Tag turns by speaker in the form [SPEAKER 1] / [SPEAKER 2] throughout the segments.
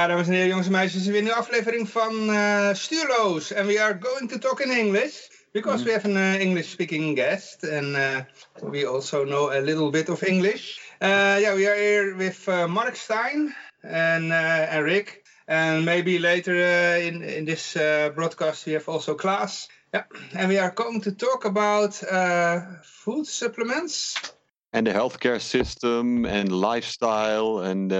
[SPEAKER 1] Ja, dames en heren, jongens en meisjes, weer een nieuwe aflevering van uh, Stuurloos. And we are going to talk in English, because we have an uh, English-speaking guest, and uh, we also know a little bit of English. yeah, we are here with Mark Stein and, and Rick, and maybe later in, in this broadcast we have also Klaas. Yeah, and we are going to talk about food supplements.
[SPEAKER 2] And the healthcare system and lifestyle and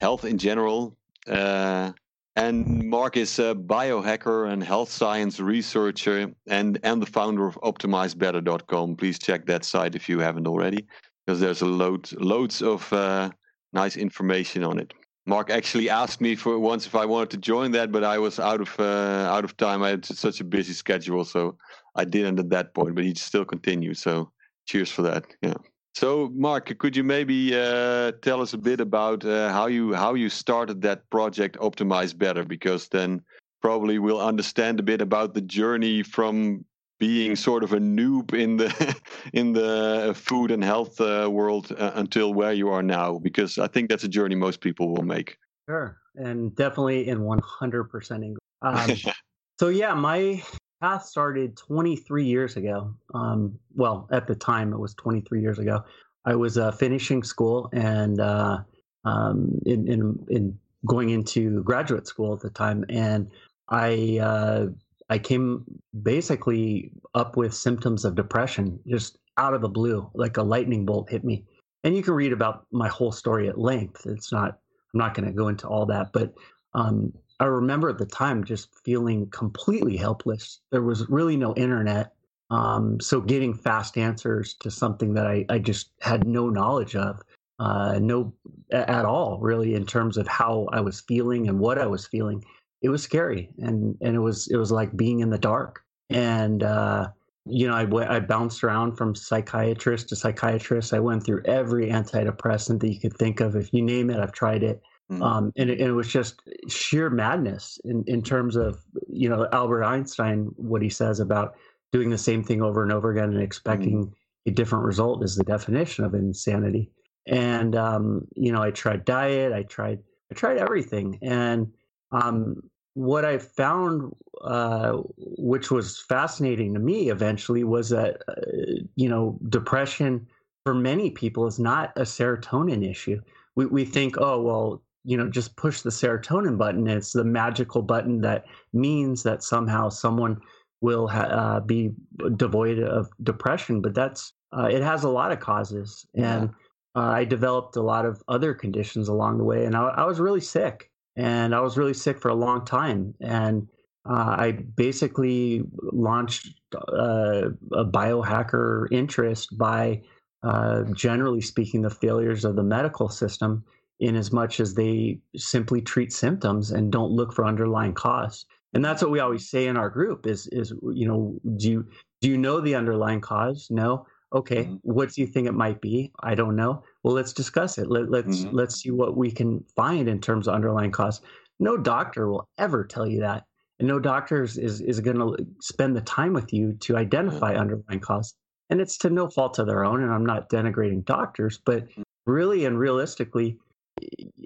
[SPEAKER 2] health in general. Uh, and Mark is a biohacker and health science researcher and, and the founder of OptimizeBetter.com. Please check that site if you haven't already, because there's a load loads of uh, nice information on it. Mark actually asked me for once if I wanted to join that, but I was out of uh, out of time. I had such a busy schedule, so I didn't at that point. But he still continued. So cheers for that. Yeah. So, Mark, could you maybe uh, tell us a bit about uh, how you how you started that project, Optimize Better? Because then probably we'll understand a bit about the journey from being sort of a noob in the in the food and health uh, world uh, until where you are now. Because I think that's a journey most people will make.
[SPEAKER 3] Sure, and definitely in 100% English. Um, so yeah, my path started 23 years ago. Um, well, at the time, it was 23 years ago. I was uh, finishing school and uh, um, in, in, in going into graduate school at the time, and I uh, I came basically up with symptoms of depression just out of the blue, like a lightning bolt hit me. And you can read about my whole story at length. It's not I'm not going to go into all that, but um, I remember at the time just feeling completely helpless. There was really no internet. Um, so getting fast answers to something that I, I just had no knowledge of, uh, no at all really in terms of how I was feeling and what I was feeling, it was scary and and it was it was like being in the dark. And uh, you know, I, I bounced around from psychiatrist to psychiatrist. I went through every antidepressant that you could think of. If you name it, I've tried it. Mm-hmm. Um, and, it, and, it, was just sheer madness in, in terms of, you know, Albert Einstein, what he says about doing the same thing over and over again and expecting mm-hmm. a different result is the definition of insanity. And, um, you know, I tried diet, I tried, I tried everything. And um, what I found, uh, which was fascinating to me eventually, was that, uh, you know, depression for many people is not a serotonin issue. We, we think, oh, well, you know just push the serotonin button it's the magical button that means that somehow someone will ha- uh, be devoid of depression but that's uh, it has a lot of causes. And uh, i developed a lot of other conditions along the way and I, I was really sick and i was really sick for a long time. And uh, i basically launched uh, a biohacker interest by uh, generally speaking the failures of the medical system in as much as they simply treat symptoms and don't look for underlying cause. And that's what we always say in our group is is you know do you do you know the underlying cause? No. Okay. Mm-hmm. What do you think it might be? I don't know. Well, let's discuss it. Let, us let's, mm-hmm. let's see what we can find in terms of underlying cause. No doctor will ever tell you that, and no doctor is is going to spend the time with you to identify mm-hmm. underlying cause. And it's to no fault of their own. And I'm not denigrating doctors, but mm. really and realistically,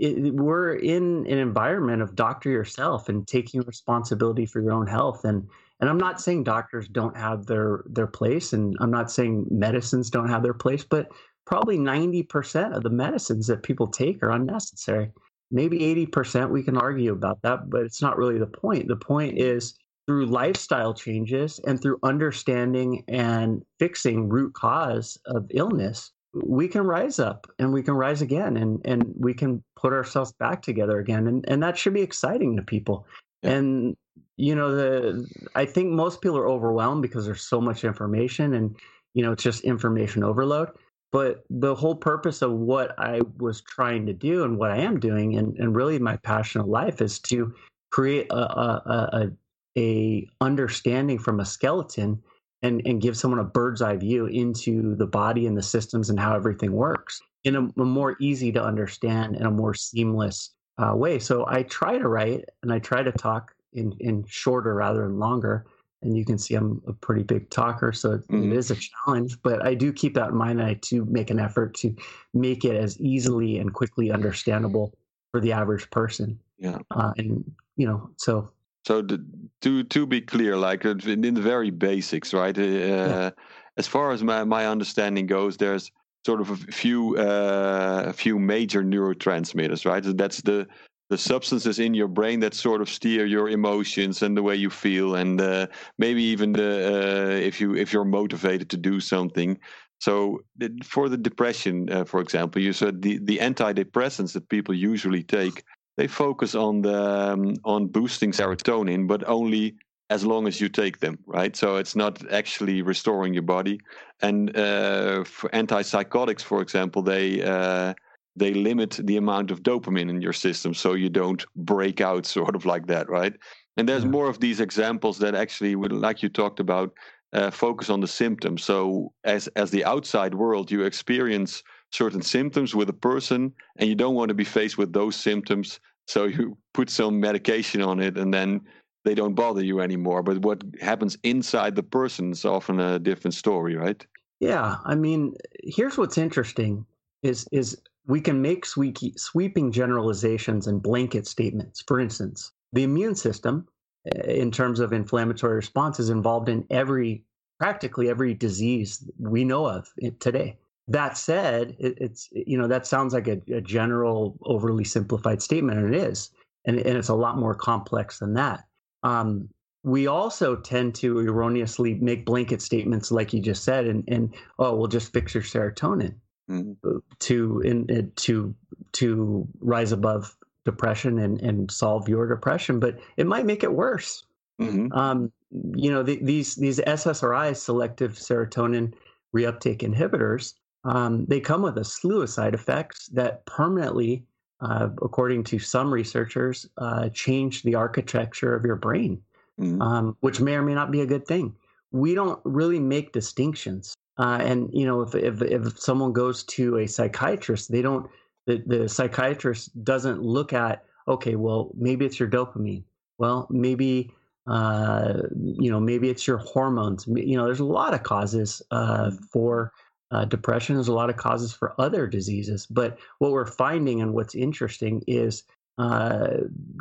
[SPEAKER 3] it, we're in an environment of doctor yourself and taking responsibility for your own health. And and I'm not saying doctors don't have their their place and I'm not saying medicines don't have their place but probably 90% of the medicines that people take are unnecessary. Maybe 80% we can argue about that but it's not really the point. The point is through lifestyle changes and through understanding and fixing root cause of illness we can rise up and we can rise again and and we can put ourselves back together again. And and that should be exciting to people. Yeah. and you know the i think most people are overwhelmed because there's so much information and you know it's just information overload. But the whole purpose of what i was trying to do and what i am doing and, and really my passion of life is to create a, a, a, a understanding from a skeleton and, and give someone a bird's eye view into the body and the systems and how everything works in a, a more easy to understand and a more seamless uh, way. So I try to write and I try to talk in, in shorter rather than longer. And you can see I'm a pretty big talker, so mm-hmm. it is a challenge. But I do keep that in mind. And I do make an effort to make it as easily and quickly understandable for the average person.
[SPEAKER 2] Yeah.
[SPEAKER 3] Uh, and you know, so
[SPEAKER 2] so the, to to be clear, like uh, in the very basics, right? Uh, yeah. As far as my, my understanding goes, there's sort of a few uh, a few major neurotransmitters, right? That's the the substances in your brain that sort of steer your emotions and the way you feel, and uh, maybe even the uh, if you if you're motivated to do something. So for the depression, uh, for example, you said the the antidepressants that people usually take they focus on the um, on boosting serotonin, but only as long as you take them, right? So it's not actually restoring your body. And uh, for antipsychotics, for example, they uh, they limit the amount of dopamine in your system, so you don't break out, sort of like that, right? And there's more of these examples that actually, like you talked about, uh, focus on the symptoms. So as as the outside world, you experience certain symptoms with a person and you don't want to be faced with those symptoms so you put some medication on it and then they don't bother you anymore. But what happens inside the person is often a different story right?
[SPEAKER 3] Yeah i mean here's what's interesting is is we can make sweeping generalizations and blanket statements. For instance the immune system eh, in terms of inflammatory response is involved in every practically every disease we know of today that said, it, it's you know that sounds like a, a, general, overly simplified statement, and it is, and, and it's a lot more complex than that. Um, we also tend to erroneously make blanket statements, like you just said, and, and oh, we'll just fix your serotonin mm-hmm. to in, to to rise above depression and, and solve your depression, but it might make it worse. Mm-hmm. Um, you know, the, these these SSRIs, selective serotonin reuptake inhibitors, um, they come with a slew of side effects that permanently, uh, according to some researchers, uh, change the architecture of your brain, mm-hmm. um, which may or may not be a good thing. We don't really make distinctions. Uh, and you know, if, if if someone goes to a psychiatrist, they don't. The, the psychiatrist doesn't look at okay, well, maybe it's your dopamine. Well, maybe uh, you know, maybe it's your hormones. You know, there's a lot of causes uh, mm-hmm. for uh, depression. There's a lot of causes for other diseases. But what we're finding and what's interesting is uh,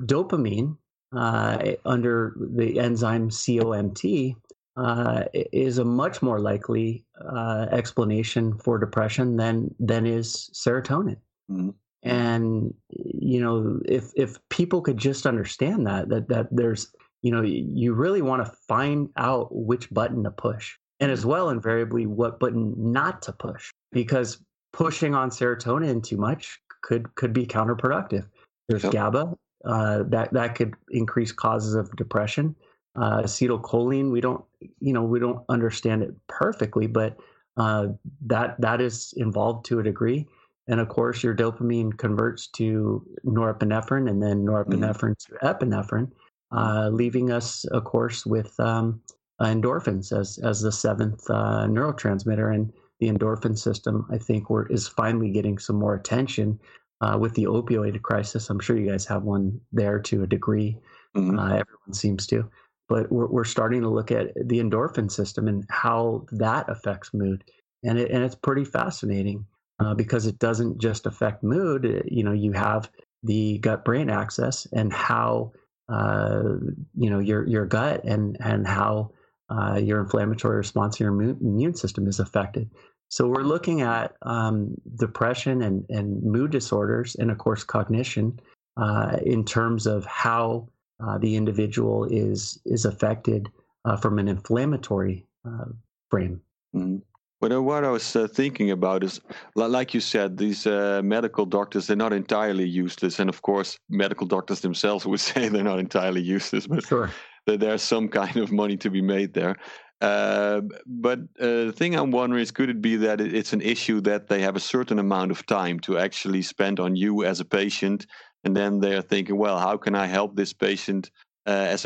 [SPEAKER 3] dopamine uh, under the enzyme COMT uh, is a much more likely uh, explanation for depression than than is serotonin. Mm-hmm. And you know, if if people could just understand that that that there's you know you really want to find out which button to push and as well invariably what button not to push because pushing on serotonin too much could could be counterproductive. There's gaba uh, that that could increase causes of depression. Uh, acetylcholine we don't you know we don't understand it perfectly but uh, that that is involved to a degree. And of course your dopamine converts to norepinephrine and then norepinephrine mm. to epinephrine uh, leaving us of course with um, endorphins as as the seventh uh, neurotransmitter, and the endorphin system I think we're, is finally getting some more attention uh, with the opioid crisis. I'm sure you guys have one there to a degree. Mm-hmm. Uh, everyone seems to, but we're we're starting to look at the endorphin system and how that affects mood, and it and it's pretty fascinating uh, because it doesn't just affect mood. You know, you have the gut brain axis and how uh, you know your your gut and and how uh, your inflammatory response your immune system is affected. So we're looking at um, depression and, and mood disorders, and of course cognition, uh, in terms of how uh, the individual is is affected uh, from an inflammatory uh, frame.
[SPEAKER 2] Mm-hmm. But what I was uh, thinking about is, like you said, these medical doctors, they're not entirely useless. And of course, medical doctors themselves would say they're not entirely useless. But
[SPEAKER 3] sure
[SPEAKER 2] that there's some kind of money to be made there. Uh, but uh, the thing I'm wondering is, could it be that it's an issue that they have a certain amount of time to actually spend on you as a patient, and then they're thinking, well, how can I help this patient uh, as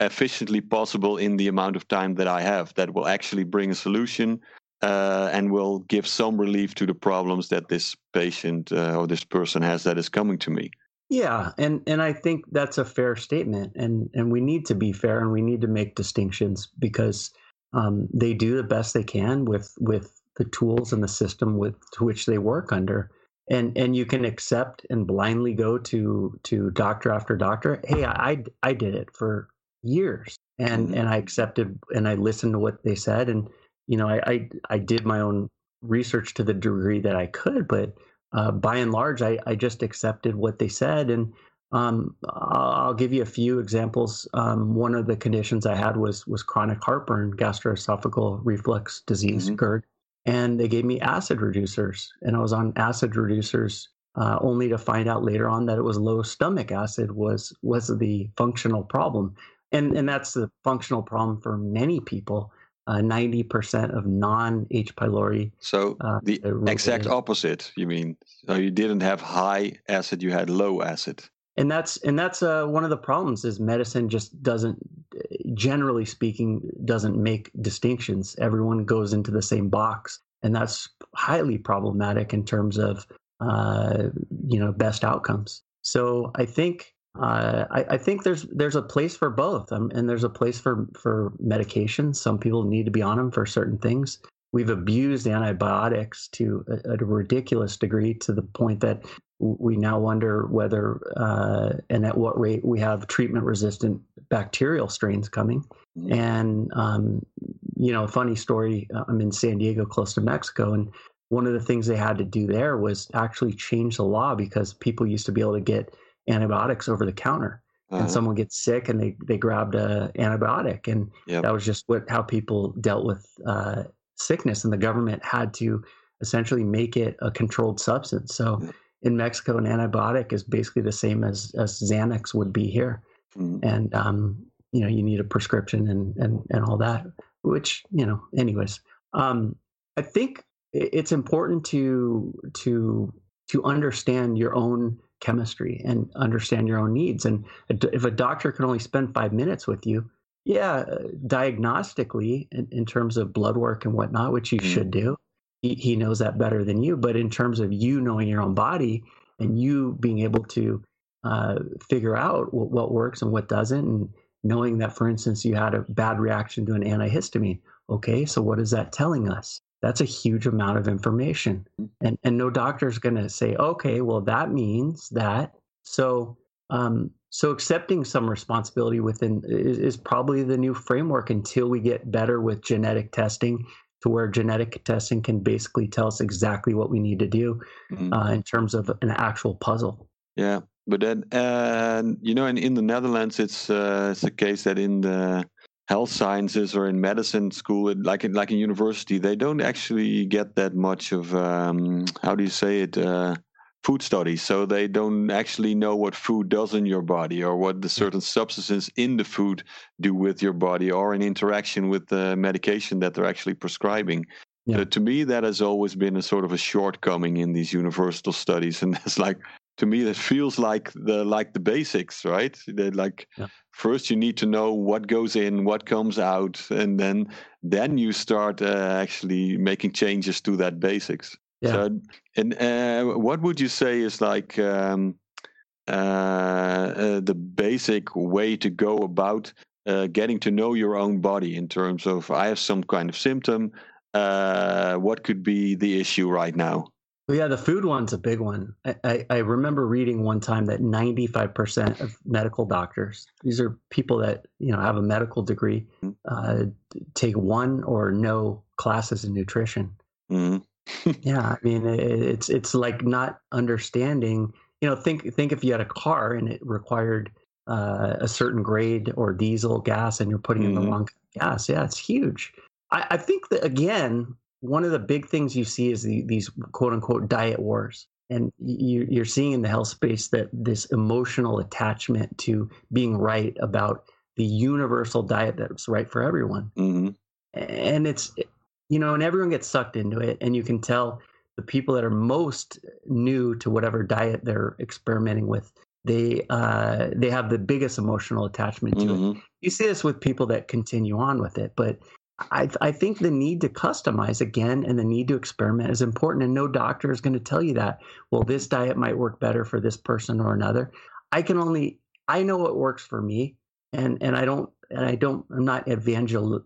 [SPEAKER 2] efficiently possible in the amount of time that I have that will actually bring a solution uh, and will give some relief to the problems that this patient uh, or this person has that is coming to me.
[SPEAKER 3] Yeah, and and I think that's a fair statement, and and we need to be fair, and we need to make distinctions because um, they do the best they can with with the tools and the system with to which they work under. and and you can accept and blindly go to to doctor after doctor hey i i did it for years and mm-hmm. and i accepted and i listened to what they said and you know i i, I did my own research to the degree that i could but uh, by and large i i just accepted what they said and um, I'll give you a few examples. Um, one of the conditions I had was was chronic heartburn, gastroesophageal reflux disease, mm-hmm. GERD, and they gave me acid reducers, and I was on acid reducers uh, only to find out later on that it was low stomach acid was was the functional problem, and and that's the functional problem for many people. Uh, ninety uh, percent of non H. pylori.
[SPEAKER 2] So uh, the exact opposite. You mean? So you didn't have high acid; you had low acid
[SPEAKER 3] and that's and that's uh, one of the problems is medicine just doesn't generally speaking doesn't make distinctions everyone goes into the same box and that's highly problematic in terms of uh, you know best outcomes so i think uh, I, I, think there's there's a place for both, um, and there's a place for for medication. Some people need to be on them for certain things. We've abused antibiotics to a, a ridiculous degree to the point that we now wonder whether uh, and at what rate we have treatment resistant bacterial strains coming. Mm-hmm. And, um, you know, funny story uh, I'm in San Diego, close to Mexico, and one of the things they had to do there was actually change the law because people used to be able to get antibiotics over the counter. Uh-huh. And someone gets sick and they, they grabbed a antibiotic. And yep. that was just what how people dealt with uh, sickness. And the government had to essentially make it a controlled substance. So, in Mexico, an antibiotic is basically the same as as Xanax would be here, mm. and um, you know you need a prescription and and and all that. Which you know, anyways, um, I think it's important to to to understand your own chemistry and understand your own needs. And if a doctor can only spend five minutes with you, yeah, diagnostically in, in terms of blood work and whatnot, which you mm. should do, he, he knows that better than you. But in terms of you knowing your own body and you being able to uh, figure out what, what, works and what doesn't, and knowing that, for instance, you had a bad reaction to an antihistamine. Okay, so what is that telling us? That's a huge amount of information. And, and no doctor is going to say, okay, well, that means that. So, um, so accepting some responsibility within is, is, probably the new framework until we get better with genetic testing to where genetic testing can basically tell us exactly what we need to do mm-hmm. uh, in terms of an actual puzzle.
[SPEAKER 2] Yeah, but then uh, you know, in, in the Netherlands, it's uh, it's the case that in the health sciences or in medicine school, like in like in university, they don't actually get that much of um, how do you say it uh, food studies. So they don't actually know what food does in your body or what the certain substances in the food do with your body or in interaction with the medication that they're actually prescribing. Yeah. So to me, that has always been a sort of a shortcoming in these universal studies, and that's like to me that feels like the like the basics, right? They like yeah. first you need to know what goes in, what comes out, and then then you start uh, actually making changes to that basics. Yeah. So, and uh, what would you say is like um, uh, uh, the basic way to go about uh, getting to know your own body in terms of I have some kind of symptom. Uh, what could be the issue right now?
[SPEAKER 3] Yeah, the food one's a big one. I, I, I remember reading one time that 95% of medical doctors, these are people that you know have a medical degree, mm-hmm. uh, take one or no classes in nutrition. Mm-hmm yeah, I mean, it's it's like not understanding. You know, think think if you had a car and it required uh, a certain grade or diesel gas, and you're putting mm-hmm. in the mm-hmm. wrong gas. Yeah, it's huge. I, I, think that again, one of the big things you see is the, these quote unquote diet wars. And you, you're seeing in the health space that this emotional attachment to being right about the universal diet that's right for everyone. Mm-hmm. And it's you know, and everyone gets sucked into it, and you can tell the people that are most new to whatever diet they're experimenting with they uh, they have the biggest emotional attachment to mm-hmm. it. You see this with people that continue on with it, but I, I think the need to customize again and the need to experiment is important. And no doctor is going to tell you that. Well, this diet might work better for this person or another. I can only I know what works for me, and and I don't and I don't I'm not evangel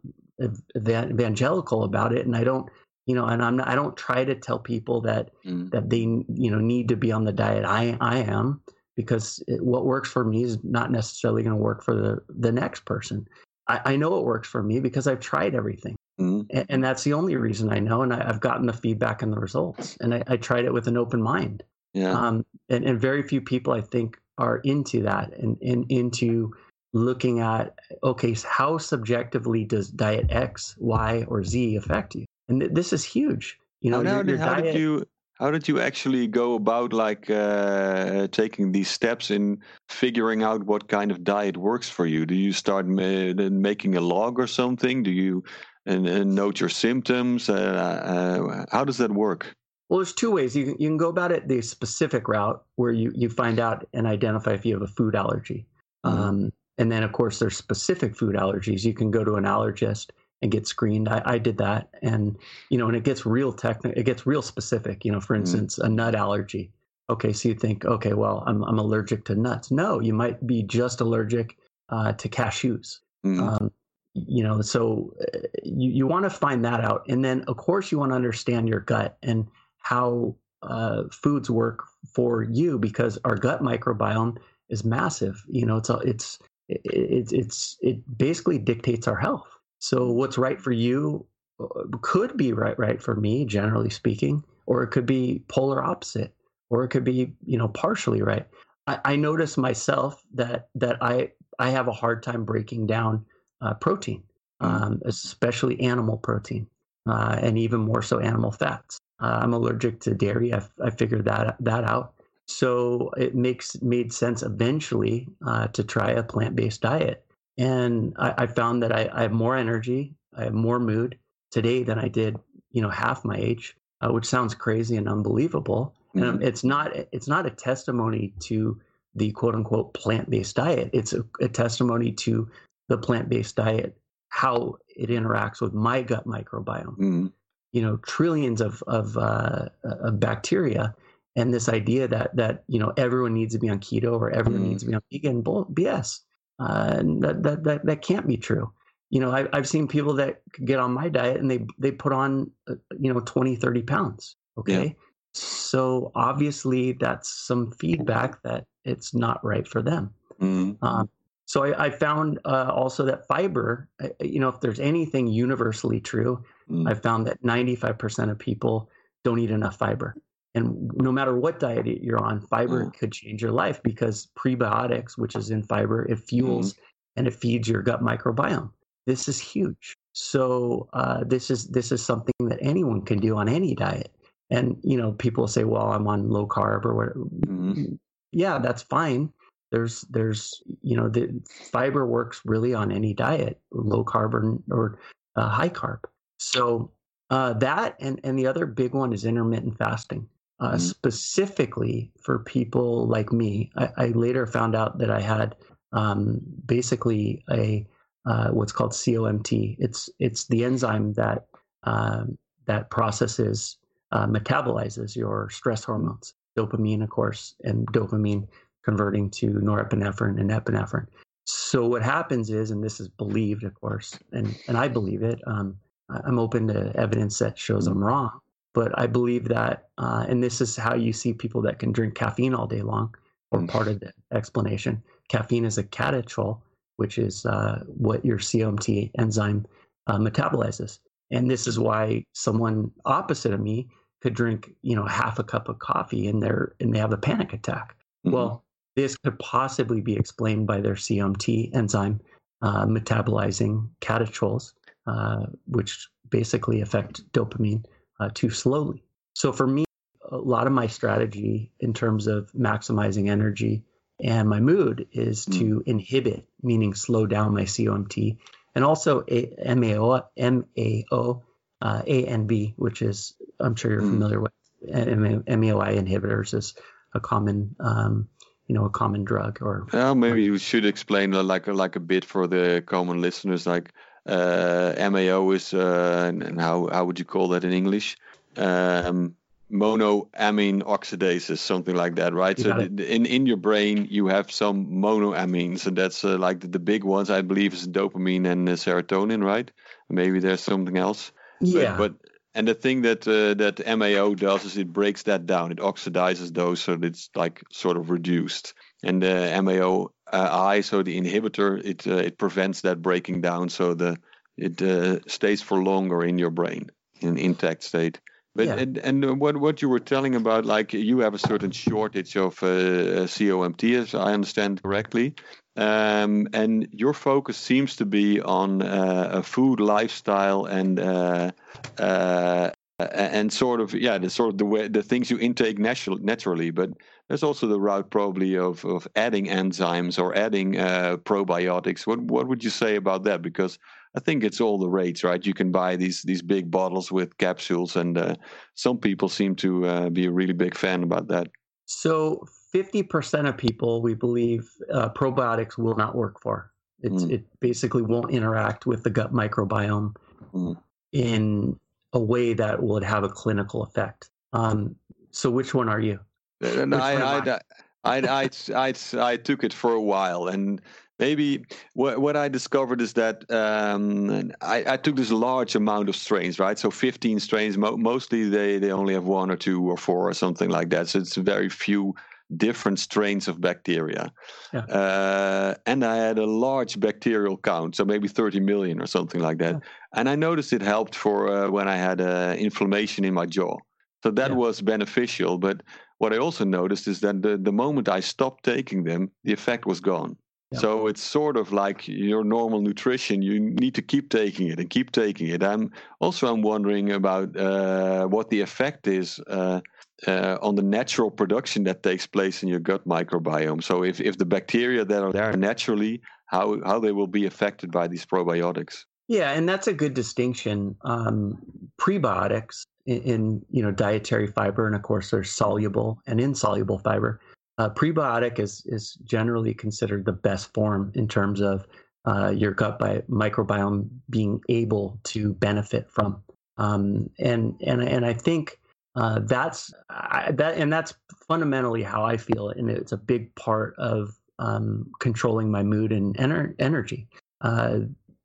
[SPEAKER 3] evangelical about it, and I don't you know, and I'm not, I don't try to tell people that
[SPEAKER 2] Mm.
[SPEAKER 3] that they you know need to be on the diet I I am because it, what works for me is not necessarily going to work for the the next person. I, I know it works for me because I've tried everything,
[SPEAKER 2] Mm.
[SPEAKER 3] and, and that's the only reason I know. And I, I've gotten the feedback and the results, and I, I tried it with an open mind.
[SPEAKER 2] Yeah.
[SPEAKER 3] Um, and, and very few people, I think, are into that and, and into looking at okay, so how subjectively does diet X, Y, or Z affect you? And th- this is huge. You know,
[SPEAKER 2] how,
[SPEAKER 3] your, your
[SPEAKER 2] how
[SPEAKER 3] diet.
[SPEAKER 2] did you how did you actually go about like uh, taking these steps in figuring out what kind of diet works for you? Do you start ma- making a log or something? Do you and, and note your symptoms? Uh, uh, how does that work?
[SPEAKER 3] Well, there's two ways. You can, you can go about it the specific route where you, you find out and identify if you have a food allergy.
[SPEAKER 2] Mhm.
[SPEAKER 3] Um, and then, of course, there's specific food allergies. You can go to an allergist and get screened. I, I did that. And, you know, and it gets real technical, it gets real specific. You know, for
[SPEAKER 2] Mhm.
[SPEAKER 3] instance, a nut allergy. Okay, so you think, okay, well, I'm, I'm allergic to nuts. No, you might be just allergic uh, to cashews.
[SPEAKER 2] Mhm.
[SPEAKER 3] Um, you know, so uh, you, you want to find that out. And then, of course, you want to understand your gut and how uh, foods work for you because our gut microbiome is massive. You know, it's a, it's it, it's it's it basically dictates our health. So what's right for you uh, could be right right for me, generally speaking, or it could be polar opposite, or it could be you know partially right. I, I notice myself that that I I have a hard time breaking down uh, protein, um, especially animal protein, uh, and even more so animal fats. Uh, I'm allergic to dairy. I, I figured that that out. So it makes made sense eventually uh, to try a plant based diet, and I, I found that I, I have more energy, I have more mood today than I did, you know, half my age, uh, which sounds crazy and unbelievable. And um, it's not it's not a testimony to the quote unquote plant based diet. It's a, a testimony to the plant based diet, how it interacts with my gut microbiome
[SPEAKER 2] Mhm.
[SPEAKER 3] you know trillions of of, uh, of bacteria and this idea that that you know everyone needs to be on keto or everyone
[SPEAKER 2] Mm.
[SPEAKER 3] needs to be on vegan bull bs uh, and that, that that that can't be true you know I, i've seen people that get on my diet and they they put on uh, you know 20 30 pounds okay so obviously that's some feedback that it's not right for them
[SPEAKER 2] Mhm.
[SPEAKER 3] um, so I, I found uh, also that fiber, uh, you know, if there's anything universally true,
[SPEAKER 2] Mm.
[SPEAKER 3] I found that 95% of people don't eat enough fiber. And no matter what diet you're on, fiber
[SPEAKER 2] Mm.
[SPEAKER 3] could change your life because prebiotics, which is in fiber, it fuels and it feeds your gut microbiome. This is huge. So uh, this is this is something that anyone can do on any diet. And you know, people say, "Well, I'm on low carb or whatever."
[SPEAKER 2] Mhm.
[SPEAKER 3] yeah, that's fine. There's there's you know the fiber works really on any diet, low carb or, or uh, high carb. So uh, that and and the other big one is intermittent fasting, uh,
[SPEAKER 2] Mhm.
[SPEAKER 3] specifically for people like me. I, I later found out that I had um, basically a uh, what's called COMT. It's it's the enzyme that um, that processes uh, metabolizes your stress hormones, dopamine, of course, and dopamine converting to norepinephrine and epinephrine. So what happens is, and this is believed, of course, and and I believe it. Um, I'm open to evidence that shows I'm wrong, but I believe that, uh, and this is how you see people that can drink caffeine all day long, or
[SPEAKER 2] Mm.
[SPEAKER 3] part of the explanation. Caffeine is a catechol, which is uh, what your COMT enzyme uh, metabolizes, and this is why someone opposite of me could drink, you know, half a cup of coffee and they're and they have a panic attack.
[SPEAKER 2] Mhm.
[SPEAKER 3] Well, this could possibly be explained by their COMT enzyme uh, metabolizing catechols, uh, which basically affect dopamine uh, too slowly. So for me, a lot of my strategy in terms of maximizing energy and my mood is to inhibit, meaning slow down my COMT, and also a- MAO, MAO, uh, ANB, which is I'm sure you're
[SPEAKER 2] Mm.
[SPEAKER 3] familiar with. M- MAOI inhibitors is a common, um, you know, a common drug or
[SPEAKER 2] Well, maybe you should explain uh, like a, like a bit for the common listeners, like MAO is, uh, and, and how how would you call that in English? Um, monoamine oxidases, something like that, right? So
[SPEAKER 3] got
[SPEAKER 2] th- th- in in your brain you have some monoamines, and that's uh, like the, the big ones. I believe is dopamine and uh, serotonin, right? Maybe there's something else.
[SPEAKER 3] Yeah.
[SPEAKER 2] But, and the thing that uh, that MAO does is it breaks that down. It oxidizes those so it's like sort of reduced. And the MAO uh, I, so the inhibitor, it uh, it prevents that breaking down, so the it uh, stays for longer in your brain in intact state. But
[SPEAKER 3] Yeah.
[SPEAKER 2] and, and what what you were telling about, like you have a certain shortage of uh, COMT, as I understand correctly, um, and your focus seems to be on uh, a food lifestyle and uh, uh, and sort of yeah, the sort of the way the things you intake natural, naturally. But there's also the route probably of of adding enzymes or adding uh, probiotics. What what would you say about that? Because I think it's all the rage, right? You can buy these these big bottles with capsules, and uh, some people seem to uh, be a really big fan about that.
[SPEAKER 3] So 50% of people, we believe, uh, probiotics will not work for. It's,
[SPEAKER 2] Mm.
[SPEAKER 3] It basically won't interact with the gut microbiome
[SPEAKER 2] Mm.
[SPEAKER 3] in a way that would have a clinical effect. Um, so which one are you?
[SPEAKER 2] And I, I, I, I, I, I, took it for a while, and maybe what, what I discovered is that um, I, I took this large amount of strains, right? So 15 strains. Mo- mostly they, they only have one or two or four or something like that. So it's very few different strains of bacteria.
[SPEAKER 3] Yeah.
[SPEAKER 2] Uh, and I had a large bacterial count, so maybe 30 million or something like that.
[SPEAKER 3] Yeah.
[SPEAKER 2] And I noticed it helped for uh, when I had uh, inflammation in my jaw. So that
[SPEAKER 3] Yeah.
[SPEAKER 2] was beneficial. But what I also noticed is that the, the moment I stopped taking them, the effect was gone.
[SPEAKER 3] Yeah.
[SPEAKER 2] So it's sort of like your normal nutrition. You need to keep taking it and keep taking it. I'm also I'm wondering about uh, what the effect is uh, uh, on the natural production that takes place in your gut microbiome. So if, if the bacteria that are there naturally, how how they will be affected by these probiotics.
[SPEAKER 3] Yeah, and that's a good distinction. Um, prebiotics in, in you know dietary fiber, and of course there's soluble and insoluble fiber. Uh, prebiotic is is generally considered the best form in terms of uh, your gut bi- microbiome being able to benefit from. Um, and and and I think uh, that's I, that and that's fundamentally how I feel, and it's a big part of um, controlling my mood and ener- energy. Uh,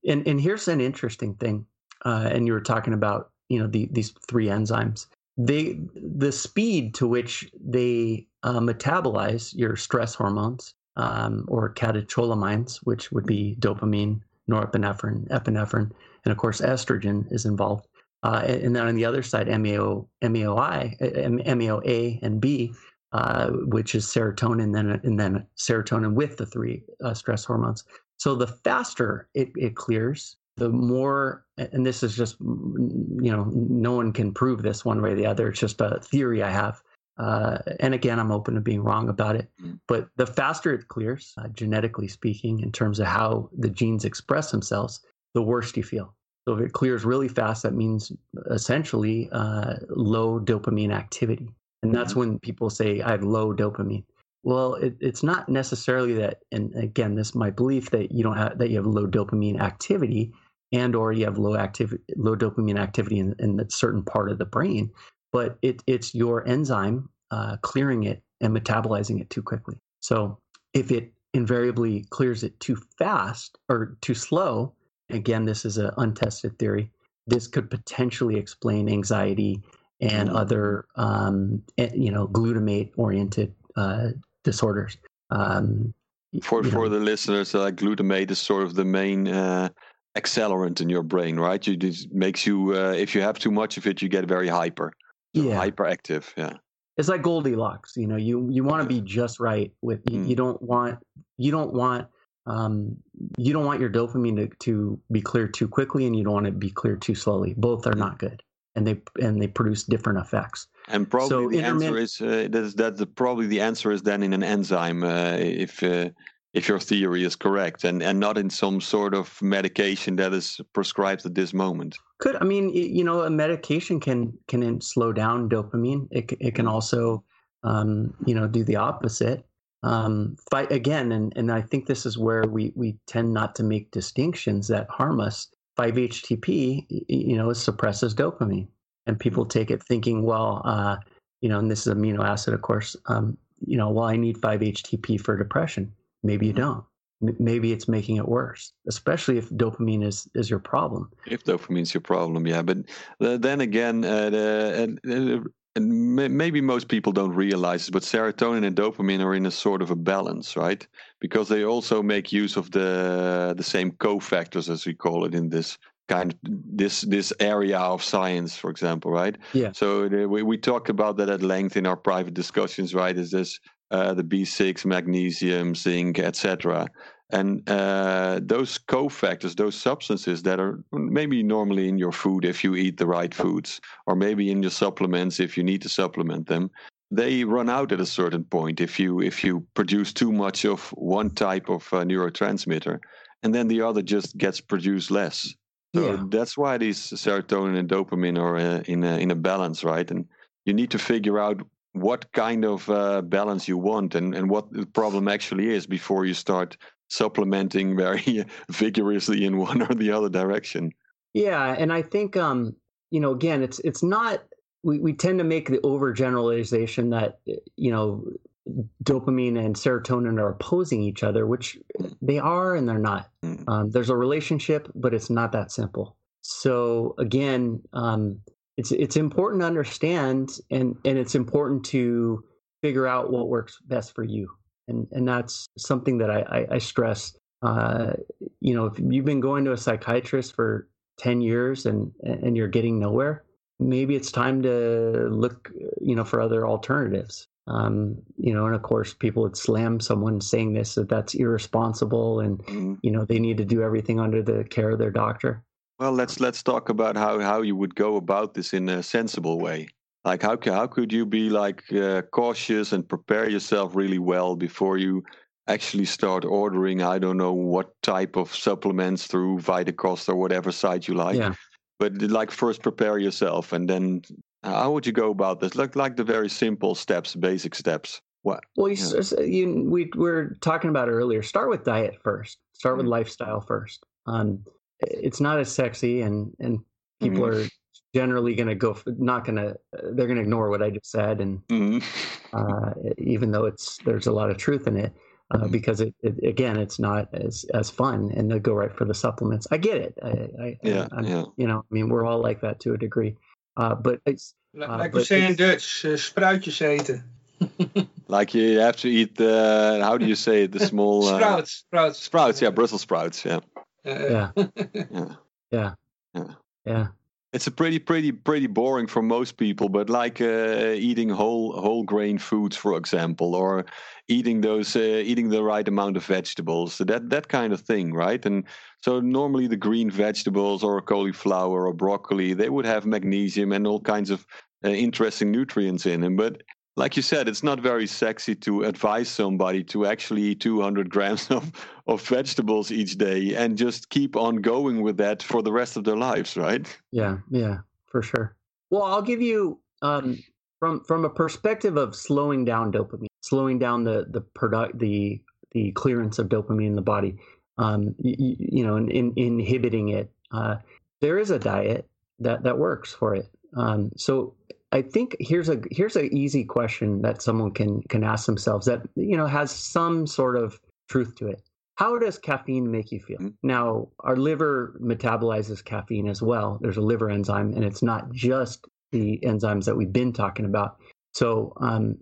[SPEAKER 3] and and here's an interesting thing. Uh, and you were talking about you know the, these three enzymes. They the speed to which they uh, metabolize your stress hormones um, or catecholamines, which would be dopamine, norepinephrine, epinephrine, and of course estrogen is involved. Uh, and, then on the other side, MAO, MAOI, uh, MAOA and B, uh, which is serotonin, then and then serotonin with the three uh, stress hormones. So the faster it, it clears, the more, and this is just, you know, no one can prove this one way or the other. It's just a theory I have. Uh, and again, I'm open to being wrong about it.
[SPEAKER 2] Mm.
[SPEAKER 3] But the faster it clears, uh, genetically speaking, in terms of how the genes express themselves, the worse you feel. So if it clears really fast, that means essentially uh, low dopamine activity. And that's when people say, I have low dopamine. Well, it, it's not necessarily that, and again, this is my belief that you don't have that you have low dopamine activity, and or you have low activity, low dopamine activity in, in a certain part of the brain, but it, it's your enzyme uh, clearing it and metabolizing it too quickly. So if it invariably clears it too fast or too slow, again, this is an untested theory. This could potentially explain anxiety and
[SPEAKER 2] Mm.
[SPEAKER 3] other, um, eh, you know, glutamate-oriented uh, disorders. Um,
[SPEAKER 2] For for
[SPEAKER 3] know,
[SPEAKER 2] the listeners, uh, glutamate is sort of the main uh, accelerant in your brain, right? You just makes you uh, if you have too much of it, you get very hyper, so
[SPEAKER 3] Yeah.
[SPEAKER 2] hyperactive. Yeah.
[SPEAKER 3] it's like Goldilocks. You know, you you want to
[SPEAKER 2] Yeah.
[SPEAKER 3] be just right with. You,
[SPEAKER 2] Mm.
[SPEAKER 3] you don't want you don't want um, you don't want your dopamine to, to be cleared too quickly, and you don't want it to be cleared too slowly. Both are not good, and they and they produce different effects.
[SPEAKER 2] And probably
[SPEAKER 3] So
[SPEAKER 2] the answer is uh, that is that the, probably the answer is then in an enzyme uh, if uh, if your theory is correct, and and not in some sort of medication that is prescribed at this moment.
[SPEAKER 3] Could I mean you know a medication can can slow down dopamine. It it can also um, you know do the opposite. Um, fight again, and and I think this is where we we tend not to make distinctions that harm us. 5-HTP, you know, suppresses dopamine, and people take it thinking, well, uh, you know, and this is amino acid, of course. Um, you know, well, I need 5-HTP for depression. Maybe you don't. m- maybe it's making it worse, especially if dopamine is is your problem.
[SPEAKER 2] If dopamine is your problem, yeah. But uh, then again, uh, the, and maybe most people don't realize it, but serotonin and dopamine are in a sort of a balance, right? Because they also make use of the the same cofactors, as we call it in this kind of this this area of science, for example, right?
[SPEAKER 3] Yeah.
[SPEAKER 2] So we we talked about that at length in our private discussions, right? Is this uh, the B6, magnesium, zinc, etc. And uh, those cofactors, those substances that are maybe normally in your food if you eat the right foods, or maybe in your supplements if you need to supplement them, they run out at a certain point if you if you produce too much of one type of uh, neurotransmitter, and then the other just gets produced less. So
[SPEAKER 3] Yeah.
[SPEAKER 2] that's why these serotonin and dopamine are uh, in a, in a balance, right? And you need to figure out what kind of uh, balance you want and, and what the problem actually is before you start supplementing very vigorously in one or the other direction.
[SPEAKER 3] Yeah, and I think um, you know, again, it's it's not we, we tend to make the overgeneralization that you know dopamine and serotonin are opposing each other, which they are and they're not.
[SPEAKER 2] Mm.
[SPEAKER 3] Um, there's a relationship, but it's not that simple. So again, um, it's it's important to understand, and and it's important to figure out what works best for you, and and that's something that I I, I stress. Uh, you know, if you've been going to a psychiatrist for 10 years and and you're getting nowhere maybe it's time to look you know for other alternatives um, you know and of course people would slam someone saying this that that's irresponsible and
[SPEAKER 2] Mm.
[SPEAKER 3] you know they need to do everything under the care of their doctor
[SPEAKER 2] Well, let's let's talk about how, how you would go about this in a sensible way. Like how how could you be like uh, cautious and prepare yourself really well before you actually start ordering I don't know what type of supplements through Vitacost or whatever site you like.
[SPEAKER 3] yeah
[SPEAKER 2] But like first prepare yourself and then how would you go about this? Like like the very simple steps, basic steps. What?
[SPEAKER 3] well you,
[SPEAKER 2] Yeah.
[SPEAKER 3] you we were talking about earlier start with diet first start with
[SPEAKER 2] Mhm.
[SPEAKER 3] lifestyle first um, it's not as sexy and and people
[SPEAKER 2] Mhm.
[SPEAKER 3] are generally going to go f- not going to they're going to ignore what i just said and
[SPEAKER 2] Mhm.
[SPEAKER 3] uh, even though it's there's a lot of truth in it uh,
[SPEAKER 2] Mhm.
[SPEAKER 3] because it, it again it's not as as fun and they go right for the supplements i get it i, I
[SPEAKER 2] Yeah,
[SPEAKER 3] I'm,
[SPEAKER 2] yeah.
[SPEAKER 3] you know i mean we're all like that to a degree uh, but it's
[SPEAKER 1] Li-
[SPEAKER 3] Uh,
[SPEAKER 1] like we
[SPEAKER 3] but
[SPEAKER 1] say in Dutch, uh, spruitjes eten.
[SPEAKER 2] Like you have to eat the how do you say it? The small uh,
[SPEAKER 1] sprouts, sprouts.
[SPEAKER 2] sprouts, yeah, Brussels sprouts, yeah.
[SPEAKER 1] Uh,
[SPEAKER 3] yeah
[SPEAKER 2] Yeah.
[SPEAKER 3] yeah
[SPEAKER 2] Yeah.
[SPEAKER 3] yeah
[SPEAKER 2] It's a pretty, pretty, pretty boring for most people, but like uh, eating whole whole grain foods, for example, or eating those uh, eating the right amount of vegetables, that that kind of thing, right? And so normally the green vegetables or cauliflower or broccoli, they would have magnesium and all kinds of uh, interesting nutrients in them, but like you said, it's not very sexy to advise somebody to actually eat 200 grams of, of vegetables each day and just keep on going with that for the rest of their lives, right?
[SPEAKER 3] yeah yeah for sure well i'll give you um, from from a perspective of slowing down dopamine slowing down the the product the the clearance of dopamine in the body um, you, you know in, in, inhibiting it uh, there is a diet that that works for it um, so I think here's a here's an easy question that someone can can ask themselves that you know has some sort of truth to it. How does caffeine make you feel?
[SPEAKER 2] Mhm.
[SPEAKER 3] Now, our liver metabolizes caffeine as well. There's a liver enzyme, and it's not just the enzymes that we've been talking about. So, um,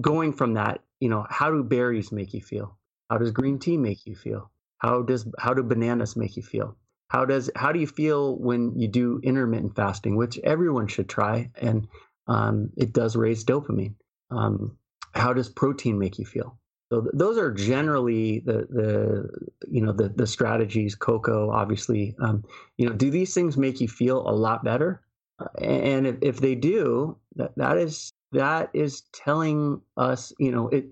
[SPEAKER 3] going from that, you know, how do berries make you feel? How does green tea make you feel? How does how do bananas make you feel? How does how do you feel when you do intermittent fasting, which everyone should try, and um, it does raise dopamine. Um, how does protein make you feel? So th- those are generally the the you know the the strategies. Cocoa, obviously. Um, you know, do these things make you feel a lot better? Uh, and if, if they do, that that is that is telling us. You know, it.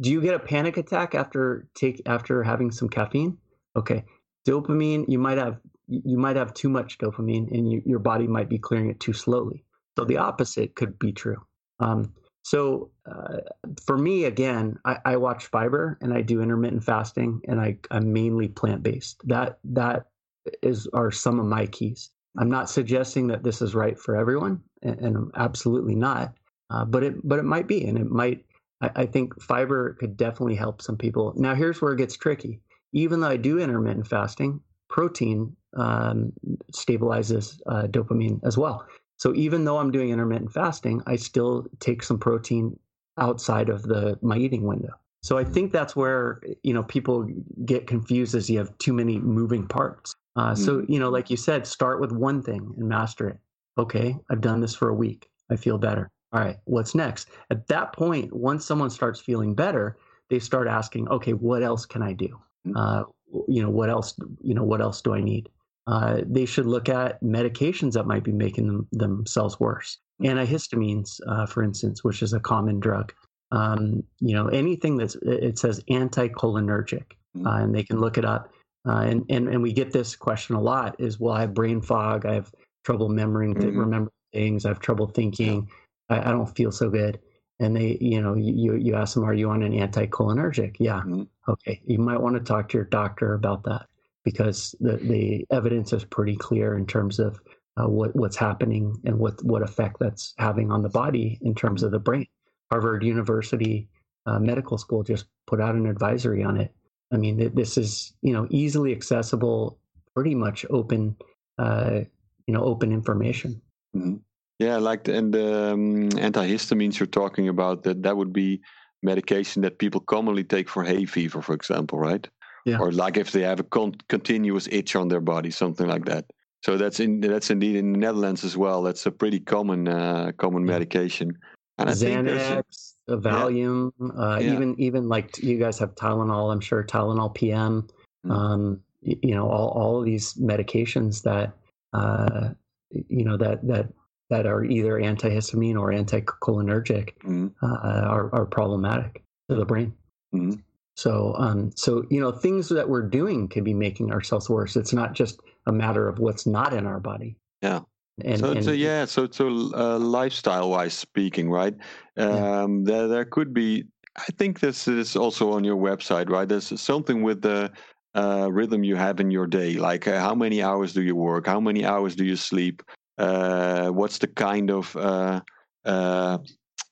[SPEAKER 3] Do you get a panic attack after take after having some caffeine? Okay, dopamine. You might have you might have too much dopamine, and you, your body might be clearing it too slowly. So the opposite could be true. Um, so uh, for me, again, I, I watch fiber and I do intermittent fasting, and I, I'm mainly plant based. That that is are some of my keys. I'm not suggesting that this is right for everyone, and, and absolutely not. Uh, but it but it might be, and it might. I, I think fiber could definitely help some people. Now, here's where it gets tricky. even though I do intermittent fasting, protein um, stabilizes uh, dopamine as well. So even though I'm doing intermittent fasting, I still take some protein outside of the my eating window. So I think that's where you know people get confused as you have too many moving parts. Uh, mm-hmm. So you know, like you said, start with one thing and master it. Okay, I've done this for a week. I feel better. All right, what's next? At that point, once someone starts feeling better, they start asking, okay, what else can I do? Mm-hmm. Uh, you know, what else? You know, what else do I need? Uh, they should look at medications that might be making them, themselves worse. Antihistamines, uh, for instance, which is a common drug. Um, you know, anything that's it says anticholinergic, mm-hmm. uh, and they can look it up. Uh, and, and and we get this question a lot: is well, I have brain fog, I have trouble remembering mm-hmm. remember things, I have trouble thinking, I, I, don't feel so good. And they, you know, you you ask them, are you on an anticholinergic? Yeah. Mm-hmm. Okay, you might want to talk to your doctor about that because the, the evidence is pretty clear in terms of uh, what what's happening and what what effect that's having on the body in terms of the brain. Harvard University uh, Medical School just put out an advisory on it. I mean, this is you know easily accessible, pretty much open, uh, you know, open information.
[SPEAKER 2] Mm-hmm. Yeah, like the, and the um, antihistamines you're talking about that that would be medication that people commonly take for hay fever, for example, right? Yeah. or like if they have a con- continuous itch on their body, something like that. So that's in that's indeed in the Netherlands as well. That's a pretty common uh, common medication.
[SPEAKER 3] And I Xanax, a, Valium, yeah. Uh, yeah. even even like you guys have Tylenol. I'm sure Tylenol PM. Mm. Um, you know all all of these medications that uh, you know that that that are either antihistamine or anticholinergic mm. uh, are, are problematic to the brain. Mm. So, um, so you know, things that we're doing could be making ourselves worse. It's not just a matter of what's not in our body.
[SPEAKER 2] Yeah. And, so, and, so yeah, so so uh, lifestyle-wise speaking, right? Um, yeah. There there could be. I think this is also on your website, right? There's something with the uh, rhythm you have in your day, like uh, how many hours do you work, how many hours do you sleep, uh, what's the kind of uh, uh,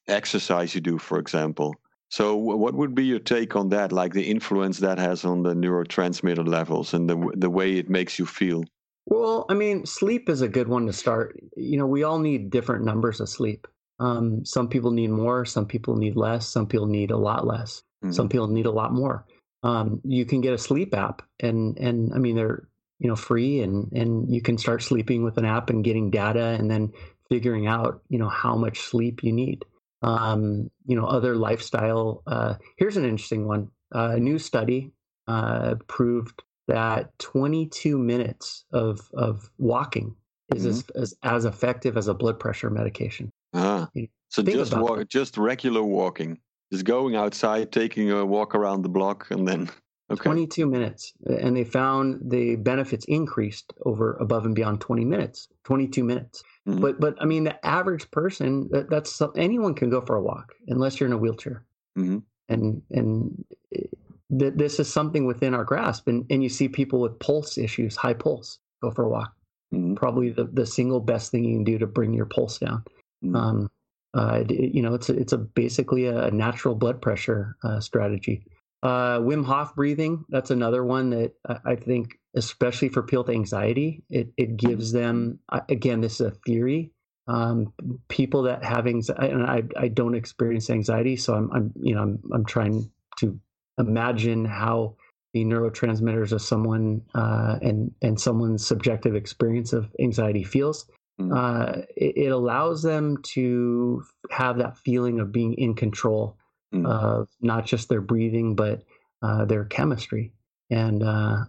[SPEAKER 2] exercise you do, for example. So, what would be your take on that? Like the influence that has on the neurotransmitter levels and the the way it makes you feel.
[SPEAKER 3] Well, I mean, sleep is a good one to start. You know, we all need different numbers of sleep. Um, some people need more, some people need less, some people need a lot less, mm-hmm. some people need a lot more. Um, you can get a sleep app, and and I mean they're you know free, and and you can start sleeping with an app and getting data, and then figuring out you know how much sleep you need um, you know, other lifestyle. Uh, here's an interesting one. Uh, a new study uh, proved that 22 minutes of of walking is mm-hmm. as, as, as effective as a blood pressure medication.
[SPEAKER 2] Ah, so just walk, just regular walking, just going outside, taking a walk around the block, and then.
[SPEAKER 3] Okay. 22 minutes and they found the benefits increased over above and beyond 20 minutes 22 minutes Mm-hmm. But but I mean, the average person that, that's anyone can go for a walk unless you're in a wheelchair. Mm-hmm. And and th- this is something within our grasp. And and you see people with pulse issues, high pulse, go for a walk. Mm-hmm. Probably the, the single best thing you can do to bring your pulse down. Mm-hmm. Um, uh, you know, it's a, it's a basically a natural blood pressure uh, strategy. Uh, Wim Hof breathing, that's another one that I think especially for people with anxiety. It, it gives them, again, this is a theory. Um, people that have anxiety, and I, I don't experience anxiety, so I'm, I'm, you know, I'm, I'm trying to imagine how the neurotransmitters of someone uh, and and someone's subjective experience of anxiety feels. Mm. Uh, it, it, allows them to have that feeling of being in control mm. of not just their breathing but uh, their chemistry. And uh,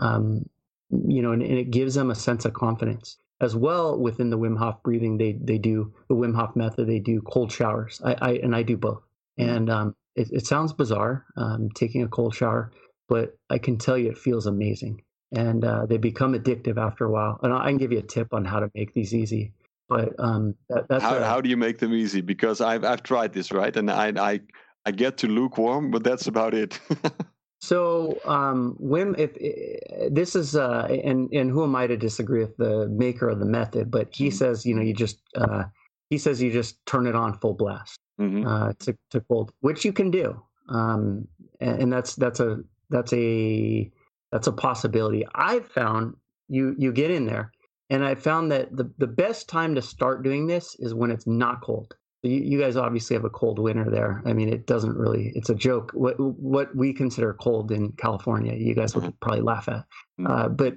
[SPEAKER 3] um, you know, and, and, it gives them a sense of confidence as well. Within the Wim Hof breathing, they they do the Wim Hof method. They do cold showers. I, I and I do both. Mm-hmm. And um, it, it, sounds bizarre um, taking a cold shower, but I can tell you it feels amazing. And uh, they become addictive after a while. And I can give you a tip on how to make these easy. But um, that, that's
[SPEAKER 2] how, how do you make them easy? Because I've I've tried this right, and I I I get to lukewarm, but that's about it.
[SPEAKER 3] So, um, Wim, if, if this is, uh, and and who am I to disagree with the maker of the method? But he mm-hmm. says, you know, you just, uh, he says you just turn it on full blast mm-hmm. uh, to to cold, which you can do, um, and, and, that's that's a that's a that's a possibility. I've found you you get in there, and I found that the the best time to start doing this is when it's not cold. You, you guys obviously have a cold winter there. I mean, it doesn't really. It's a joke. What what we consider cold in California, you guys would probably laugh at.
[SPEAKER 2] Mm.
[SPEAKER 3] Uh, but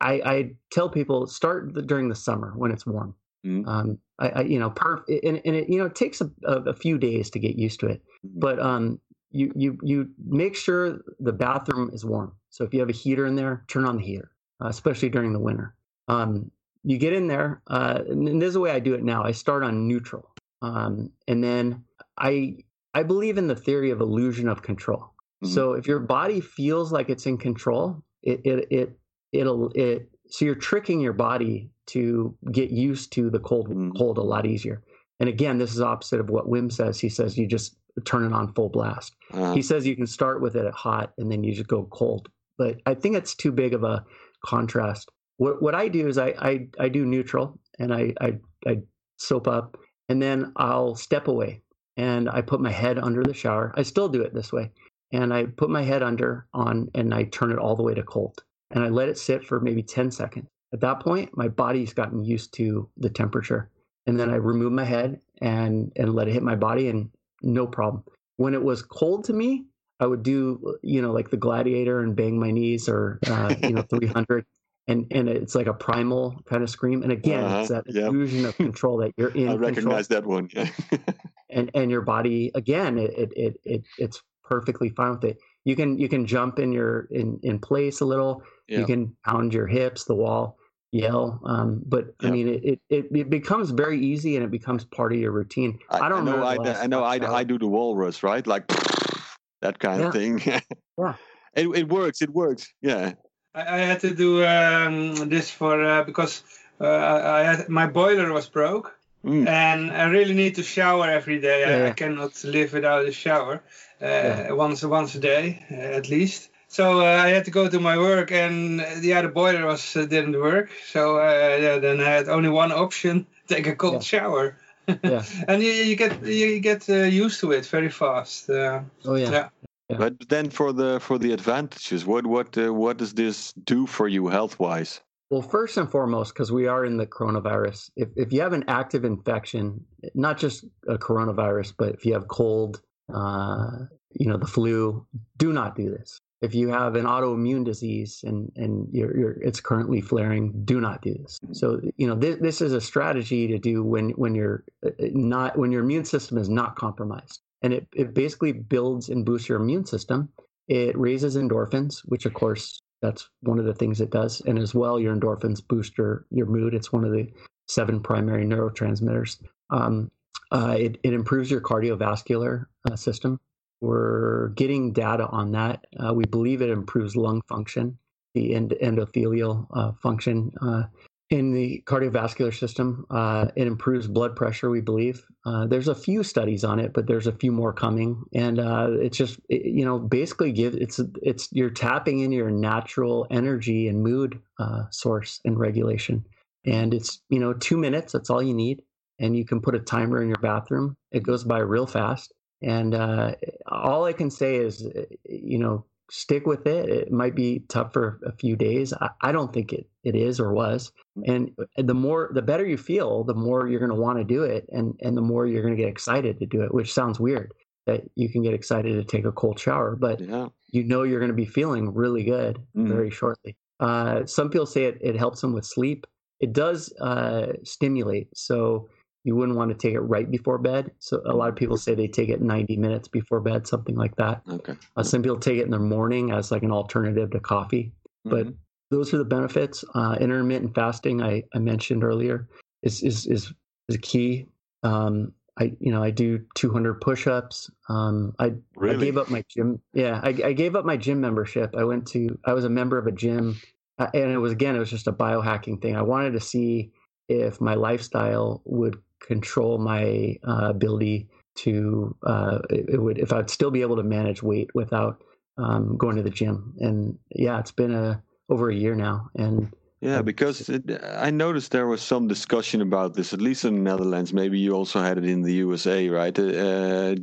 [SPEAKER 3] I, I tell people start the, during the summer when it's warm.
[SPEAKER 2] Mm.
[SPEAKER 3] Um, I, I you know, perf, and, and it you know it takes a, a, few days to get used to it.
[SPEAKER 2] Mhm.
[SPEAKER 3] But um, you you you make sure the bathroom is warm. So if you have a heater in there, turn on the heater, uh, especially during the winter. Um, you get in there, uh, and this is the way I do it now. I start on neutral, um, and then I I believe in the theory of illusion of control.
[SPEAKER 2] Mhm.
[SPEAKER 3] So if your body feels like it's in control, it it it it'll it so you're tricking your body to get used to the cold
[SPEAKER 2] Mhm.
[SPEAKER 3] cold a lot easier. And again, this is opposite of what Wim says. He says you just turn it on full blast.
[SPEAKER 2] Uh,
[SPEAKER 3] He says you can start with it at hot and then you just go cold. But I think it's too big of a contrast. What what I do is I I, I do neutral and I, I I soap up and then I'll step away and I put my head under the shower. I still do it this way. And I put my head under on and I turn it all the way to cold. And I let it sit for maybe 10 seconds. At that point, my body's gotten used to the temperature. And then I remove my head and and let it hit my body and no problem. When it was cold to me, I would do you know like the gladiator and bang my knees or uh, you know 300 and and it's like a primal kind of scream and again it's
[SPEAKER 2] Uh-huh,
[SPEAKER 3] that
[SPEAKER 2] yeah.
[SPEAKER 3] illusion of control that you're in
[SPEAKER 2] I
[SPEAKER 3] control
[SPEAKER 2] recognize that one. Yeah.
[SPEAKER 3] and and your body again it, it it it it's perfectly fine with it you can you can jump in your in in place a little
[SPEAKER 2] Yeah.
[SPEAKER 3] you can pound your hips the wall yell um but i mean it, it it becomes very easy and it becomes part of your routine i, don't
[SPEAKER 2] know. I,
[SPEAKER 3] the last
[SPEAKER 2] I know. I, I do the walrus, right? Like that kind
[SPEAKER 3] Yeah.
[SPEAKER 2] of thing.
[SPEAKER 3] Yeah.
[SPEAKER 2] It, it works. It works. Yeah.
[SPEAKER 1] I, I had to do um, this for uh, because uh, I I had, my boiler was broke
[SPEAKER 2] Mm.
[SPEAKER 1] and I really need to shower every day. I,
[SPEAKER 3] Yeah.
[SPEAKER 1] I cannot live without a shower uh,
[SPEAKER 3] Yeah.
[SPEAKER 1] once once a day uh, at least. So uh, I had to go to my work, and yeah, the boiler was uh, didn't work. So uh, yeah, then I had only one option: take a cold shower.
[SPEAKER 3] Yeah.
[SPEAKER 1] and you, you get you get uh, used to it very fast. Uh,
[SPEAKER 3] oh yeah
[SPEAKER 1] yeah.
[SPEAKER 3] Yeah.
[SPEAKER 2] But then for the for the advantages, what what uh, what does this do for you health wise?
[SPEAKER 3] Well, first and foremost, because we are in the coronavirus, if, if you have an active infection, not just a coronavirus, but if you have cold, uh, you know, the flu, do not do this. If you have an autoimmune disease and, and you're, you're, it's currently flaring, do not do this. So, you know, this, this is a strategy to do when, when you're uh, not, when your immune system is not compromised. And it, it basically builds and boosts your immune system. It raises endorphins, which of course that's one of the things it does. And as well your endorphins boost your, your mood. It's one of the seven primary neurotransmitters. Um, uh, it, it improves your cardiovascular uh, system. We're getting data on that. Uh, we believe it improves lung function the end, endothelial uh, function uh, in the cardiovascular system uh, it improves blood pressure we believe. Uh, there's a few studies on it but there's a few more coming. And uh, it's just it, you know basically give it's it's you're tapping into your natural energy and mood uh, source and regulation. And it's you know two minutes that's all you need. And you can put a timer in your bathroom. It goes by real fast. And uh, all i can say is you know stick with it it might be tough for a few days. I, I don't think it, it is or was. And the more the better you feel the more you're going to want to do it and and the more you're going to get excited to do it which sounds weird that you can get excited to take a cold shower but
[SPEAKER 2] Yeah.
[SPEAKER 3] you know you're going to be feeling really good
[SPEAKER 2] Mhm.
[SPEAKER 3] very shortly. Uh, some people say it, it helps them with sleep. It does uh, stimulate. So you wouldn't want to take it right before bed so a lot of people say they take it 90 minutes before bed something like that
[SPEAKER 2] Okay.
[SPEAKER 3] uh, some people take it in the morning as like an alternative to coffee but
[SPEAKER 2] Mhm.
[SPEAKER 3] those are the benefits. Uh, intermittent fasting, I, I mentioned earlier, is is is, is key. Um, I you know I do 200 push-ups. Um, I I
[SPEAKER 2] really
[SPEAKER 3] gave up my gym. Yeah, I, I gave up my gym membership. I went to I was a member of a gym, uh, and it was again it was just a biohacking thing. I wanted to see if my lifestyle would control my uh, ability to uh, it, it would if I'd still be able to manage weight without um, going to the gym. And yeah, it's been a over a year now, and
[SPEAKER 2] Yeah, because it, I noticed there was some discussion about this, at least in the Netherlands. Maybe you also had it in the USA, right? Uh,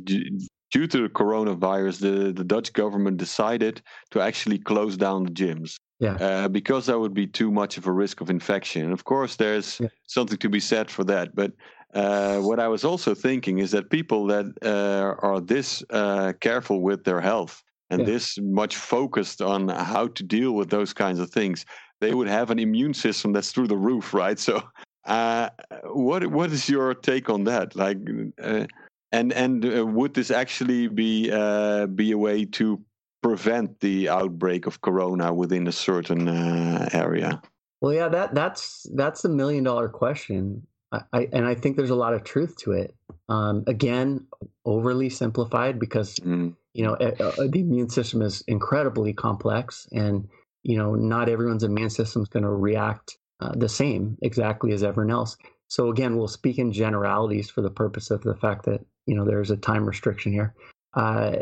[SPEAKER 2] due to the coronavirus, the, the Dutch government decided to actually close down the gyms.
[SPEAKER 3] Yeah.
[SPEAKER 2] Uh, because that would be too much of a risk of infection. And of course, there's
[SPEAKER 3] Yeah.
[SPEAKER 2] something to be said for that. But uh, what I was also thinking is that people that uh, are this uh, careful with their health and
[SPEAKER 3] Yeah.
[SPEAKER 2] this much focused on how to deal with those kinds of things, they would have an immune system that's through the roof, right? So, uh, what what is your take on that? Like, uh, and and uh, would this actually be uh, be a way to prevent the outbreak of corona within a certain uh, area?
[SPEAKER 3] Well, yeah, that that's that's the million dollar question. I, and I think there's a lot of truth to it. Um, again, overly simplified because
[SPEAKER 2] Mm,
[SPEAKER 3] you know uh, uh, the immune system is incredibly complex, and you know not everyone's immune system is going to react uh, the same exactly as everyone else. So again, we'll speak in generalities for the purpose of the fact that you know there's a time restriction here. Uh,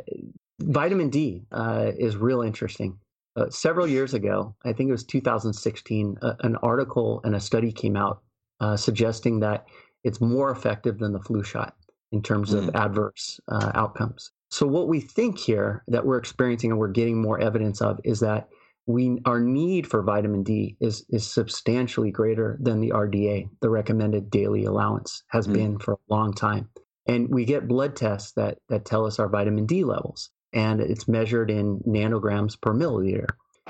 [SPEAKER 3] vitamin D uh, is real interesting. Uh, several years ago, I think it was 2016, uh, an article and a study came out uh, suggesting that it's more effective than the flu shot in terms of
[SPEAKER 2] Mm.
[SPEAKER 3] adverse uh, outcomes. So what we think here that we're experiencing and we're getting more evidence of is that we our need for vitamin D is is substantially greater than the RDA, the recommended daily allowance, has
[SPEAKER 2] Mm.
[SPEAKER 3] been for a long time. And we get blood tests that that tell us our vitamin D levels, and it's measured in nanograms per milliliter.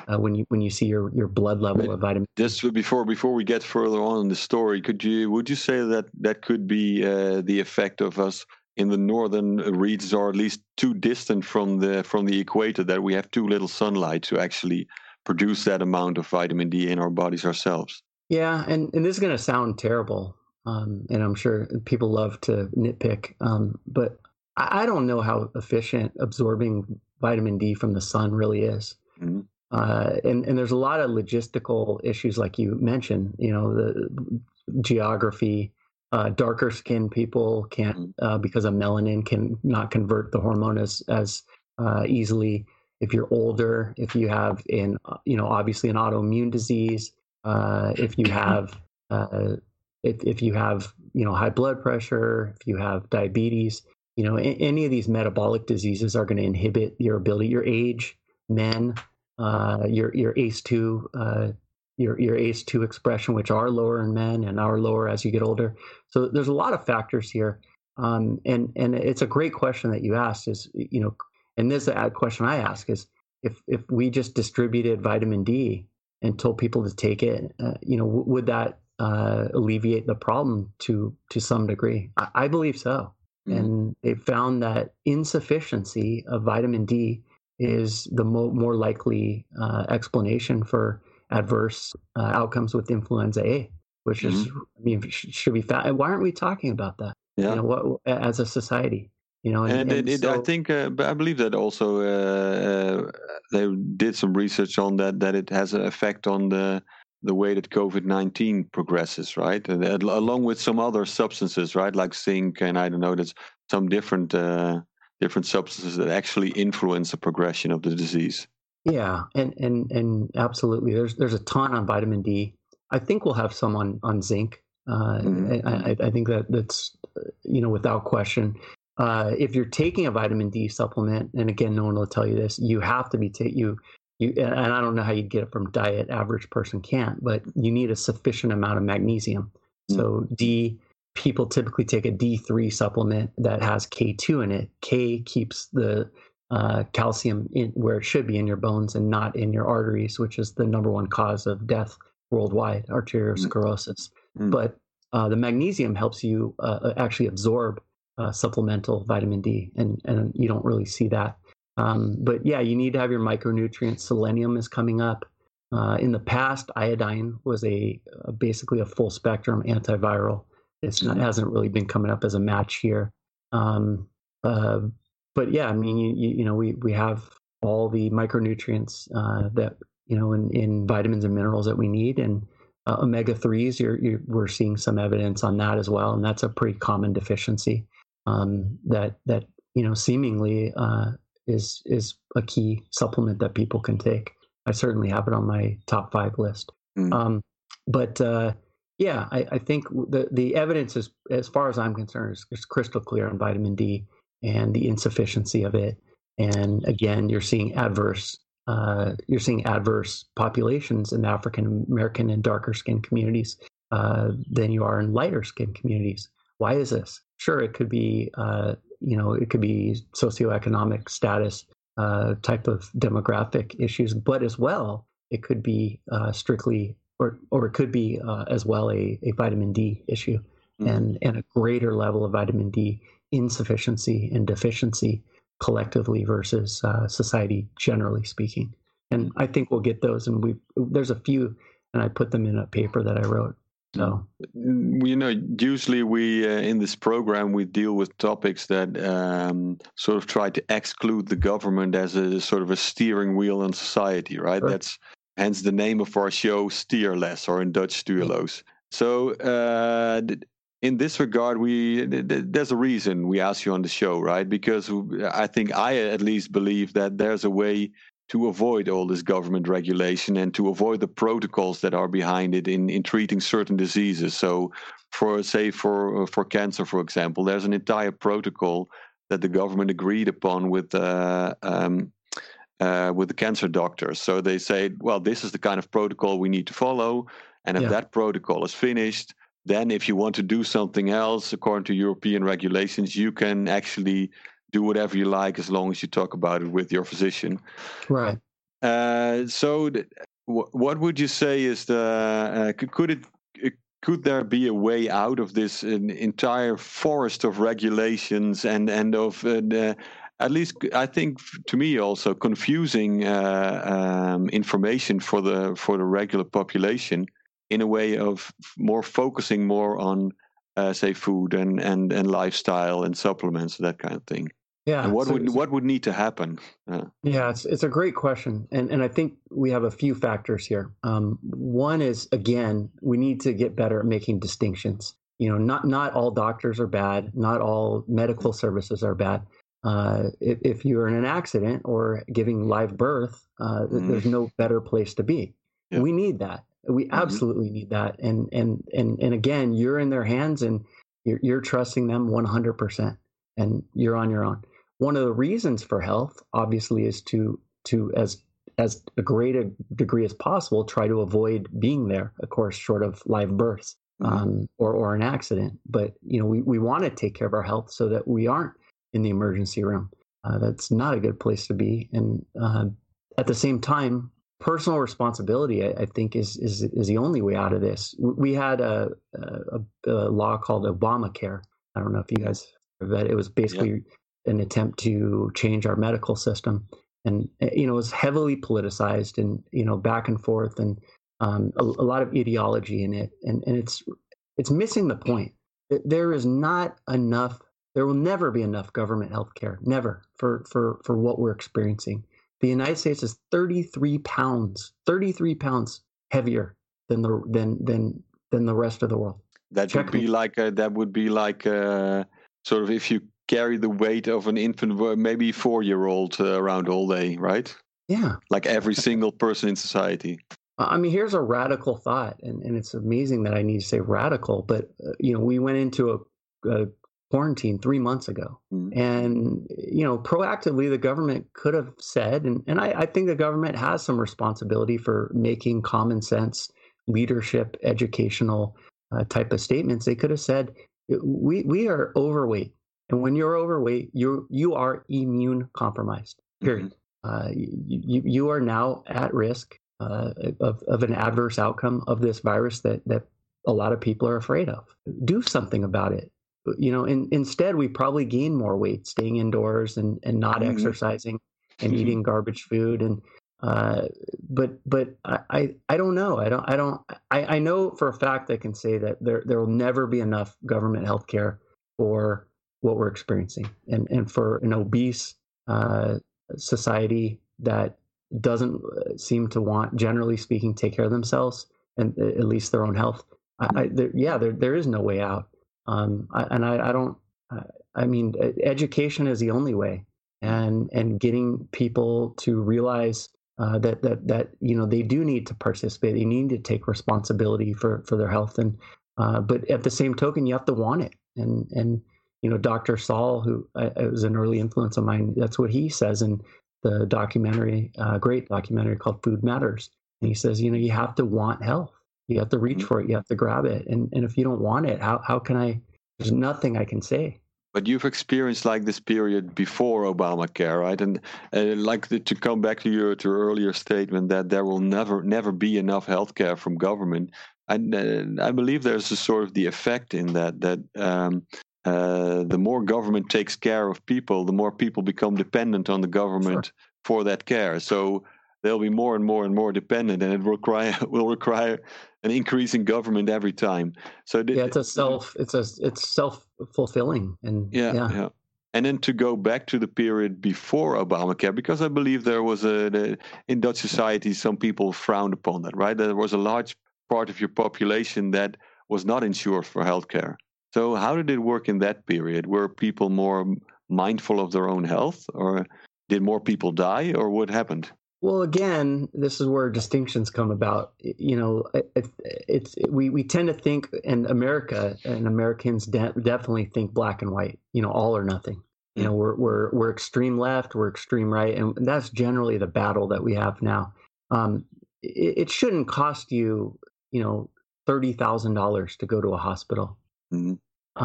[SPEAKER 3] Uh, when you when you see your, your blood level of vitamin
[SPEAKER 2] Just before before we get further on in the story, could you would you say that that could be uh, the effect of us in the northern regions, or at least too distant from the from the equator, that we have too little sunlight to actually produce that amount of vitamin D in our bodies ourselves?
[SPEAKER 3] Yeah, and, and this is going to sound terrible, um, and I'm sure people love to nitpick, um, but I, I don't know how efficient absorbing vitamin D from the sun really is.
[SPEAKER 2] Mhm.
[SPEAKER 3] Uh, and, and there's a lot of logistical issues, like you mentioned, you know, the geography, uh, darker skinned people can't,
[SPEAKER 2] Mhm.
[SPEAKER 3] uh, because of melanin, can not convert the hormone as, as uh, easily. If you're older, if you have in, you know, obviously an autoimmune disease, uh, if you have, uh, if, if you have, you know, high blood pressure, if you have diabetes, you know, any of these metabolic diseases are going to inhibit your ability, your age, men, uh, your your ACE2, uh, your your ACE2 expression, which are lower in men and are lower as you get older. So there's a lot of factors here, um, and and it's a great question that you asked. Is you know, and this is a question I ask is if if we just distributed vitamin D and told people to take it, uh, you know, w- would that uh, alleviate the problem to to some degree? I, I believe so.
[SPEAKER 2] Mhm.
[SPEAKER 3] And they found that insufficiency of vitamin D is the mo- more likely uh, explanation for adverse uh, outcomes with influenza A, which is, I mean, should be. Fa- why aren't we talking about that?
[SPEAKER 2] Yeah.
[SPEAKER 3] You know, what as a society? You know,
[SPEAKER 2] and, it, it, I think uh, I believe that also uh, uh, they did some research on that that it has an effect on the the way that COVID nineteen progresses, right? And uh, along with some other substances, right, like zinc and I don't know, there's some different uh, different substances that actually influence the progression of the disease.
[SPEAKER 3] Yeah, and and and absolutely. There's there's a ton on vitamin D. I think we'll have some on on zinc. Uh,
[SPEAKER 2] Mhm.
[SPEAKER 3] I, I, think that that's you know without question. Uh, if you're taking a vitamin D supplement, and again, no one will tell you this, you have to be take you you. And I don't know how you get it from diet. Average person can't, but you need a sufficient amount of magnesium.
[SPEAKER 2] Mm.
[SPEAKER 3] So D. People typically take a D3 supplement that has K2 in it. K keeps the uh, calcium in where it should be in your bones and not in your arteries, which is the number one cause of death worldwide, arteriosclerosis.
[SPEAKER 2] Mm.
[SPEAKER 3] But uh, the magnesium helps you uh, actually absorb uh, supplemental vitamin D, and, and you don't really see that. Um, but yeah, you need to have your micronutrients. Selenium is coming up. Uh, in the past, iodine was a, a basically a full spectrum antiviral. It's not, hasn't really been coming up as a match here. Um, uh, but yeah, I mean, you, you, you know, we, we have all the micronutrients uh, that you know in, in vitamins and minerals that we need, and uh, omega threes. You're, you're, we're seeing some evidence on that as well, and that's a pretty common deficiency um, that that you know seemingly uh, is is a key supplement that people can take. I certainly have it on my top five list.
[SPEAKER 2] Mm.
[SPEAKER 3] Um, but uh, yeah, I, I think the the evidence is, as far as I'm concerned, is, is crystal clear on vitamin D. and the insufficiency of it. And again, you're seeing adverse uh, you're seeing adverse populations in African American and darker skin communities uh, than you are in lighter skin communities. Why is this? Sure, it could be uh, you know it could be socioeconomic status uh, type of demographic issues, but as well it could be uh, strictly or or it could be uh, as well a, a vitamin D issue mm-hmm. and and a greater level of vitamin D insufficiency and deficiency collectively versus uh, society generally speaking. And I think we'll get those. And we there's a few, and I put them in a paper that I wrote. So
[SPEAKER 2] mm, you know, usually we uh, in this program we deal with topics that um, sort of try to exclude the government as a sort of a steering wheel in society, right? Sure. That's hence the name of our show, Steerless, or in Dutch, Stuurloos. So uh, in this regard, we there's a reason we ask you on the show, right? Because I think I at least believe that there's a way to avoid all this government regulation and to avoid the protocols that are behind it in, in treating certain diseases. So, for say for for cancer, for example, there's an entire protocol that the government agreed upon with uh, um, uh, with the cancer doctors. So they say, well, this is the kind of protocol we need to follow, and if yeah. that protocol is finished then, if you want to do something else according to European regulations, you can actually do whatever you like as long as you talk about it with your physician.
[SPEAKER 3] Right.
[SPEAKER 2] Uh, so, th- what would you say is the uh, could, could it could there be a way out of this entire forest of regulations and and of uh, at least I think to me also confusing uh, um, information for the for the regular population in a way of more focusing more on uh, say food and, and and lifestyle and supplements that kind of thing.
[SPEAKER 3] Yeah
[SPEAKER 2] and what so, would what would need to happen?
[SPEAKER 3] Uh, yeah it's it's a great question and and i think we have a few factors here. Um, one is again we need to get better at making distinctions. You know not not all doctors are bad not all medical services are bad uh, if, if, you're in an accident or giving live birth uh, mm. there's no better place to be yeah. we need that we mm-hmm. absolutely need that. And and and and again, you're in their hands and you're, you're trusting them 100% and you're on your own. One of the reasons for health obviously is to to as as a great a degree as possible try to avoid being there, of course, short of live births. Mm-hmm. Um, or, or an accident. But you know, we, we want to take care of our health so that we aren't in the emergency room. Uh, that's not a good place to be. And uh, at the same time, personal responsibility, I, I, think, is, is is the only way out of this. We had a, a, a law called Obamacare. I don't know if you guys read it. It was basically an attempt to change our medical system, and eh, you know, it was heavily politicized and you know, back and forth, and um, a, a lot of ideology in it, and and it's it's missing the point. There is not enough. There will never be enough government health care, never for for for what we're experiencing the United States is 33 pounds, 33 pounds heavier than the than than than the rest of the world.
[SPEAKER 2] That Check would be me. like a, that would be like a, sort of if you carry the weight of an infant, maybe four year old uh, around all day, right?
[SPEAKER 3] Yeah,
[SPEAKER 2] like every single person in society.
[SPEAKER 3] I mean, here's a radical thought, and, and it's amazing that I need to say radical, but uh, you know, we went into a, a quarantine three months ago. Mm-hmm. And, you know, proactively, the government could have said, and, and I, I, think the government has some responsibility for making common sense, leadership, educational uh, type of statements. They could have said, we, we are overweight. And when you're overweight, you you are immune compromised, period. Mm-hmm. Uh, you, you are now at risk uh, of, of an adverse outcome of this virus that, that a lot of people are afraid of. Do something about it you know, in, instead we probably gain more weight staying indoors and, and not mm-hmm. exercising and mm-hmm. eating garbage food and uh, but but I, I don't know I don't I don't I, I know for a fact I can say that there there will never be enough government health care for what we're experiencing and and for an obese uh, society that doesn't uh, seem to want generally speaking take care of themselves and uh, at least their own health I, I there, yeah there there is no way out um, I, and I, I don't. I mean, education is the only way, and and getting people to realize uh, that that that you know they do need to participate. They need to take responsibility for for their health, and uh, but at the same token, you have to want it, and and you know, Dr. Saul, who uh, was an early influence of mine, that's what he says in the documentary, uh, great documentary called Food Matters. And he says, you know, you have to want health. You have to reach mm-hmm. for it. You have to grab it. And and if you don't want it, how how can I? There's nothing I can say.
[SPEAKER 2] But you've experienced like this period before Obamacare, right? And uh, like the, to come back to your to your earlier statement that there will never never be enough healthcare from government. And uh, I believe there's a sort of the effect in that that um, uh, the more government takes care of people, the more people become dependent on the government sure. for that care. So they'll be more and more and more dependent, and it will require will require an increase in government every time.
[SPEAKER 3] So th- yeah, it's a self it's a it's self fulfilling, and
[SPEAKER 2] yeah, yeah, yeah. And then to go back to the period before Obamacare, because I believe there was a the, in Dutch society some people frowned upon that, right? There was a large part of your population that was not insured for healthcare. So how did it work in that period? Were people more mindful of their own health, or did more people die, or what happened?
[SPEAKER 3] Well, again, this is where distinctions come about. You know, it, it's it, we we tend to think in America, and Americans de- definitely think black and white. You know, all or nothing. You know, we're we're we're extreme left, we're extreme right, and that's generally the battle that we have now. Um, it, it shouldn't cost you, you know, thirty thousand dollars to go to a hospital. Mm-hmm.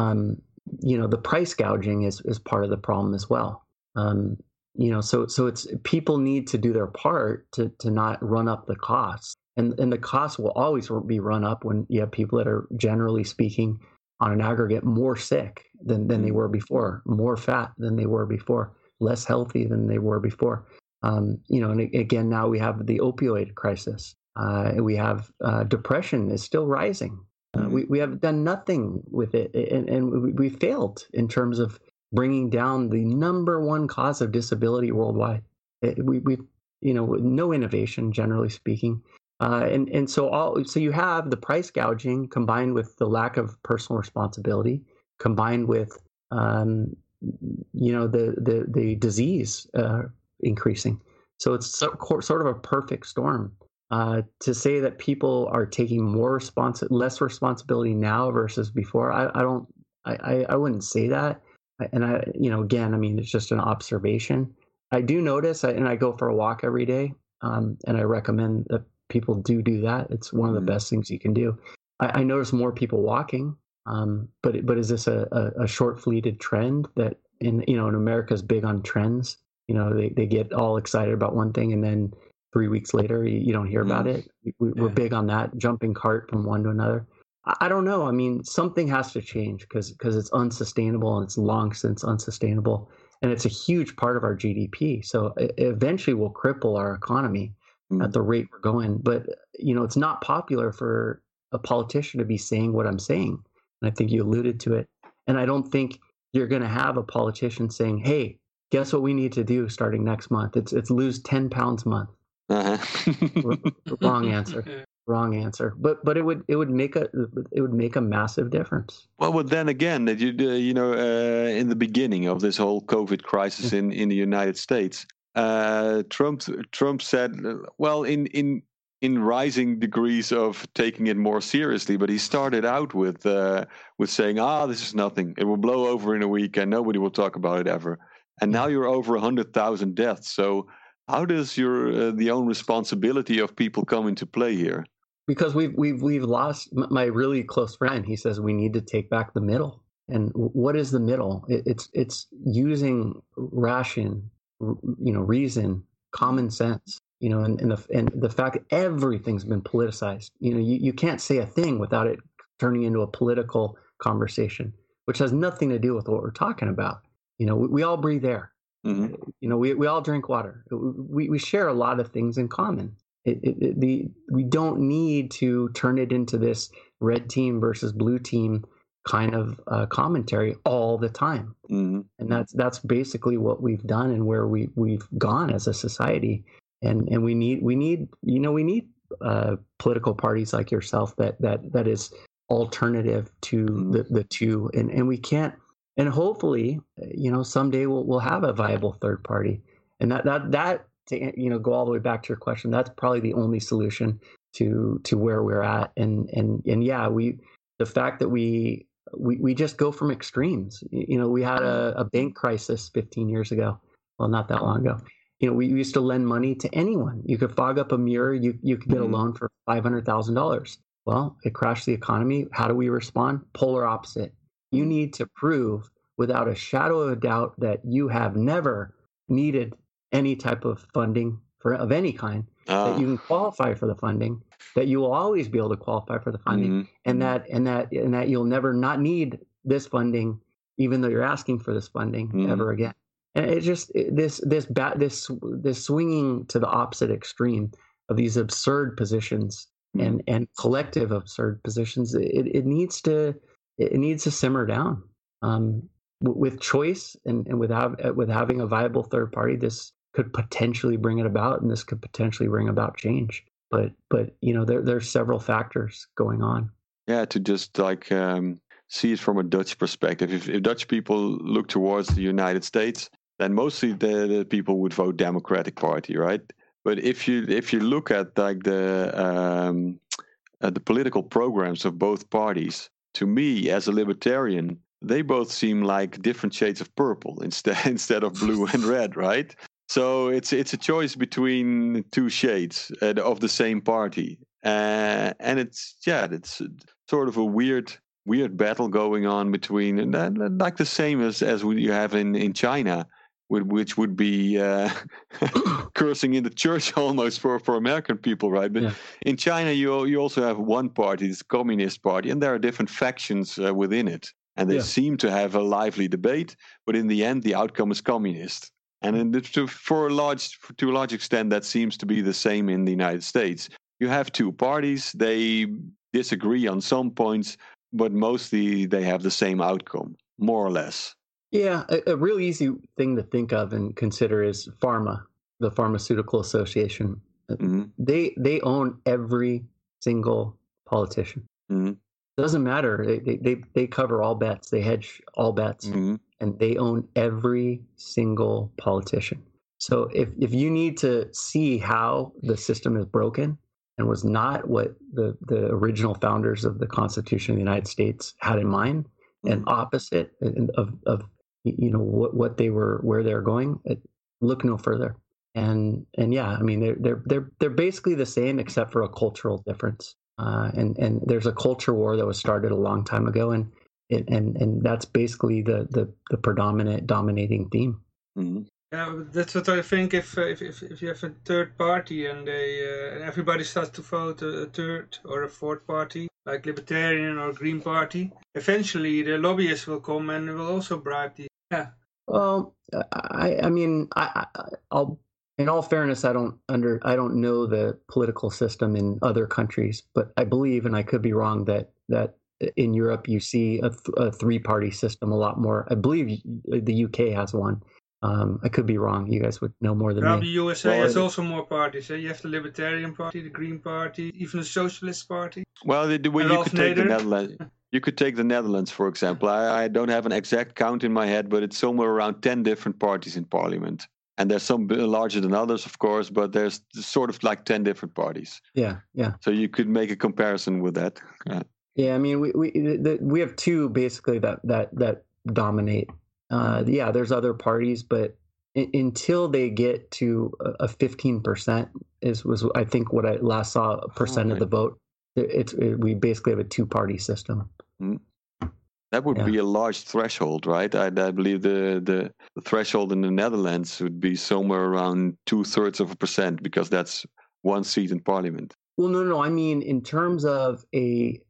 [SPEAKER 3] Um, you know, the price gouging is is part of the problem as well. Um, you know, so so it's people need to do their part to to not run up the costs, and and the costs will always be run up when you have people that are generally speaking on an aggregate more sick than than they mm-hmm. were before, more fat than they were before, less healthy than they were before. Um, you know, and again, now we have the opioid crisis. Uh, we have uh, depression is still rising. Uh, we, we have done nothing with it, and, and we, failed in terms of bringing down the number one cause of disability worldwide. It, we, we, you know, no innovation, generally speaking. Uh, and and so all so you have the price gouging combined with the lack of personal responsibility, combined with um, you know the the the disease uh, increasing. So it's so, sort of a perfect storm. Uh, to say that people are taking more responsi- less responsibility now versus before, I, I don't, I, I wouldn't say that. And I, you know, again, I mean, it's just an observation. I do notice, and I go for a walk every day, um, and I recommend that people do do that. It's one of the mm-hmm. best things you can do. I, I notice more people walking, um, but but is this a, a, a short fleeted trend that in you know in America's big on trends? You know, they, they get all excited about one thing and then three weeks later you, you don't hear mm. about it we, are big on that jumping cart from one to another I, I don't know. I mean something has to change because because it's unsustainable and it's long since unsustainable and it's a huge part of our gdp so it, eventually will cripple our economy mm. at the rate we're going. But you know it's not popular for a politician to be saying what i'm saying and i think you alluded to it. And i don't think you're going to have a politician saying hey guess what we need to do starting next month? It's it's lose 10 pounds a month. Uh-huh. Wrong answer. Wrong answer. But but it would it would make a it would make a massive difference.
[SPEAKER 2] Well, but then again, that you uh, you know uh, in the beginning of this whole COVID crisis in in the United States, uh, Trump Trump said, well, in in in rising degrees of taking it more seriously. But he started out with uh, with saying, "Ah, this is nothing. It will blow over in a week, and nobody will talk about it ever." And now you're over hundred thousand deaths. So how does your uh, the own responsibility of people come into play here?
[SPEAKER 3] Because we've we've we've lost my really close friend. He says we need to take back the middle. And what is the middle? It, it's it's using ration, you know, reason, common sense, you know, and, and the and the fact that everything's been politicized. You know, you, you can't say a thing without it turning into a political conversation, which has nothing to do with what we're talking about. You know, we, we all breathe air. Mm-hmm. You know, we, we all drink water. We, we share a lot of things in common. It, it, the, we don't need to turn it into this red team versus blue team kind of uh, commentary all the time. Mm-hmm. And that's that's basically what we've done and where we we've gone as a society. And and we need we need you know we need uh, political parties like yourself that that that is alternative to mm-hmm. the the two. And and we can't and hopefully, you know, someday we'll we'll have a viable third party, and that that that to you know go all the way back to your question. That's probably the only solution to to where we're at, and and and yeah, we the fact that we we, we just go from extremes. You know, we had a, a bank crisis 15 years ago. Well, not that long ago. You know, we used to lend money to anyone. You could fog up a mirror. You you could get a
[SPEAKER 2] Mhm.
[SPEAKER 3] loan for five hundred thousand dollars. Well, it crashed the economy. How do we respond? Polar opposite. You need to prove without a shadow of a doubt that you have never needed any type of funding for of any kind
[SPEAKER 2] Ah,
[SPEAKER 3] that you can qualify for the funding that you will always be able to qualify for the funding
[SPEAKER 2] mhm.
[SPEAKER 3] and that and that and that you'll never not need this funding even though you're asking for this funding
[SPEAKER 2] Mhm.
[SPEAKER 3] ever again. And it just it- this this bat this this swinging to the opposite extreme of these absurd positions and and collective absurd positions it, it needs to it needs to simmer down. Um, w- with choice and, and with, have, with having a viable third party this could potentially bring it about and this could potentially bring about change. But but you know there there's several factors going on.
[SPEAKER 2] Yeah to just like um, see it from a dutch perspective. If, if dutch people look towards the united states then mostly the, the people would vote democratic party right? But if you if you look at like the um, uh, the political programs of both parties to me as a libertarian they both seem like different shades of purple instead instead of blue and red right so it's it's a choice between two shades uh, of the same party uh, and it's yeah it's sort of a weird weird battle going on between and like the same as as we you have in in China which would be uh, cursing in the church almost for for American people right but
[SPEAKER 3] Yeah.
[SPEAKER 2] in China you you also have one party the Communist Party and there are different factions uh, within it and they
[SPEAKER 3] Yeah.
[SPEAKER 2] seem to have a lively debate but in the end the outcome is communist and in the, to, for a large to a large extent that seems to be the same in the United States you have two parties they disagree on some points but mostly they have the same outcome more or less
[SPEAKER 3] yeah a, a real easy thing to think of and consider is pharma the pharmaceutical association
[SPEAKER 2] Mhm.
[SPEAKER 3] they they own every single politician
[SPEAKER 2] Mhm.
[SPEAKER 3] doesn't matter they, they they cover all bets they hedge all bets
[SPEAKER 2] Mhm.
[SPEAKER 3] And they own every single politician. So if, if you need to see how the system is broken and was not what the, the original founders of the Constitution of the United States had in mind, and opposite of, of you know what, what they were where they're going, look no further. And and yeah, I mean they're they're they're they're basically the same except for a cultural difference. Uh, and and there's a culture war that was started a long time ago, and and and that's basically the, the the predominant dominating theme.
[SPEAKER 2] Mhm.
[SPEAKER 1] Yeah, that's what I think. If uh, if, if if you have a third party and they uh, and everybody starts to vote a, a third or a fourth party, like Libertarian or Green Party, eventually the lobbyists will come and will also bribe the. Yeah,
[SPEAKER 3] Well, I I mean I, I I'll in all fairness I don't under I don't know the political system in other countries, but I believe and I could be wrong that that in Europe you see a, th- a three party system a lot more. I believe the UK has one. Um, I could be wrong. You guys would know more than
[SPEAKER 1] Probably
[SPEAKER 3] me.
[SPEAKER 1] The USA
[SPEAKER 2] Well,
[SPEAKER 1] has
[SPEAKER 2] it-
[SPEAKER 1] also more parties. Eh? You have the Libertarian Party, the Green Party, even the Socialist Party.
[SPEAKER 2] Well, they do- well, you
[SPEAKER 1] Ralph
[SPEAKER 2] could take the Netherlands. You could take the Netherlands, for example. I, I don't have an exact count in my head, but it's somewhere around 10 different parties in parliament. And there's some larger than others, of course, but there's sort of like 10 different parties.
[SPEAKER 3] Yeah, yeah.
[SPEAKER 2] So you could make a comparison with that. Yeah.
[SPEAKER 3] Yeah, I mean, we we the, we have two basically that that that dominate. Uh, yeah, there's other parties, but i- until they get to a fifteen percent is was I think what I last saw a percent of the vote. It- It's it, we basically have a two party system.
[SPEAKER 2] That would
[SPEAKER 3] Yeah.
[SPEAKER 2] be a large threshold, right? I, I believe the, the, the threshold in the Netherlands would be somewhere around two thirds of a percent because that's one seat in parliament.
[SPEAKER 3] Well, no, no, I mean in terms of a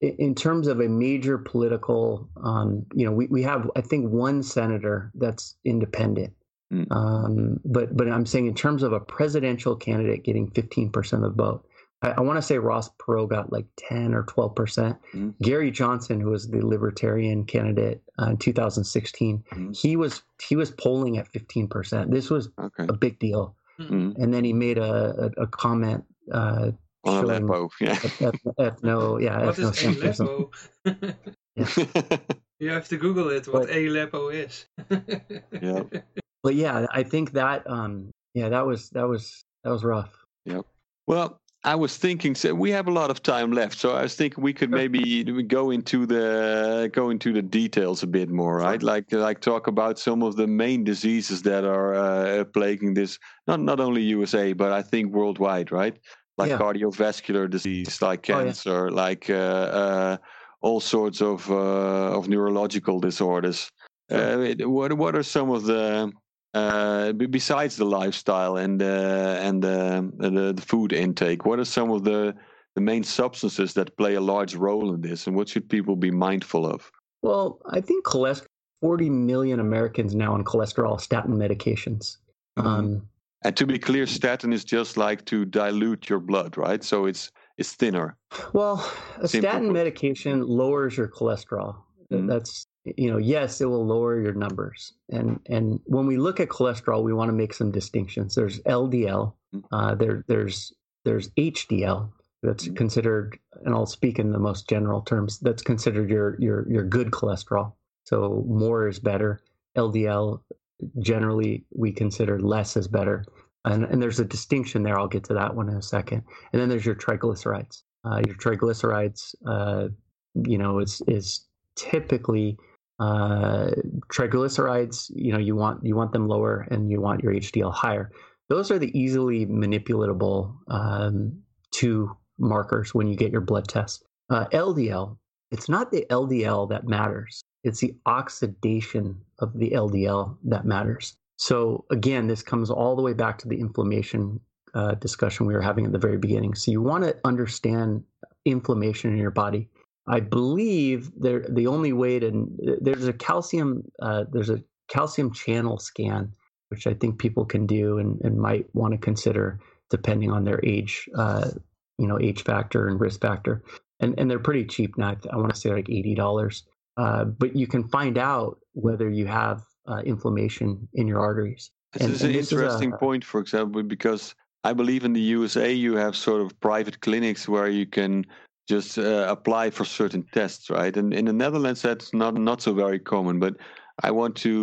[SPEAKER 3] in terms of a major political, um, you know, we, we have I think one senator that's independent.
[SPEAKER 2] Mm.
[SPEAKER 3] Um, but but I'm saying in terms of a presidential candidate getting 15% of the vote, I, I want to say Ross Perot got like 10 or 12%.
[SPEAKER 2] Mm.
[SPEAKER 3] Gary Johnson, who was the Libertarian candidate uh, in 2016,
[SPEAKER 2] Mm.
[SPEAKER 3] he was he was polling at 15%. This was
[SPEAKER 2] Okay.
[SPEAKER 3] a big deal.
[SPEAKER 2] Mhm.
[SPEAKER 3] And then he made a a, a comment. Uh,
[SPEAKER 2] On
[SPEAKER 3] showing-
[SPEAKER 2] Aleppo, yeah.
[SPEAKER 3] eth- ethno, yeah,
[SPEAKER 1] What is
[SPEAKER 3] ethnocentrism.
[SPEAKER 1] Aleppo? you have to Google it. What
[SPEAKER 3] But-
[SPEAKER 1] Aleppo is.
[SPEAKER 2] Yeah.
[SPEAKER 3] But yeah, I think that um, yeah, that was that was that was rough. Yep.
[SPEAKER 2] well, I was thinking so we have a lot of time left, so I was thinking we could maybe go into the go into the details a bit more, right? Like like talk about some of the main diseases that are uh, plaguing this not not only USA but I think worldwide, right? Like
[SPEAKER 3] Yeah.
[SPEAKER 2] cardiovascular disease, like
[SPEAKER 3] Oh, yeah.
[SPEAKER 2] cancer, like uh, uh, all sorts of uh, of neurological disorders. Uh, what what are some of the uh, besides the lifestyle and uh, and uh, the, the food intake? What are some of the the main substances that play a large role in this, and what should people be mindful of?
[SPEAKER 3] Well, I think cholesterol. 40 million Americans now on cholesterol statin medications. Um,
[SPEAKER 2] And to be clear, statin is just like to dilute your blood, right? So it's it's thinner.
[SPEAKER 3] Well, a
[SPEAKER 2] Simple
[SPEAKER 3] statin medication lowers your cholesterol.
[SPEAKER 2] Mhm.
[SPEAKER 3] That's you know, yes, it will lower your numbers. And and when we look at cholesterol, we want to make some distinctions. There's LDL.
[SPEAKER 2] Mhm.
[SPEAKER 3] Uh, there there's there's HDL. That's
[SPEAKER 2] Mhm.
[SPEAKER 3] considered, and I'll speak in the most general terms. That's considered your your your good cholesterol. So more is better. LDL generally we consider less is better. And, and there's a distinction there. I'll get to that one in a second. And then there's your triglycerides. Uh, your triglycerides, uh, you know, is is typically uh, triglycerides. You know, you want you want them lower, and you want your HDL higher. Those are the easily manipulatable um, two markers when you get your blood test. Uh, LDL, it's not the LDL that matters. It's the oxidation of the LDL that matters. So again, this comes all the way back to the inflammation uh, discussion we were having at the very beginning. So you want to understand inflammation in your body. I believe there the only way to there's a calcium uh, there's a calcium channel scan which I think people can do and, and might want to consider depending on their age uh, you know age factor and risk factor and and they're pretty cheap now I want to say like eighty dollars uh, but you can find out whether you have uh, inflammation in your arteries
[SPEAKER 2] This
[SPEAKER 3] And-
[SPEAKER 2] is an
[SPEAKER 3] and this is a-
[SPEAKER 2] interesting point, for example, because I believe in the USA you have sort of private clinics where you can just uh, apply for certain tests, right? And in the Netherlands, that's not not so very common. But I want to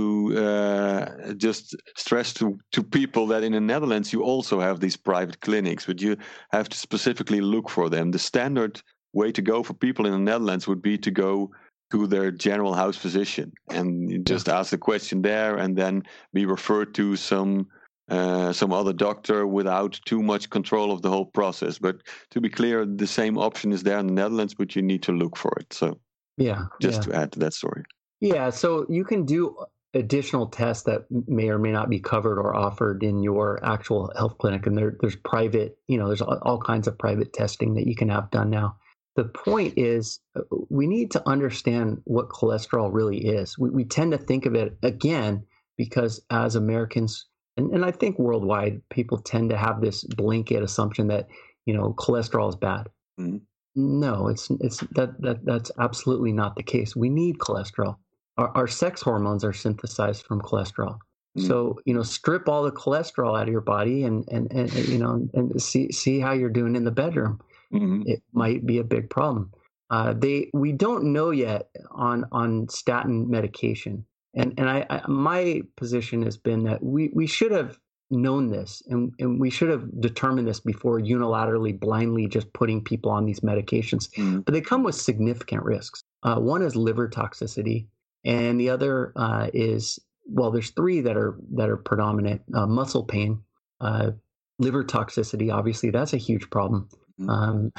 [SPEAKER 2] uh, just stress to to people that in the Netherlands you also have these private clinics, but you have to specifically look for them. The standard way to go for people in the Netherlands would be to go to their general house physician and just ask the question there and then be referred to some uh, some other doctor without too much control of the whole process. But to be clear, the same option is there in the Netherlands, but you need to look for it. So
[SPEAKER 3] yeah
[SPEAKER 2] just
[SPEAKER 3] yeah.
[SPEAKER 2] to add to that story.
[SPEAKER 3] Yeah, so you can do additional tests that may or may not be covered or offered in your actual health clinic, and there, there's private, you know, there's all all kinds of private testing that you can have done now. The point is, uh, we need to understand what cholesterol really is. We, we tend to think of it again because as Americans, and, and I think worldwide, people tend to have this blanket assumption that you know cholesterol is bad.
[SPEAKER 2] Mhm.
[SPEAKER 3] No, it's it's that that that's absolutely not the case. We need cholesterol. Our, our sex hormones are synthesized from cholesterol. So you know, strip all the cholesterol out of your body, and and, and you know, and see see how you're doing in the bedroom.
[SPEAKER 2] Mhm.
[SPEAKER 3] It might be a big problem. Uh, they we don't know yet on on statin medication, and and I, I my position has been that we we should have known this and, and we should have determined this before unilaterally blindly just putting people on these medications
[SPEAKER 2] Mhm.
[SPEAKER 3] but they come with significant risks uh, one is liver toxicity and the other uh, is well there's three that are that are predominant uh, muscle pain uh, liver toxicity obviously that's a huge problem. Um,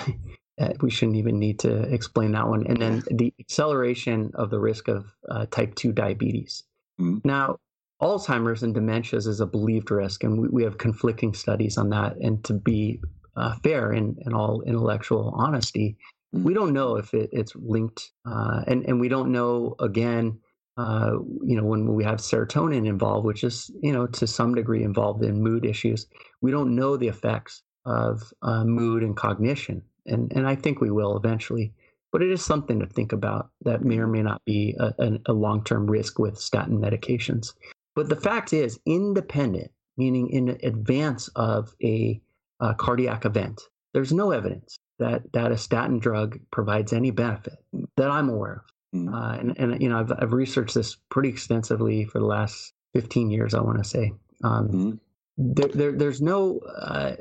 [SPEAKER 3] uh, we shouldn't even need to explain that one and then the acceleration of the risk of uh, type 2 diabetes
[SPEAKER 2] Mhm.
[SPEAKER 3] now Alzheimer's and dementias is a believed risk, and we, we have conflicting studies on that. And to be uh, fair and in all intellectual honesty,
[SPEAKER 2] Mm.
[SPEAKER 3] we don't know if it, it's linked, uh, and and we don't know again. Uh, you know, when we have serotonin involved, which is you know to some degree involved in mood issues, we don't know the effects of uh, mood and cognition, and and I think we will eventually. But it is something to think about that may or may not be a, a, a long term risk with statin medications. But the fact is, independent, meaning in advance of a, uh cardiac event, there's no evidence that, that a statin drug provides any benefit that I'm aware of.
[SPEAKER 2] Mhm.
[SPEAKER 3] Uh, and, and, you know, I've, I've researched this pretty extensively for the last 15 years, I want to say. Um,
[SPEAKER 2] Mhm.
[SPEAKER 3] there, there, there's no uh,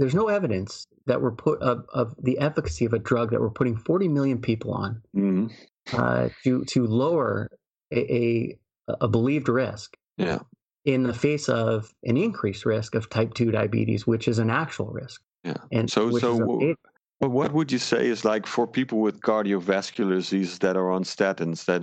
[SPEAKER 3] there's no evidence that we're put of, of the efficacy of a drug that we're putting 40 million people on
[SPEAKER 2] hmm
[SPEAKER 3] uh, to to lower a, a a believed risk
[SPEAKER 2] Yeah.
[SPEAKER 3] in the face of an increased risk of type 2 diabetes, which is an actual risk.
[SPEAKER 2] Yeah.
[SPEAKER 3] And
[SPEAKER 2] So- so
[SPEAKER 3] is a
[SPEAKER 2] w-
[SPEAKER 3] big-
[SPEAKER 2] But what would you say is like for people with cardiovascular disease that are on statins that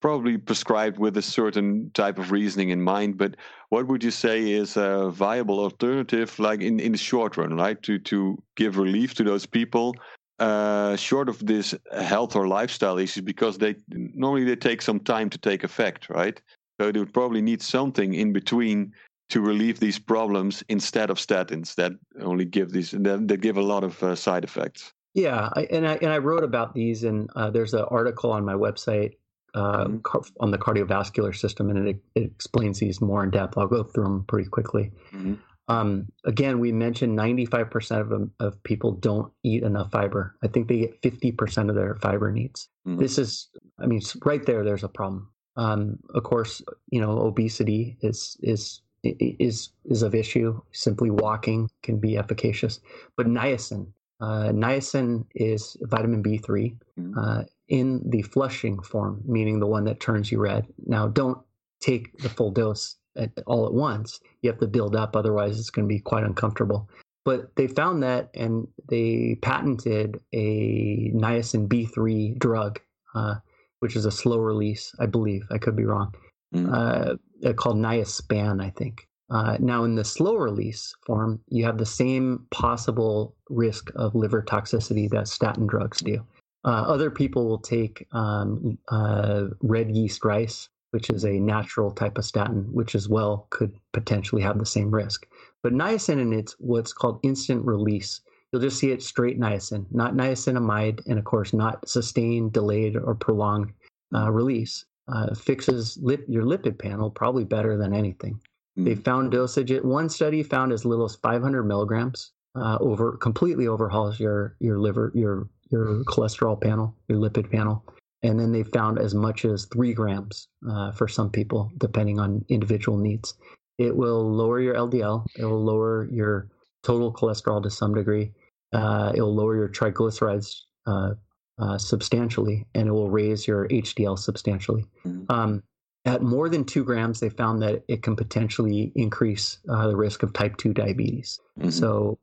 [SPEAKER 2] probably prescribed with a certain type of reasoning in mind, but what would you say is a viable alternative, like in, in the short run, right, to to give relief to those people, uh, short of this health or lifestyle issues, because they normally they take some time to take effect, right? So they would probably need something in between to relieve these problems instead of statins that only give these that, that give a lot of uh, side effects.
[SPEAKER 3] yeah, I, and I and I wrote about these, and uh, there's an article on my website uh,
[SPEAKER 2] Mhm.
[SPEAKER 3] on the cardiovascular system, and it, it explains these more in depth. I'll go through them pretty quickly.
[SPEAKER 2] Mhm.
[SPEAKER 3] Um, again, we mentioned 95% of them, of people don't eat enough fiber. I think they get 50% of their fiber needs.
[SPEAKER 2] Mhm.
[SPEAKER 3] This is, I mean, right there, there's a problem. Um, of course, you know, obesity is is is is of issue. Simply walking can be efficacious, but niacin, uh, niacin is vitamin B3
[SPEAKER 2] Mhm.
[SPEAKER 3] uh, in the flushing form, meaning the one that turns you red. Now, don't take the full dose at, all at once. You have to build up, otherwise, it's going to be quite uncomfortable. But they found that and they patented a niacin B3 drug, uh, which is a slow release, I believe. I could be wrong. Uh, uh, called Niaspan, I think. Uh, now, in the slow release form, you have the same possible risk of liver toxicity that statin drugs do. Uh, other people will take um, uh, red yeast rice, which is a natural type of statin, which as well could potentially have the same risk. But niacin in its what's called instant release. You'll just see it straight niacin, not niacinamide, and of course not sustained, delayed, or prolonged uh, release. Uh, fixes lip, your lipid panel probably better than anything. They
[SPEAKER 2] Mhm.
[SPEAKER 3] found dosage. One study found as little as 500 milligrams uh, over completely overhauls your your liver your your cholesterol panel, your lipid panel, and then they found as much as three grams uh, for some people, depending on individual needs. It will lower your LDL. It will lower your total cholesterol to some degree. Uh, it will lower your triglycerides uh, uh, substantially, and it will raise your HDL substantially.
[SPEAKER 2] Mhm.
[SPEAKER 3] Um, at more than two grams, they found that it can potentially increase uh, the risk of type 2 diabetes.
[SPEAKER 2] Mhm.
[SPEAKER 3] So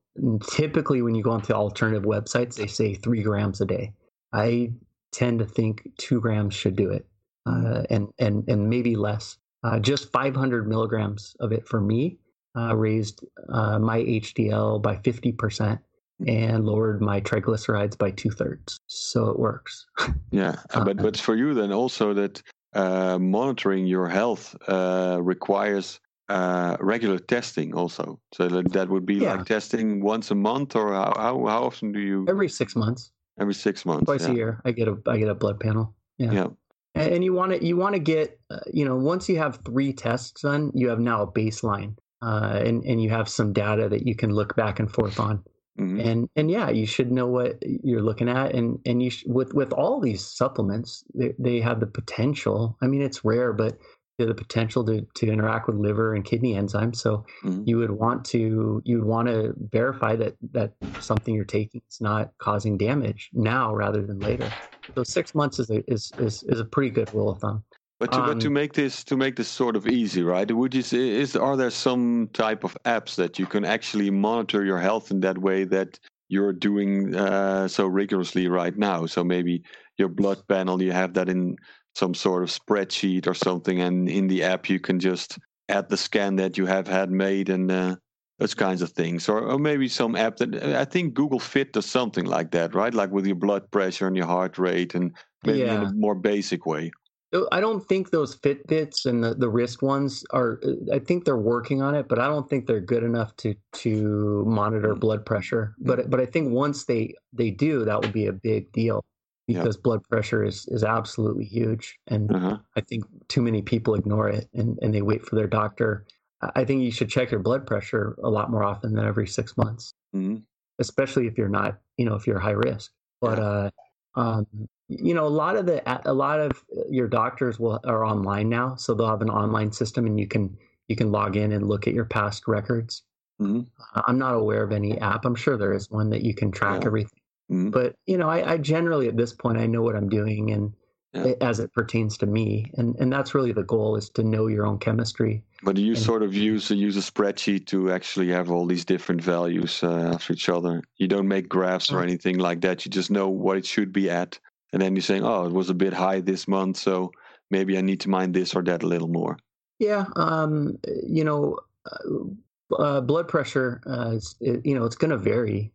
[SPEAKER 3] typically, when you go onto alternative websites, they say three grams a day. I tend to think two grams should do it, uh, and, and, and maybe less. Uh, just 500 milligrams of it for me uh, raised uh, my HDL by 50% and lowered my triglycerides by two thirds. So it works.
[SPEAKER 2] Yeah, uh, but but for you then also that uh, monitoring your health uh, requires uh, regular testing also. So that, that would be
[SPEAKER 3] Yeah.
[SPEAKER 2] like testing once a month, or how how, how often do you?
[SPEAKER 3] Every six months,
[SPEAKER 2] Every six months.
[SPEAKER 3] twice
[SPEAKER 2] yeah.
[SPEAKER 3] a year, I get a I get a blood panel. Yeah.
[SPEAKER 2] Yeah.
[SPEAKER 3] And and you want to you want to get uh, you know once you have three tests done, you have now a baseline, uh, and and you have some data that you can look back and forth on.
[SPEAKER 2] Mhm.
[SPEAKER 3] And and yeah, you should know what you're looking at, and and you sh- with with all these supplements, they, they have the potential. I mean, it's rare, but the potential to to interact with liver and kidney enzymes. So
[SPEAKER 2] Mhm.
[SPEAKER 3] you would want to you would want to verify that that something you're taking is not causing damage now rather than later. So six months is a is is, is a pretty good rule of thumb.
[SPEAKER 2] But to, but to
[SPEAKER 3] Um,
[SPEAKER 2] make this to make this sort of easy, right? Would you say is are there some type of apps that you can actually monitor your health in that way that you're doing uh, so rigorously right now? So maybe your blood panel, you have that in some sort of spreadsheet or something, and in the app you can just add the scan that you have had made and uh, those kinds of things, or, or maybe some app that I think Google Fit does something like that, right? Like with your blood pressure and your heart rate, and maybe in a more basic way.
[SPEAKER 3] Uh, I don't think those Fitbits and the, the wrist ones are. uh, I think they're working on it, but I don't think they're good enough to to monitor
[SPEAKER 2] Mm.
[SPEAKER 3] blood pressure. But but I think once they they do, that would be a big deal
[SPEAKER 2] Yeah.
[SPEAKER 3] because blood pressure is is absolutely huge, and
[SPEAKER 2] Uh-huh.
[SPEAKER 3] I think too many people ignore it and and they wait for their doctor. I think you should check your blood pressure a lot more often than every six months,
[SPEAKER 2] Mhm.
[SPEAKER 3] especially if you're not you know if you're high risk. But uh, um, you know, a lot of the a lot of your doctors will are online now, so they'll have an online system, and you can you can log in and look at your past records.
[SPEAKER 2] hmm
[SPEAKER 3] Uh, I'm not aware of any app. I'm sure there is one that you can track
[SPEAKER 2] Yeah.
[SPEAKER 3] everything.
[SPEAKER 2] hmm
[SPEAKER 3] But you know, I, I generally at this point I know what I'm doing and
[SPEAKER 2] Yeah.
[SPEAKER 3] as it pertains to me, and and that's really the goal is to know your own chemistry.
[SPEAKER 2] But do you
[SPEAKER 3] And-
[SPEAKER 2] sort of use use a spreadsheet to actually have all these different values uh, after each other? You don't make graphs or
[SPEAKER 3] Uh,
[SPEAKER 2] anything like that. You just know what it should be at, and then you're saying, "Oh, it was a bit high this month, so maybe I need to mind this or that a little more."
[SPEAKER 3] Yeah, um, you know, uh, uh, blood pressure, uh, is, it, you know, it's going to vary.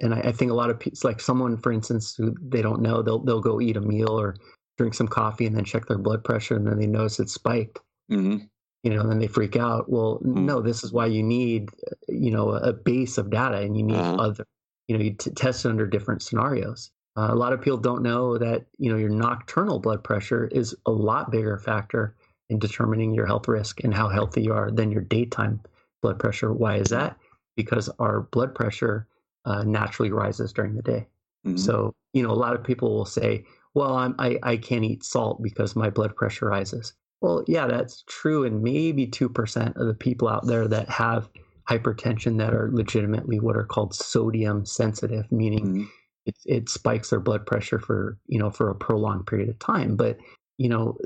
[SPEAKER 3] And I, I think a lot of people, like someone, for instance, who they don't know, they'll they'll go eat a meal or drink some coffee and then check their blood pressure and then they notice it's spiked.
[SPEAKER 2] hmm
[SPEAKER 3] You know, and then they freak out. Well,
[SPEAKER 2] Mm.
[SPEAKER 3] no, this is why you need, you know, a base of data and you need
[SPEAKER 2] Uh-huh.
[SPEAKER 3] other, you know, you t- test it under different scenarios. Uh, a lot of people don't know that you know your nocturnal blood pressure is a lot bigger factor in determining your health risk and how healthy you are than your daytime blood pressure. Why is that? Because our blood pressure uh, naturally rises during the day.
[SPEAKER 2] hmm
[SPEAKER 3] So you know, a lot of people will say, "Well, I'm, I I can't eat salt because my blood pressure rises." Well, yeah, that's true, and maybe two percent of the people out there that have hypertension that are legitimately what are called sodium sensitive, meaning
[SPEAKER 2] hmm
[SPEAKER 3] it, it spikes their blood pressure for you know for a prolonged period of time but you know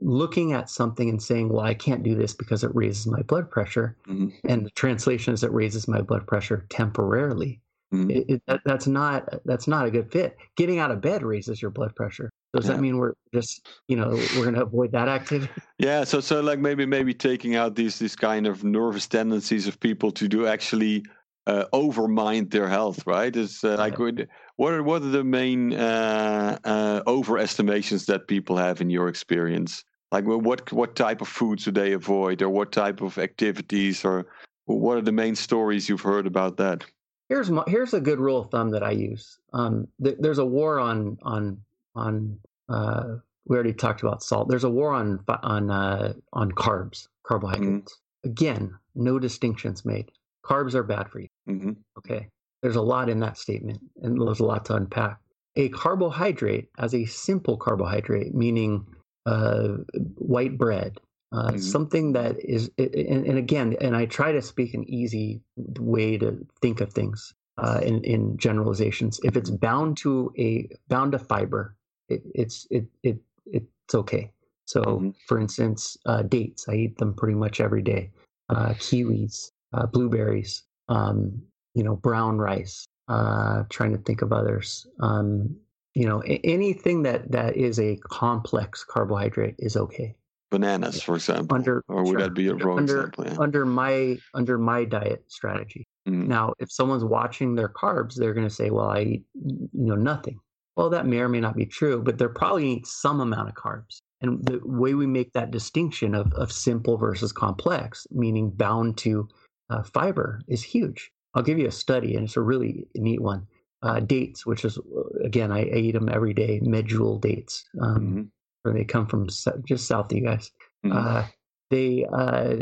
[SPEAKER 3] looking at something and saying well i can't do this because it raises my blood pressure
[SPEAKER 2] hmm
[SPEAKER 3] and the translation is it raises my blood pressure temporarily
[SPEAKER 2] hmm
[SPEAKER 3] it, it, that, that's not that's not a good fit getting out of bed raises your blood pressure does
[SPEAKER 2] Yeah.
[SPEAKER 3] that mean we're just you know we're going to avoid that activity
[SPEAKER 2] Yeah, so so like maybe maybe taking out these these kind of nervous tendencies of people to do actually uh, overmind their health, right? Is uh, like what what are what are the main uh, uh, overestimations that people have in your experience? Like wh- what what type of foods do they avoid, or what type of activities, or what are the main stories you've heard about that?
[SPEAKER 3] Here's my, here's a good rule of thumb that I use. Um, th- there's a war on on on. Uh, we already talked about salt. There's a war on on uh, on carbs, carbohydrates. Again, no distinctions made. Carbs are bad for you.
[SPEAKER 2] hmm
[SPEAKER 3] Okay, there's a lot in that statement, and there's a lot to unpack. A carbohydrate, as a simple carbohydrate, meaning uh, white bread, uh,
[SPEAKER 2] Mhm.
[SPEAKER 3] something that is, and, and again, and I try to speak an easy way to think of things uh, in, in generalizations. If it's bound to a bound to fiber, it, it's it it it's okay. So,
[SPEAKER 2] Mhm.
[SPEAKER 3] for instance, uh, dates, I eat them pretty much every day. Uh, kiwis, uh, blueberries, um, you know, brown rice. Uh, trying to think of others. Um, you know, anything that that is a complex carbohydrate is okay
[SPEAKER 2] Bananas, for example,
[SPEAKER 3] under
[SPEAKER 2] or would
[SPEAKER 3] sure,
[SPEAKER 2] that be a wrong
[SPEAKER 3] under
[SPEAKER 2] example? Yeah.
[SPEAKER 3] under my under my diet strategy.
[SPEAKER 2] Mhm.
[SPEAKER 3] Now, if someone's watching their carbs, they're going to say, "Well, I eat you know nothing." Well, that may or may not be true, but they're probably eat some amount of carbs. And the way we make that distinction of, of simple versus complex, meaning bound to uh, fiber, is huge. I'll give you a study, and it's a really neat one. Uh, dates, which is uh, again, I, I eat them every day. Medjool dates, um,
[SPEAKER 2] Mhm.
[SPEAKER 3] Where they come from just south of you guys
[SPEAKER 2] Mhm.
[SPEAKER 3] uh, they uh,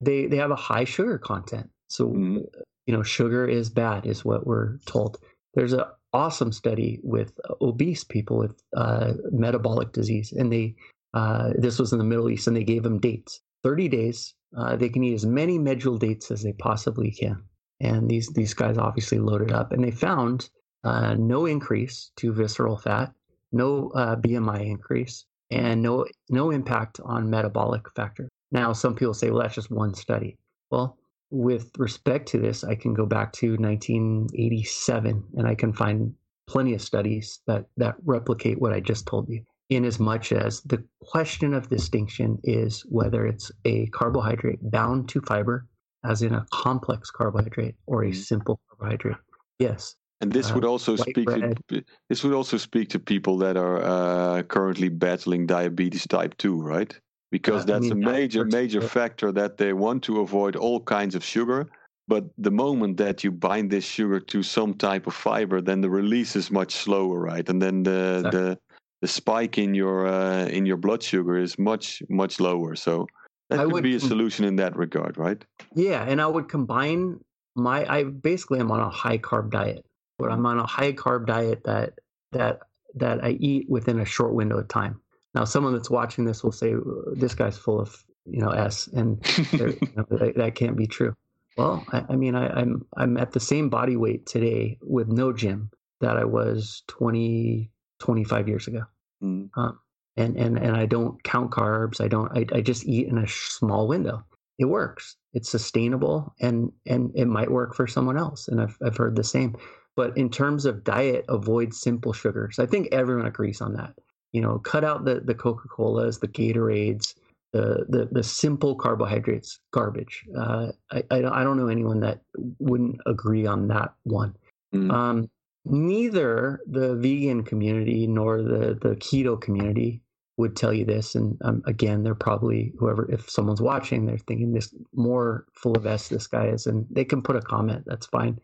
[SPEAKER 3] they they have a high sugar content. So
[SPEAKER 2] Mhm.
[SPEAKER 3] you know, sugar is bad, is what we're told. There's an awesome study with obese people with uh, metabolic disease, and they uh, this was in the Middle East, and they gave them dates. Thirty days, uh, they can eat as many medjool dates as they possibly can. And these these guys obviously loaded up, and they found uh, no increase to visceral fat, no uh, BMI increase, and no no impact on metabolic factor. Now, some people say, well, that's just one study. Well, with respect to this, I can go back to 1987 and I can find plenty of studies that, that replicate what I just told you. In as much as the question of distinction is whether it's a carbohydrate bound to fiber, as in a complex carbohydrate, or a
[SPEAKER 2] Mhm.
[SPEAKER 3] simple carbohydrate. Yes.
[SPEAKER 2] And this
[SPEAKER 3] uh,
[SPEAKER 2] would also speak
[SPEAKER 3] bread.
[SPEAKER 2] to this would also speak to people that are uh, currently battling diabetes type two, right? Because
[SPEAKER 3] Uh, I
[SPEAKER 2] that's
[SPEAKER 3] mean,
[SPEAKER 2] a major major factor that they want to avoid all kinds of sugar. But the moment that you bind this sugar to some type of fiber, then the release is much slower, right? And then the
[SPEAKER 3] Exactly.
[SPEAKER 2] the the spike in your uh, in your blood sugar is much much lower. So that
[SPEAKER 3] I
[SPEAKER 2] could
[SPEAKER 3] would
[SPEAKER 2] be a solution in that regard, right?
[SPEAKER 3] Yeah, and I would combine my I basically am on a high carb diet. But I'm on a high carb diet that that that I eat within a short window of time. Now someone that's watching this will say this guy's full of, you know, S and you know, that, that can't be true. Well, I, I mean, I, I'm I'm at the same body weight today with no gym that I was 20, 25 years ago.
[SPEAKER 2] Mm.
[SPEAKER 3] Um, and, and, and I don't count carbs. I don't, I, I just eat in a small window. It works. It's sustainable and, and it might work for someone else. And I've, I've heard the same. But in terms of diet, avoid simple sugars. I think everyone agrees on that. You know, cut out the, the Coca Colas, the Gatorades, the, the, the simple carbohydrates, garbage. Uh, I, I, I don't know anyone that wouldn't agree on that one.
[SPEAKER 2] Mm.
[SPEAKER 3] Um, neither the vegan community nor the, the keto community would tell you this. And um, again, they're probably whoever, if someone's watching, they're thinking this more full of S this guy is, and they can put a comment. That's fine.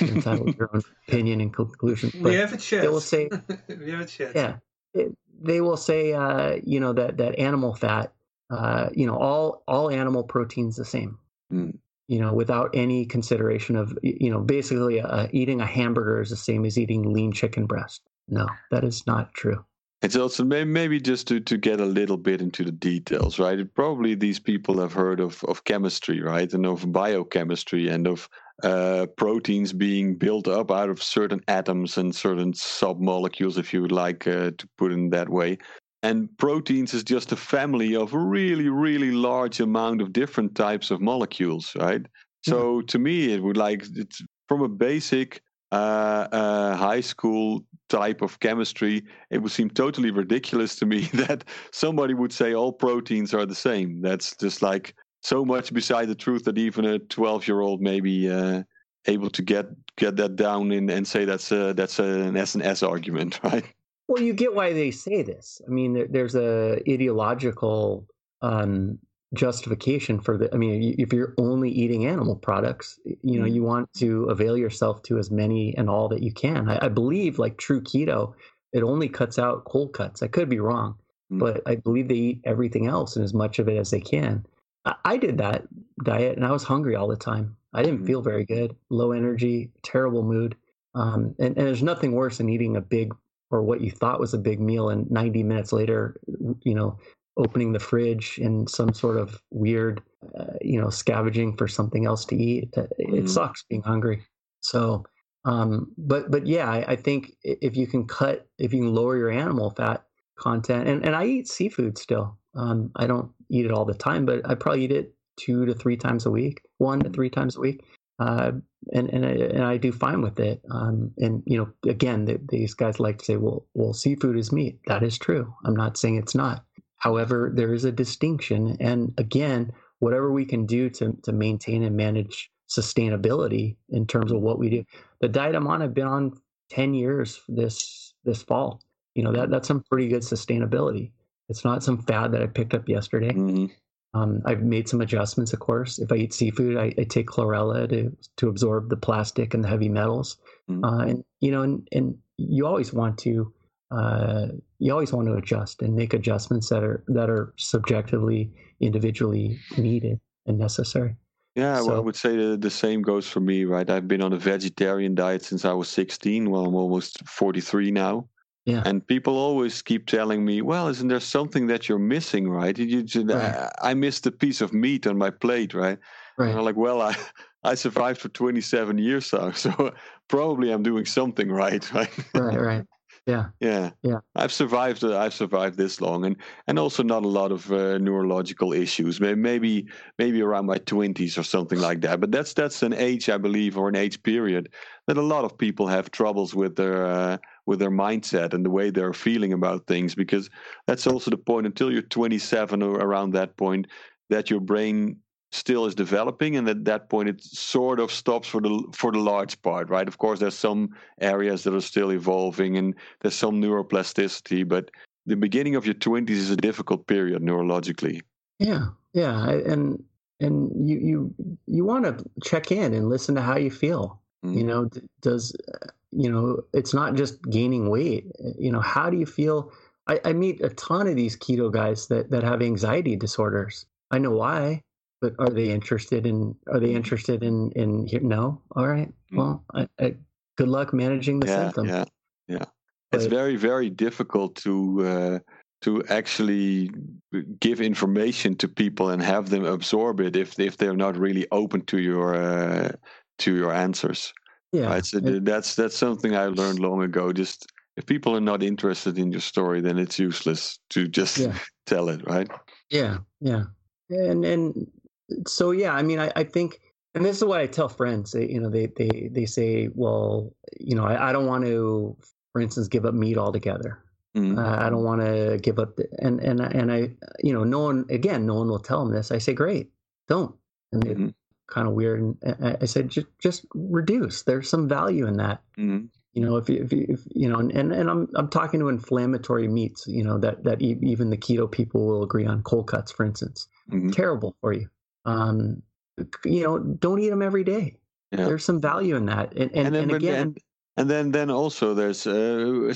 [SPEAKER 3] Entitled your own opinion and conclusion. But
[SPEAKER 1] we have a chat.
[SPEAKER 3] they will say,
[SPEAKER 1] we have a chat.
[SPEAKER 3] yeah, it, they will say, uh, you know, that that animal fat, uh, you know, all all animal proteins the same.
[SPEAKER 2] Mm.
[SPEAKER 3] You know, without any consideration of, you know, basically uh, eating a hamburger is the same as eating lean chicken breast. No, that is not true.
[SPEAKER 2] It's also maybe just to, to get a little bit into the details, right? Probably these people have heard of, of chemistry, right? And of biochemistry and of uh, proteins being built up out of certain atoms and certain submolecules, if you would like uh, to put it in that way. And proteins is just a family of really, really large amount of different types of molecules, right? So to me, it would like it's from a basic uh, uh, high school type of chemistry, it would seem totally ridiculous to me that somebody would say all proteins are the same. That's just like so much beside the truth that even a 12 year old may be uh, able to get get that down in, and say that's a, that's an S and S argument, right?
[SPEAKER 3] Well, you get why they say this. I mean, there, there's a ideological um, justification for the. I mean, if you're only eating animal products, you know,
[SPEAKER 2] Mm.
[SPEAKER 3] you want to avail yourself to as many and all that you can. I, I believe, like true keto, it only cuts out cold cuts. I could be wrong,
[SPEAKER 2] Mm.
[SPEAKER 3] but I believe they eat everything else and as much of it as they can. I, did that diet, and I was hungry all the time. I didn't
[SPEAKER 2] Mm.
[SPEAKER 3] feel very good, low energy, terrible mood. Um, and, and there's nothing worse than eating a big or what you thought was a big meal and 90 minutes later you know opening the fridge in some sort of weird uh, you know scavenging for something else to eat Uh, it
[SPEAKER 2] Mhm.
[SPEAKER 3] sucks being hungry so um but but yeah I, I think if you can cut if you can lower your animal fat content and, and i eat seafood still um i don't eat it all the time but i probably eat it two to three times a week one to three times a week uh, and and I, and I do fine with it. Um, and you know, again, the, these guys like to say, "Well, well, seafood is meat." That is true. I'm not saying it's not. However, there is a distinction, and again, whatever we can do to to maintain and manage sustainability in terms of what we do. The diet I'm on, I've been on ten years this this fall. You know that that's some pretty good sustainability. It's not some fad that I picked up yesterday.
[SPEAKER 2] Mhm.
[SPEAKER 3] Um, I've made some adjustments, of course. If I eat seafood, I, I take chlorella to to absorb the plastic and the heavy metals.
[SPEAKER 2] Mhm.
[SPEAKER 3] Uh, and you know, and, and you always want to uh, you always want to adjust and make adjustments that are that are subjectively, individually needed and necessary.
[SPEAKER 2] Yeah, well, I would say the, the same goes for me, right? I've been on a vegetarian diet since I was 16. Well, I'm almost 43 now.
[SPEAKER 3] Yeah.
[SPEAKER 2] And people always keep telling me, well, isn't there something that you're missing, right? You just,
[SPEAKER 3] Right.
[SPEAKER 2] I, I missed a piece of meat on my plate, right? And I'm like, well, I, I survived for 27 years, so, so probably I'm doing something right, right?
[SPEAKER 3] Right. Right. Yeah.
[SPEAKER 2] Yeah,
[SPEAKER 3] Yeah.
[SPEAKER 2] I've survived. Uh, I've survived this long, and and also not a lot of uh, neurological issues. Maybe maybe around my twenties or something like that. But that's that's an age, I believe, or an age period that a lot of people have troubles with their uh, with their mindset and the way they're feeling about things. Because that's also the point. Until you're 27 or around that point, that your brain still is developing and at that point it sort of stops for the for the large part right of course there's some areas that are still evolving and there's some neuroplasticity but the beginning of your 20s is a difficult period neurologically
[SPEAKER 3] Yeah. Yeah. And and you you you want to check in and listen to how you feel.
[SPEAKER 2] Mm.
[SPEAKER 3] you know does you know it's not just gaining weight you know how do you feel? I, I meet a ton of these keto guys that that have anxiety disorders. I know why but are they interested in are they interested in in here no? All right.
[SPEAKER 2] Mm.
[SPEAKER 3] well I, I, good luck managing the
[SPEAKER 2] yeah
[SPEAKER 3] symptoms.
[SPEAKER 2] yeah yeah. It's very very difficult to uh, to actually give information to people and have them absorb it if if they're not really open to your uh, to your answers.
[SPEAKER 3] Yeah,
[SPEAKER 2] right? so
[SPEAKER 3] it-
[SPEAKER 2] that's that's something I learned long ago. Just if people are not interested in your story, then it's useless to just
[SPEAKER 3] Yeah.
[SPEAKER 2] tell it, right?
[SPEAKER 3] Yeah, yeah, and and so yeah, I mean, I, I think, and this is what I tell friends. They, you know, they they they say, well, you know, I, I don't want to, for instance, give up meat altogether.
[SPEAKER 2] Mhm.
[SPEAKER 3] Uh, I don't want to give up, the, and and and I, you know, no one again, no one will tell them this. I say, great, don't, and
[SPEAKER 2] Mhm.
[SPEAKER 3] Kind of weird. And I, said, just just reduce. There's some value in that.
[SPEAKER 2] Mhm.
[SPEAKER 3] You know, if you, if you, if, you know, and, and, and I'm, I'm talking to inflammatory meats, you know, that, that even the keto people will agree on cold cuts, for instance,
[SPEAKER 2] Mhm.
[SPEAKER 3] terrible for you. Um, you know, don't eat them every day.
[SPEAKER 2] Yeah.
[SPEAKER 3] There's some value in that. And, and,
[SPEAKER 2] and then
[SPEAKER 3] and again,
[SPEAKER 2] then- and then then also there's uh,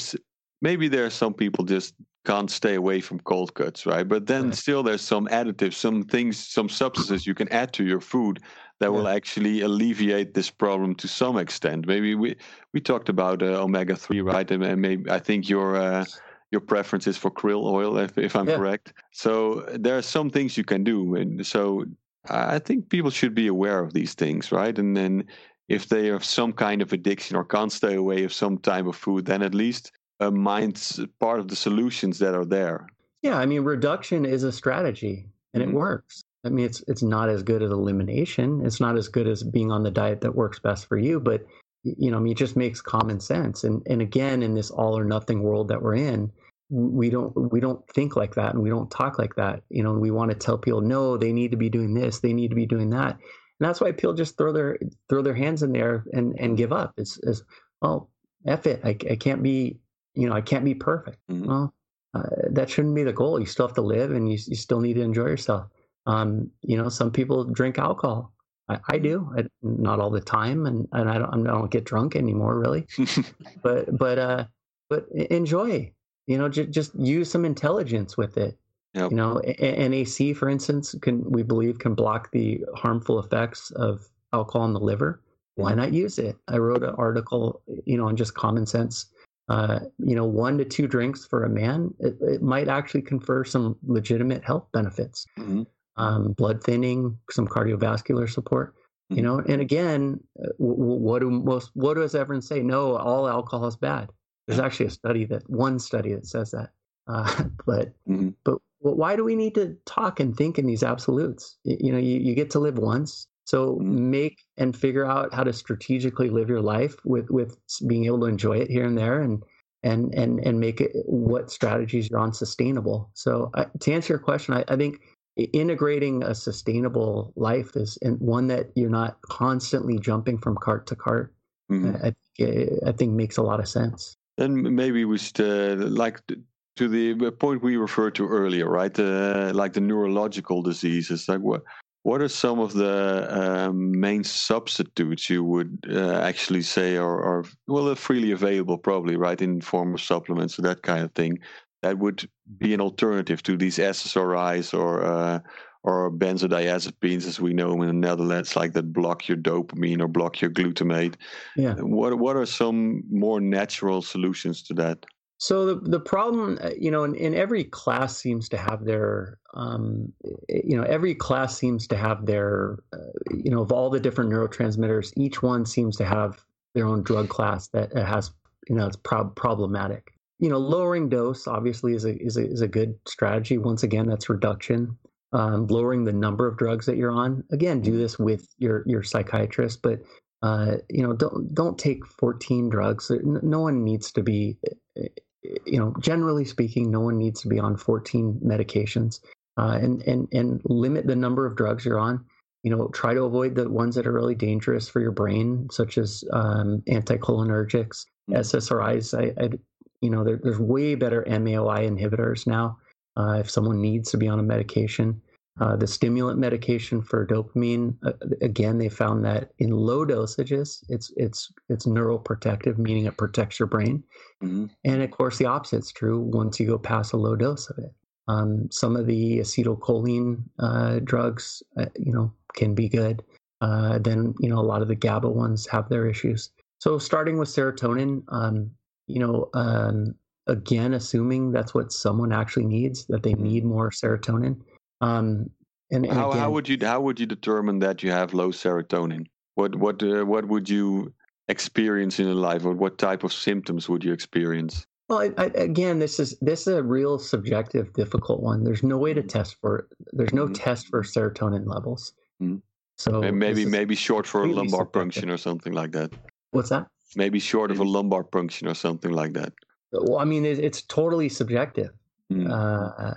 [SPEAKER 2] maybe there are some people just can't stay away from cold cuts right? But then
[SPEAKER 3] Right.
[SPEAKER 2] still there's some additives some things some substances you can add to your food that will actually alleviate this problem to some extent. Maybe we we talked about uh, omega-3 right? And, and maybe i think your uh, your preference is for krill oil if, if i'm
[SPEAKER 3] Yeah.
[SPEAKER 2] correct. So there are some things you can do and so i I think people should be aware of these things right? And then if they have some kind of addiction or can't stay away of some type of food, then at least uh, mind's part of the solutions that are there.
[SPEAKER 3] yeah, I mean, reduction is a strategy and
[SPEAKER 2] Mhm.
[SPEAKER 3] it works. I mean, it's, it's not as good as elimination. It's not as good as being on the diet that works best for you, but you know, I mean, it just makes common sense. And, and again, in this all or nothing world that we're in, we don't we don't think like that and we don't talk like that you know we want to tell people no they need to be doing this they need to be doing that and that's why people just throw their throw their hands in there and and give up it's, it's well F it I, I can't be you know I can't be perfect.
[SPEAKER 2] Mhm.
[SPEAKER 3] well uh, that shouldn't be the goal. You still have to live and you, you still need to enjoy yourself. Um you know some people drink alcohol. I, I do. I, not all the time and, and I don't I don't get drunk anymore really. But but uh but enjoy. You know just just use some intelligence with it.
[SPEAKER 2] Yep.
[SPEAKER 3] you know A- A- nac for instance can we believe can block the harmful effects of alcohol in the liver. Why not use it? I wrote an article you know on just common sense uh, you know one to two drinks for a man it, it might actually confer some legitimate health benefits
[SPEAKER 2] Mhm.
[SPEAKER 3] um, blood thinning some cardiovascular support you
[SPEAKER 2] Mhm.
[SPEAKER 3] know and again uh, w- w- what do most what does everyone say no all alcohol is bad there's actually a study that one study that says that uh, but
[SPEAKER 2] Mhm.
[SPEAKER 3] but wh- why do we need to talk and think in these absolutes you know you, you get to live once so make and figure out how to strategically live your life with with being able to enjoy it here and there and and and and make it what strategies you're on sustainable so uh, to answer your question I, I think integrating a sustainable life is and one that you're not constantly jumping from cart to cart
[SPEAKER 2] Mhm.
[SPEAKER 3] I, I, think- makes a lot of sense
[SPEAKER 2] And maybe we should, uh, like to the point we referred to earlier, right? Uh, like the neurological diseases. Like what? What are some of the um, main substitutes you would uh, actually say are, are well freely available, probably right in form of supplements or that kind of thing? That would be an alternative to these SSRIs or uh, or benzodiazepines, as we know in the Netherlands, like that block your dopamine or block your glutamate.
[SPEAKER 3] yeah
[SPEAKER 2] What what are some more natural solutions to that?
[SPEAKER 3] So the the problem, uh, you know, in, in every class seems to have their, um, you know, every class seems to have their, uh, you know, of all the different neurotransmitters, each one seems to have their own drug class that that has, you know, it's prob- problematic. You know, lowering dose obviously is a is a is a good strategy. Once again, that's reduction. Um, lowering the number of drugs that you're on. Again, do this with your your psychiatrist, but uh, you know, don't don't take 14 drugs. No one needs to be you know, generally speaking, no one needs to be on 14 medications, uh, and and and limit the number of drugs you're on. You know, try to avoid the ones that are really dangerous for your brain, such as um, anticholinergics, SSRIs. I, I you know, there, there's way better MAOI inhibitors now. Uh, if someone needs to be on a medication, uh, the stimulant medication for dopamine, uh, again, they found that in low dosages, it's it's it's neuroprotective, meaning it protects your brain.
[SPEAKER 2] hmm
[SPEAKER 3] And of course, the opposite is true once you go past a low dose of it. Um, some of the acetylcholine uh, drugs, uh, you know, can be good. Uh, then, you know, a lot of the GABA ones have their issues. So, starting with serotonin, um, you know, um, again assuming that's what someone actually needs that they need more serotonin um, and, and
[SPEAKER 2] How
[SPEAKER 3] again,
[SPEAKER 2] how would you how would you determine that you have low serotonin? What what uh, what would you experience in your life, or what type of symptoms would you experience?
[SPEAKER 3] well I, I, again this is this is a real subjective difficult one there's no way to test for there's no
[SPEAKER 2] Mhm.
[SPEAKER 3] test for serotonin levels
[SPEAKER 2] Mhm.
[SPEAKER 3] so
[SPEAKER 2] May- maybe maybe short for a lumbar
[SPEAKER 3] subjective.
[SPEAKER 2] puncture or something like that.
[SPEAKER 3] what's that
[SPEAKER 2] Maybe short of a lumbar puncture or something like that.
[SPEAKER 3] well i mean it, it's totally subjective
[SPEAKER 2] Mm.
[SPEAKER 3] uh,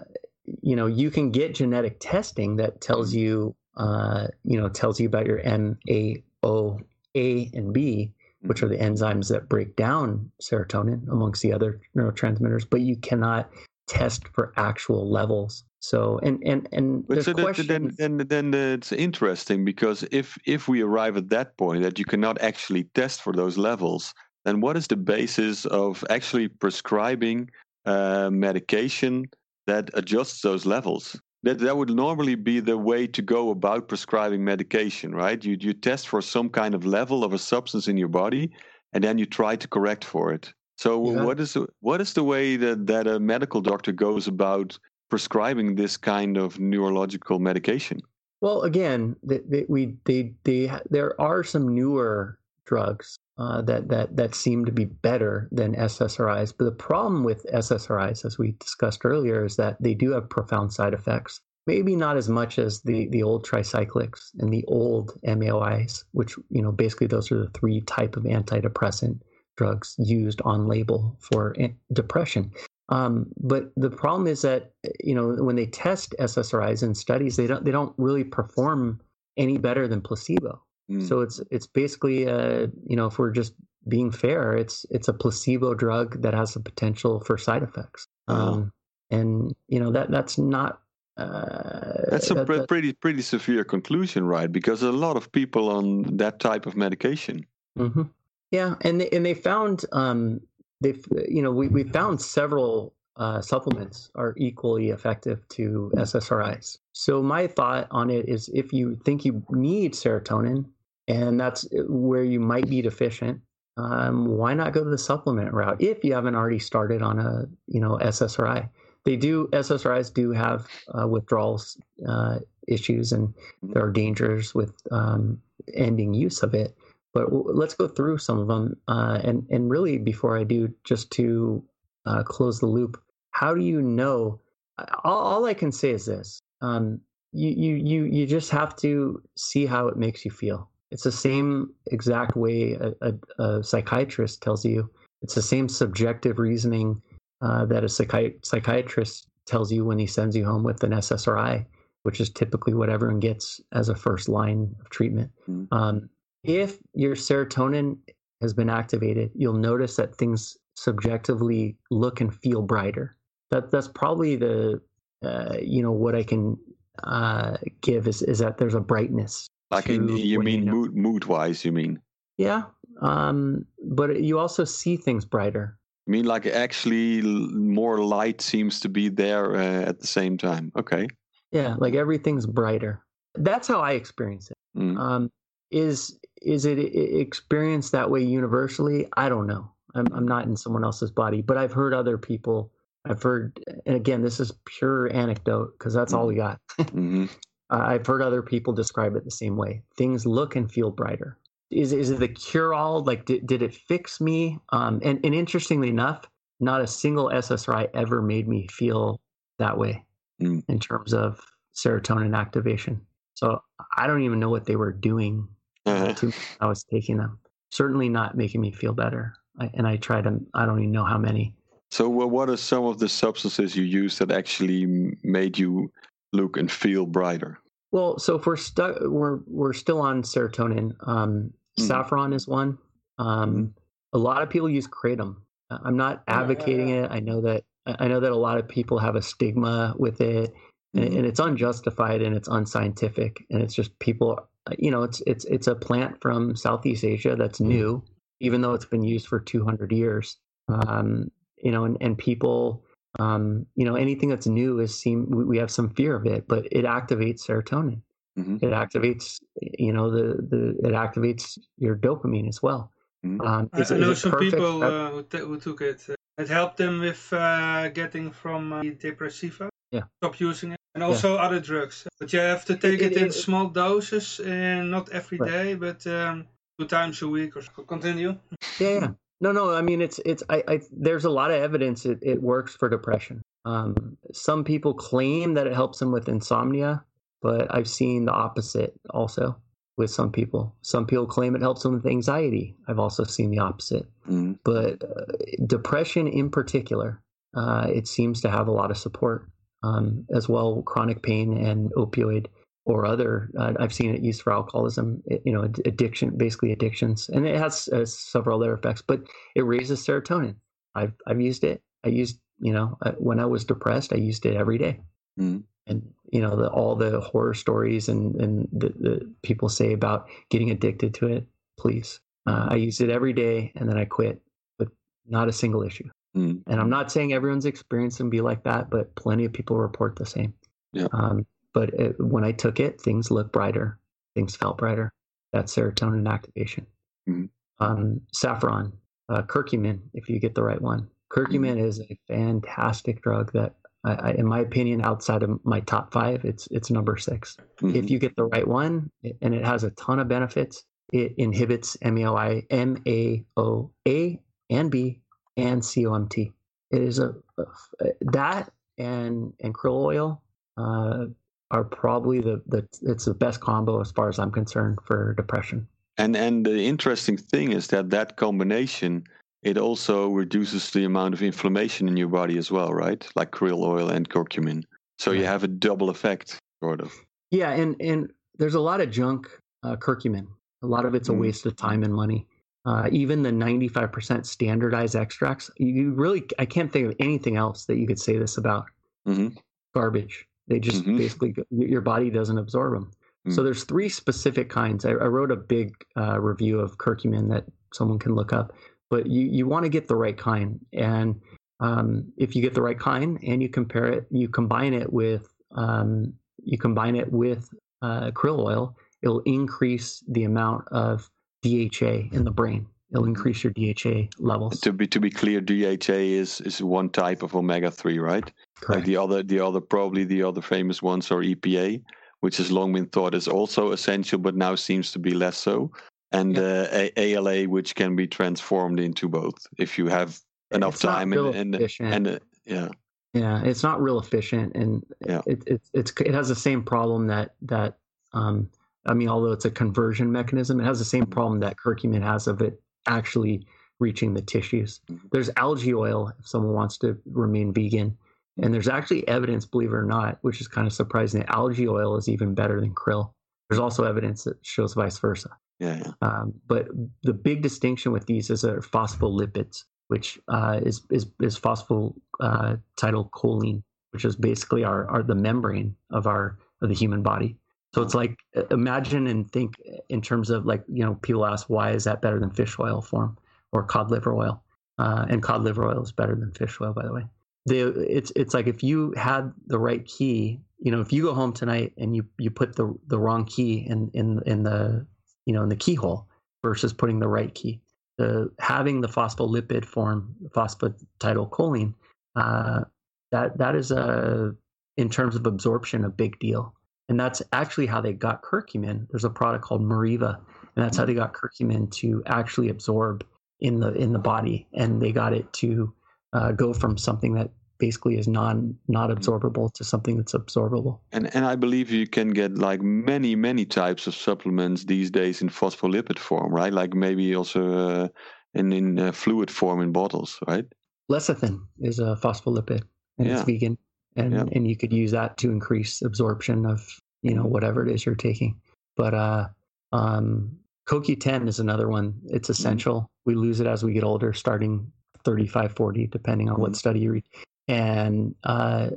[SPEAKER 3] you know you can get genetic testing that tells you uh, you know tells you about your M A O A and B which are the enzymes that break down serotonin amongst the other neurotransmitters but you cannot test for actual levels. So and and and
[SPEAKER 2] But so that,
[SPEAKER 3] questions
[SPEAKER 2] then, then, then it's interesting because if if we arrive at that point that you cannot actually test for those levels, then what is the basis of actually prescribing uh, medication that adjusts those levels? That that would normally be the way to go about prescribing medication, right? You you test for some kind of level of a substance in your body, and then you try to correct for it. So
[SPEAKER 3] Yeah.
[SPEAKER 2] what is the, what is the way that, that a medical doctor goes about prescribing this kind of neurological medication.
[SPEAKER 3] Well, again, they, they, we they they there are some newer drugs uh, that that that seem to be better than SSRIs, but the problem with SSRIs, as we discussed earlier, is that they do have profound side effects. Maybe not as much as the the old tricyclics and the old MAOIs, which you know basically those are the three type of antidepressant drugs used on label for depression. Um, but the problem is that you know when they test SSRIs in studies, they don't they don't really perform any better than placebo.
[SPEAKER 2] Mm.
[SPEAKER 3] So it's it's basically uh, you know if we're just being fair, it's it's a placebo drug that has the potential for side effects.
[SPEAKER 2] Uh-huh.
[SPEAKER 3] Um, and you know that that's not. Uh,
[SPEAKER 2] That's a
[SPEAKER 3] that- that-
[SPEAKER 2] pretty pretty severe conclusion, right? Because a lot of people on that type of medication.
[SPEAKER 3] hmm Yeah, and they, and they found um, they you know we we found several uh, supplements are equally effective to SSRIs. So my thought on it is, if you think you need serotonin, and that's where you might be deficient, um, why not go to the supplement route if you haven't already started on a you know SSRI? They do SSRIs do have uh, withdrawals uh, issues, and there are dangers with um, ending use of it but w- let's go through some of them uh, and and really before i do just to uh, close the loop how do you know all, all i can say is this um, you, you you you just have to see how it makes you feel it's the same exact way a, a, a psychiatrist tells you it's the same subjective reasoning uh, that a psychi- psychiatrist tells you when he sends you home with an ssri which is typically what everyone gets as a first line of treatment
[SPEAKER 2] Mm.
[SPEAKER 3] um, if your serotonin has been activated, you'll notice that things subjectively look and feel brighter. That that's probably the uh, you know what I can uh, give is is that there's a brightness.
[SPEAKER 2] Like in, you mean mood mood wise? You mean?
[SPEAKER 3] Yeah, um, but you also see things brighter.
[SPEAKER 2] I mean like actually more light seems to be there uh, at the same time? Okay.
[SPEAKER 3] Yeah, like everything's brighter. That's how I experience it.
[SPEAKER 2] Mm.
[SPEAKER 3] Um, is is it experienced that way universally? I don't know. I'm I'm not in someone else's body, but I've heard other people. I've heard, and again, this is pure anecdote because that's all we got.
[SPEAKER 2] hmm
[SPEAKER 3] Uh, I've heard other people describe it the same way. Things look and feel brighter. Is is it the cure all? Like, did did it fix me? Um, and and interestingly enough, not a single SSRI ever made me feel that way
[SPEAKER 2] Mm.
[SPEAKER 3] in terms of serotonin activation. So I don't even know what they were doing
[SPEAKER 2] Uh-huh.
[SPEAKER 3] to I was taking them. Certainly not making me feel better. I, and I tried them. I don't even know how many.
[SPEAKER 2] So, wha- what are some of the substances you use that actually made you look and feel brighter?
[SPEAKER 3] Well, so if we're stuck, we're we're still on serotonin. Um,
[SPEAKER 2] Mhm.
[SPEAKER 3] Saffron is one. Um, A lot of people use kratom. Uh, I'm not advocating it. I know that I know that a lot of people have a stigma with it, and,
[SPEAKER 2] Mhm.
[SPEAKER 3] and it's unjustified and it's unscientific, and it's just people. You know, it's it's it's a plant from Southeast Asia that's new, even though it's been used for 200 years. Um, you know, and, and people um, you know anything that's new is seem we, we have some fear of it but it activates serotonin
[SPEAKER 2] Mhm.
[SPEAKER 3] it activates you know the the it activates your dopamine as well
[SPEAKER 2] Mhm.
[SPEAKER 3] um,
[SPEAKER 1] I,
[SPEAKER 3] is-
[SPEAKER 1] I
[SPEAKER 3] is
[SPEAKER 1] know some
[SPEAKER 3] perfect?
[SPEAKER 1] people uh, who, t- who took it uh, It helped them with uh, getting from uh, depressiva.
[SPEAKER 3] Yeah.
[SPEAKER 1] Stop using it. And also other drugs. But you have to take it, it, it in it, small doses and not every right. day, but um, two times a week or so. Continue.
[SPEAKER 3] Yeah, yeah. No, no. I mean, it's it's. I, I there's a lot of evidence it, it works for depression. Um, some people claim that it helps them with insomnia, but I've seen the opposite also with some people. Some people claim it helps them with anxiety. I've also seen the opposite. Mm. But uh, depression in particular, uh, it seems to have a lot of support um, as well. Chronic pain and opioid or other. Uh, I've seen it used for alcoholism. You know, addiction, basically addictions, and it has uh, several other effects. But it raises serotonin. I've I've used it. I used you know uh, when I was depressed, I used it every day. Mm and you know the, all the horror stories and and the, the, people say about getting addicted to it please uh, i used it every day and then i quit with not a single issue mm. and i'm not saying everyone's experience can be like that but plenty of people report the same
[SPEAKER 2] yeah.
[SPEAKER 3] Um, but it, when i took it things looked brighter things felt brighter that serotonin activation mm. um, saffron uh, curcumin if you get the right one curcumin mm. is a fantastic drug that I, in my opinion, outside of my top five, it's it's number 6 mm-hmm. If you get the right one, and it has a ton of benefits, it inhibits MAOI, MAOA and B and COMT. It is a, a that and and krill oil uh, are probably the, the it's the best combo as far as I'm concerned for depression.
[SPEAKER 2] And and the interesting thing is that that combination it also reduces the amount of inflammation in your body as well, right? Like krill oil and curcumin. So you have a double effect, sort of.
[SPEAKER 3] Yeah, and and there's a lot of junk uh, curcumin. A lot of it's a mm. waste of time and money. Uh, even the 95% standardized extracts, you really, I can't think of anything else that you could say this about. Mm-hmm. Garbage. They just mm-hmm. basically, your body doesn't absorb them. Mm. So there's three specific kinds. I, I wrote a big uh, review of curcumin that someone can look up but you, you want to get the right kind. And um, if you get the right kind and you compare it, you combine it with um, you combine it with uh, krill oil, it'll increase the amount of DHA in the brain. It'll increase your DHA levels.
[SPEAKER 2] To be to be clear, DHA is is one type of omega three, right?
[SPEAKER 3] Correct.
[SPEAKER 2] Like the other the other probably the other famous ones are EPA, which has long been thought is also essential, but now seems to be less so and uh, ALA, which can be transformed into both if you have enough
[SPEAKER 3] it's
[SPEAKER 2] time
[SPEAKER 3] and
[SPEAKER 2] and, and uh, yeah.
[SPEAKER 3] Yeah, it's not real efficient, and
[SPEAKER 2] yeah.
[SPEAKER 3] it, it it's it has the same problem that that um, I mean, although it's a conversion mechanism, it has the same problem that curcumin has of it actually reaching the tissues. Mm-hmm. There's algae oil if someone wants to remain vegan, and there's actually evidence, believe it or not, which is kind of surprising, that algae oil is even better than krill. There's also evidence that shows vice versa.
[SPEAKER 2] Yeah, yeah. Um,
[SPEAKER 3] but the big distinction with these is are phospholipids, which uh, is is is phosphatidylcholine, uh, which is basically our, our the membrane of our of the human body. So it's like imagine and think in terms of like you know people ask why is that better than fish oil form or cod liver oil, uh, and cod liver oil is better than fish oil by the way. The, it's it's like if you had the right key, you know, if you go home tonight and you you put the the wrong key in in in the you know, in the keyhole versus putting the right key. The having the phospholipid form, phosphatidylcholine, uh, that that is a in terms of absorption a big deal, and that's actually how they got curcumin. There's a product called Meriva, and that's how they got curcumin to actually absorb in the in the body, and they got it to uh, go from something that basically is non not mm. absorbable to something that's absorbable.
[SPEAKER 2] And and I believe you can get like many many types of supplements these days in phospholipid form, right? Like maybe also uh, in in uh, fluid form in bottles, right?
[SPEAKER 3] Lecithin is a phospholipid and yeah. it's vegan, and yeah. and you could use that to increase absorption of you know whatever it is you're taking. But uh, um, CoQ10 is another one. It's mm. essential. Mm. We lose it as we get older, starting 35, 40, depending on mm. what study you read and uh,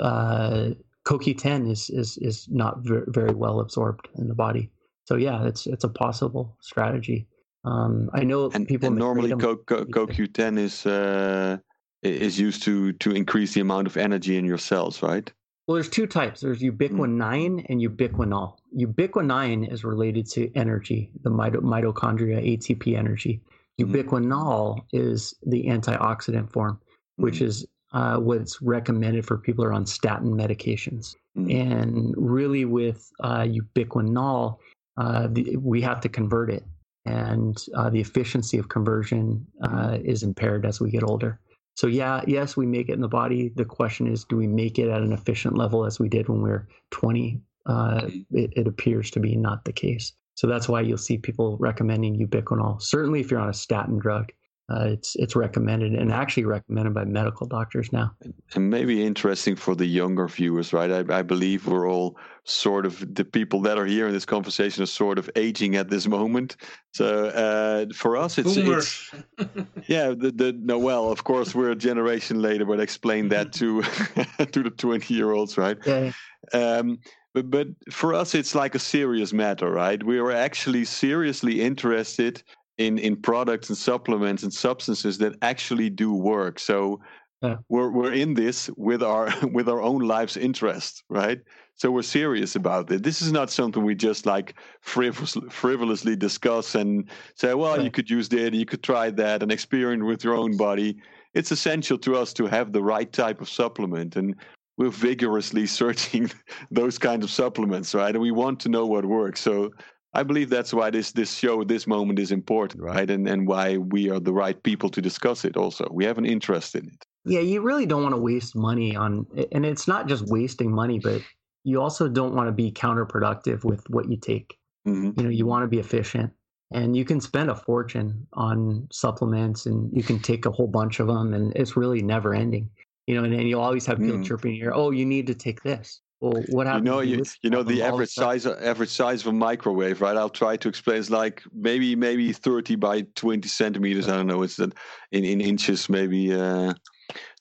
[SPEAKER 3] uh, CoQ10 is is is not very, very well absorbed in the body. So yeah, it's it's a possible strategy. Um, I know
[SPEAKER 2] and,
[SPEAKER 3] people
[SPEAKER 2] and normally Co- Co- CoQ10 is uh, is used to to increase the amount of energy in your cells, right?
[SPEAKER 3] Well, there's two types. There's ubiquinone mm. and ubiquinol. Ubiquinone is related to energy, the mitochondria ATP energy. Mm-hmm. Ubiquinol is the antioxidant form. which
[SPEAKER 2] Mhm.
[SPEAKER 3] is uh, what's recommended for people who are on statin medications. And really, with uh, ubiquinol, uh, the, we have to convert it, and uh, the efficiency of conversion uh, is impaired as we get older. So yeah, yes, we make it in the body. The question is, do we make it at an efficient level as we did when we were 20? Uh, it, it appears to be not the case. So that's why you'll see people recommending ubiquinol. Certainly, if you're on a statin drug, uh, it's it's recommended and actually recommended by medical doctors now.
[SPEAKER 2] and maybe interesting for the younger viewers, right? I, I believe we're all sort of the people that are here in this conversation are sort of aging at this moment. So uh, for us, it's, it's yeah. The, the no, well, of course we're a generation later, but explain that to to the twenty year olds, right?
[SPEAKER 3] Yeah,
[SPEAKER 2] Um, but but for us, it's like a serious matter, right? We are actually seriously interested in in products and supplements and substances that actually do work. So
[SPEAKER 3] Yeah.
[SPEAKER 2] we're we're in this with our with our own life's interest, right? So we're serious about it. This is not something we just like frivolous, frivolously discuss and say, well, you could use that, you could try that, and experience with your own body. It's essential to us to have the right type of supplement, and we're vigorously searching those kinds of supplements, right? And we want to know what works. So I believe that's why this this show, this moment is important, right? And and why we are the right people to discuss it. Also, we have an interest in it.
[SPEAKER 3] yeah. You really don't want to waste money on, and it's not just wasting money, but you also don't want to be counterproductive with what you take.
[SPEAKER 2] hmm
[SPEAKER 3] You know, you want to be efficient, and you can spend a fortune on supplements, and you can take a whole bunch of them, and it's really never ending. You know, and then you'll always have people
[SPEAKER 2] Mm.
[SPEAKER 3] chirping in your ear, "Oh, you need to take this." Well, what
[SPEAKER 2] You know, you, you know the
[SPEAKER 3] all of a
[SPEAKER 2] average size average size of a microwave, right? I'll try to explain. It's like maybe maybe thirty by twenty centimeters. I don't know. It's that in in inches, maybe uh,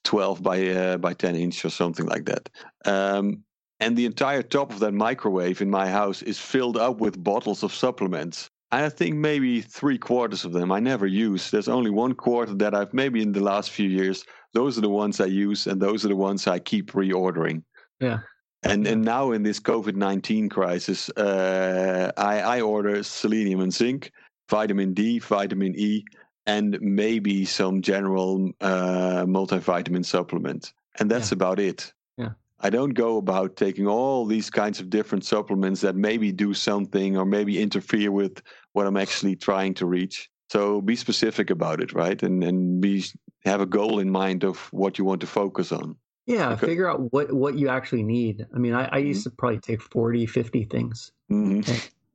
[SPEAKER 2] twelve by uh, by ten inch or something like that. Um, and the entire top of that microwave in my house is filled up with bottles of supplements. I think maybe three quarters of them I never use. There's only one quarter that I've maybe in the last few years. Those are the ones I use, and those are the ones I keep reordering.
[SPEAKER 3] Yeah.
[SPEAKER 2] And and now in this COVID nineteen crisis, uh, I I order selenium and zinc, vitamin D, vitamin E, and maybe some general uh, multivitamin supplement, and that's
[SPEAKER 3] Yeah.
[SPEAKER 2] about it.
[SPEAKER 3] Yeah.
[SPEAKER 2] I don't go about taking all these kinds of different supplements that maybe do something or maybe interfere with what I'm actually trying to reach. So be specific about it, right? And and be have a goal in mind of what you want to focus on.
[SPEAKER 3] Yeah,
[SPEAKER 2] Okay.
[SPEAKER 3] figure out what what you actually need. I mean, I, I used to probably take 40, 50 things,
[SPEAKER 2] hmm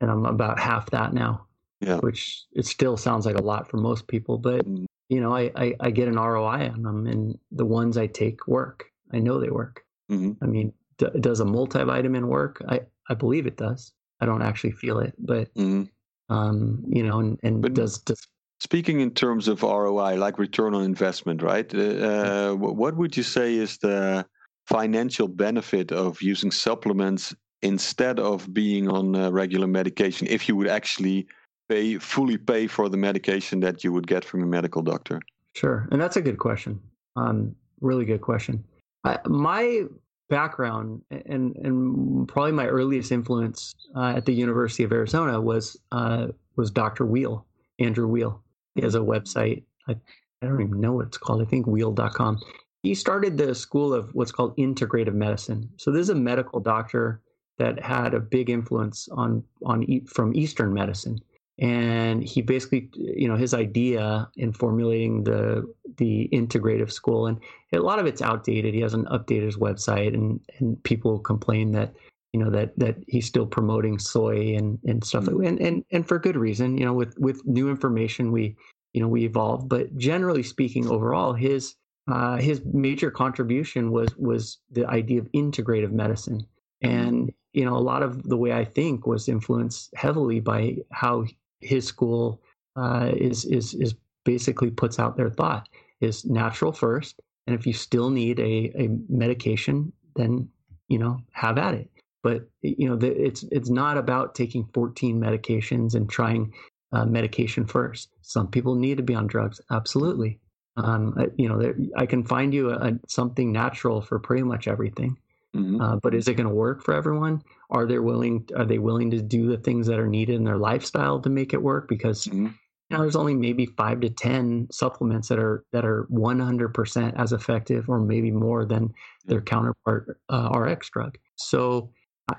[SPEAKER 3] and I'm about half that now.
[SPEAKER 2] Yeah.
[SPEAKER 3] Which it still sounds like a lot for most people, but
[SPEAKER 2] Mm.
[SPEAKER 3] you know, I, I, I get an ROI on them, and the ones I take work. I know they work.
[SPEAKER 2] hmm
[SPEAKER 3] I mean, d- does a multivitamin work? I, I believe it does. I don't actually feel it, but
[SPEAKER 2] hmm
[SPEAKER 3] um, you know, and, and
[SPEAKER 2] But-
[SPEAKER 3] does does
[SPEAKER 2] Speaking in terms of ROI, like return on investment, right? Uh, uh, what would you say is the financial benefit of using supplements instead of being on uh, regular medication if you would actually pay fully pay for the medication that you would get from a medical doctor?
[SPEAKER 3] Sure, and that's a good question. Um, really good question. I, my background and and probably my earliest influence uh, at the University of Arizona was uh, was Dr. Weil, Andrew Weil. He has a website. I, I don't even know what it's called. I think weil.com. He started the school of what's called integrative medicine. So this is a medical doctor that had a big influence on on from Eastern medicine and he basically you know his idea in formulating the the integrative school and a lot of it's outdated he hasn't updated his website and and people complain that you know that that he's still promoting soy and and stuff
[SPEAKER 2] Mhm.
[SPEAKER 3] and and and for good reason you know with with new information we you know we evolve but generally speaking overall his uh, his major contribution was was the idea of integrative medicine and you know a lot of the way i think was influenced heavily by how his school uh, is is is basically puts out their thought is natural first, and if you still need a, a medication, then you know have at it. But you know the, it's it's not about taking 14 medications and trying uh, medication first. Some people need to be on drugs, absolutely. Um, uh, you know, there, I can find you a, a, something natural for pretty much everything.
[SPEAKER 2] Mhm.
[SPEAKER 3] Uh, but is it going to work for everyone? Are they willing? Are they willing to do the things that are needed in their lifestyle to make it work? Because
[SPEAKER 2] Mhm.
[SPEAKER 3] you know, there's only maybe five to ten supplements that are that are 100% as effective, or maybe more than their counterpart uh, RX drug. So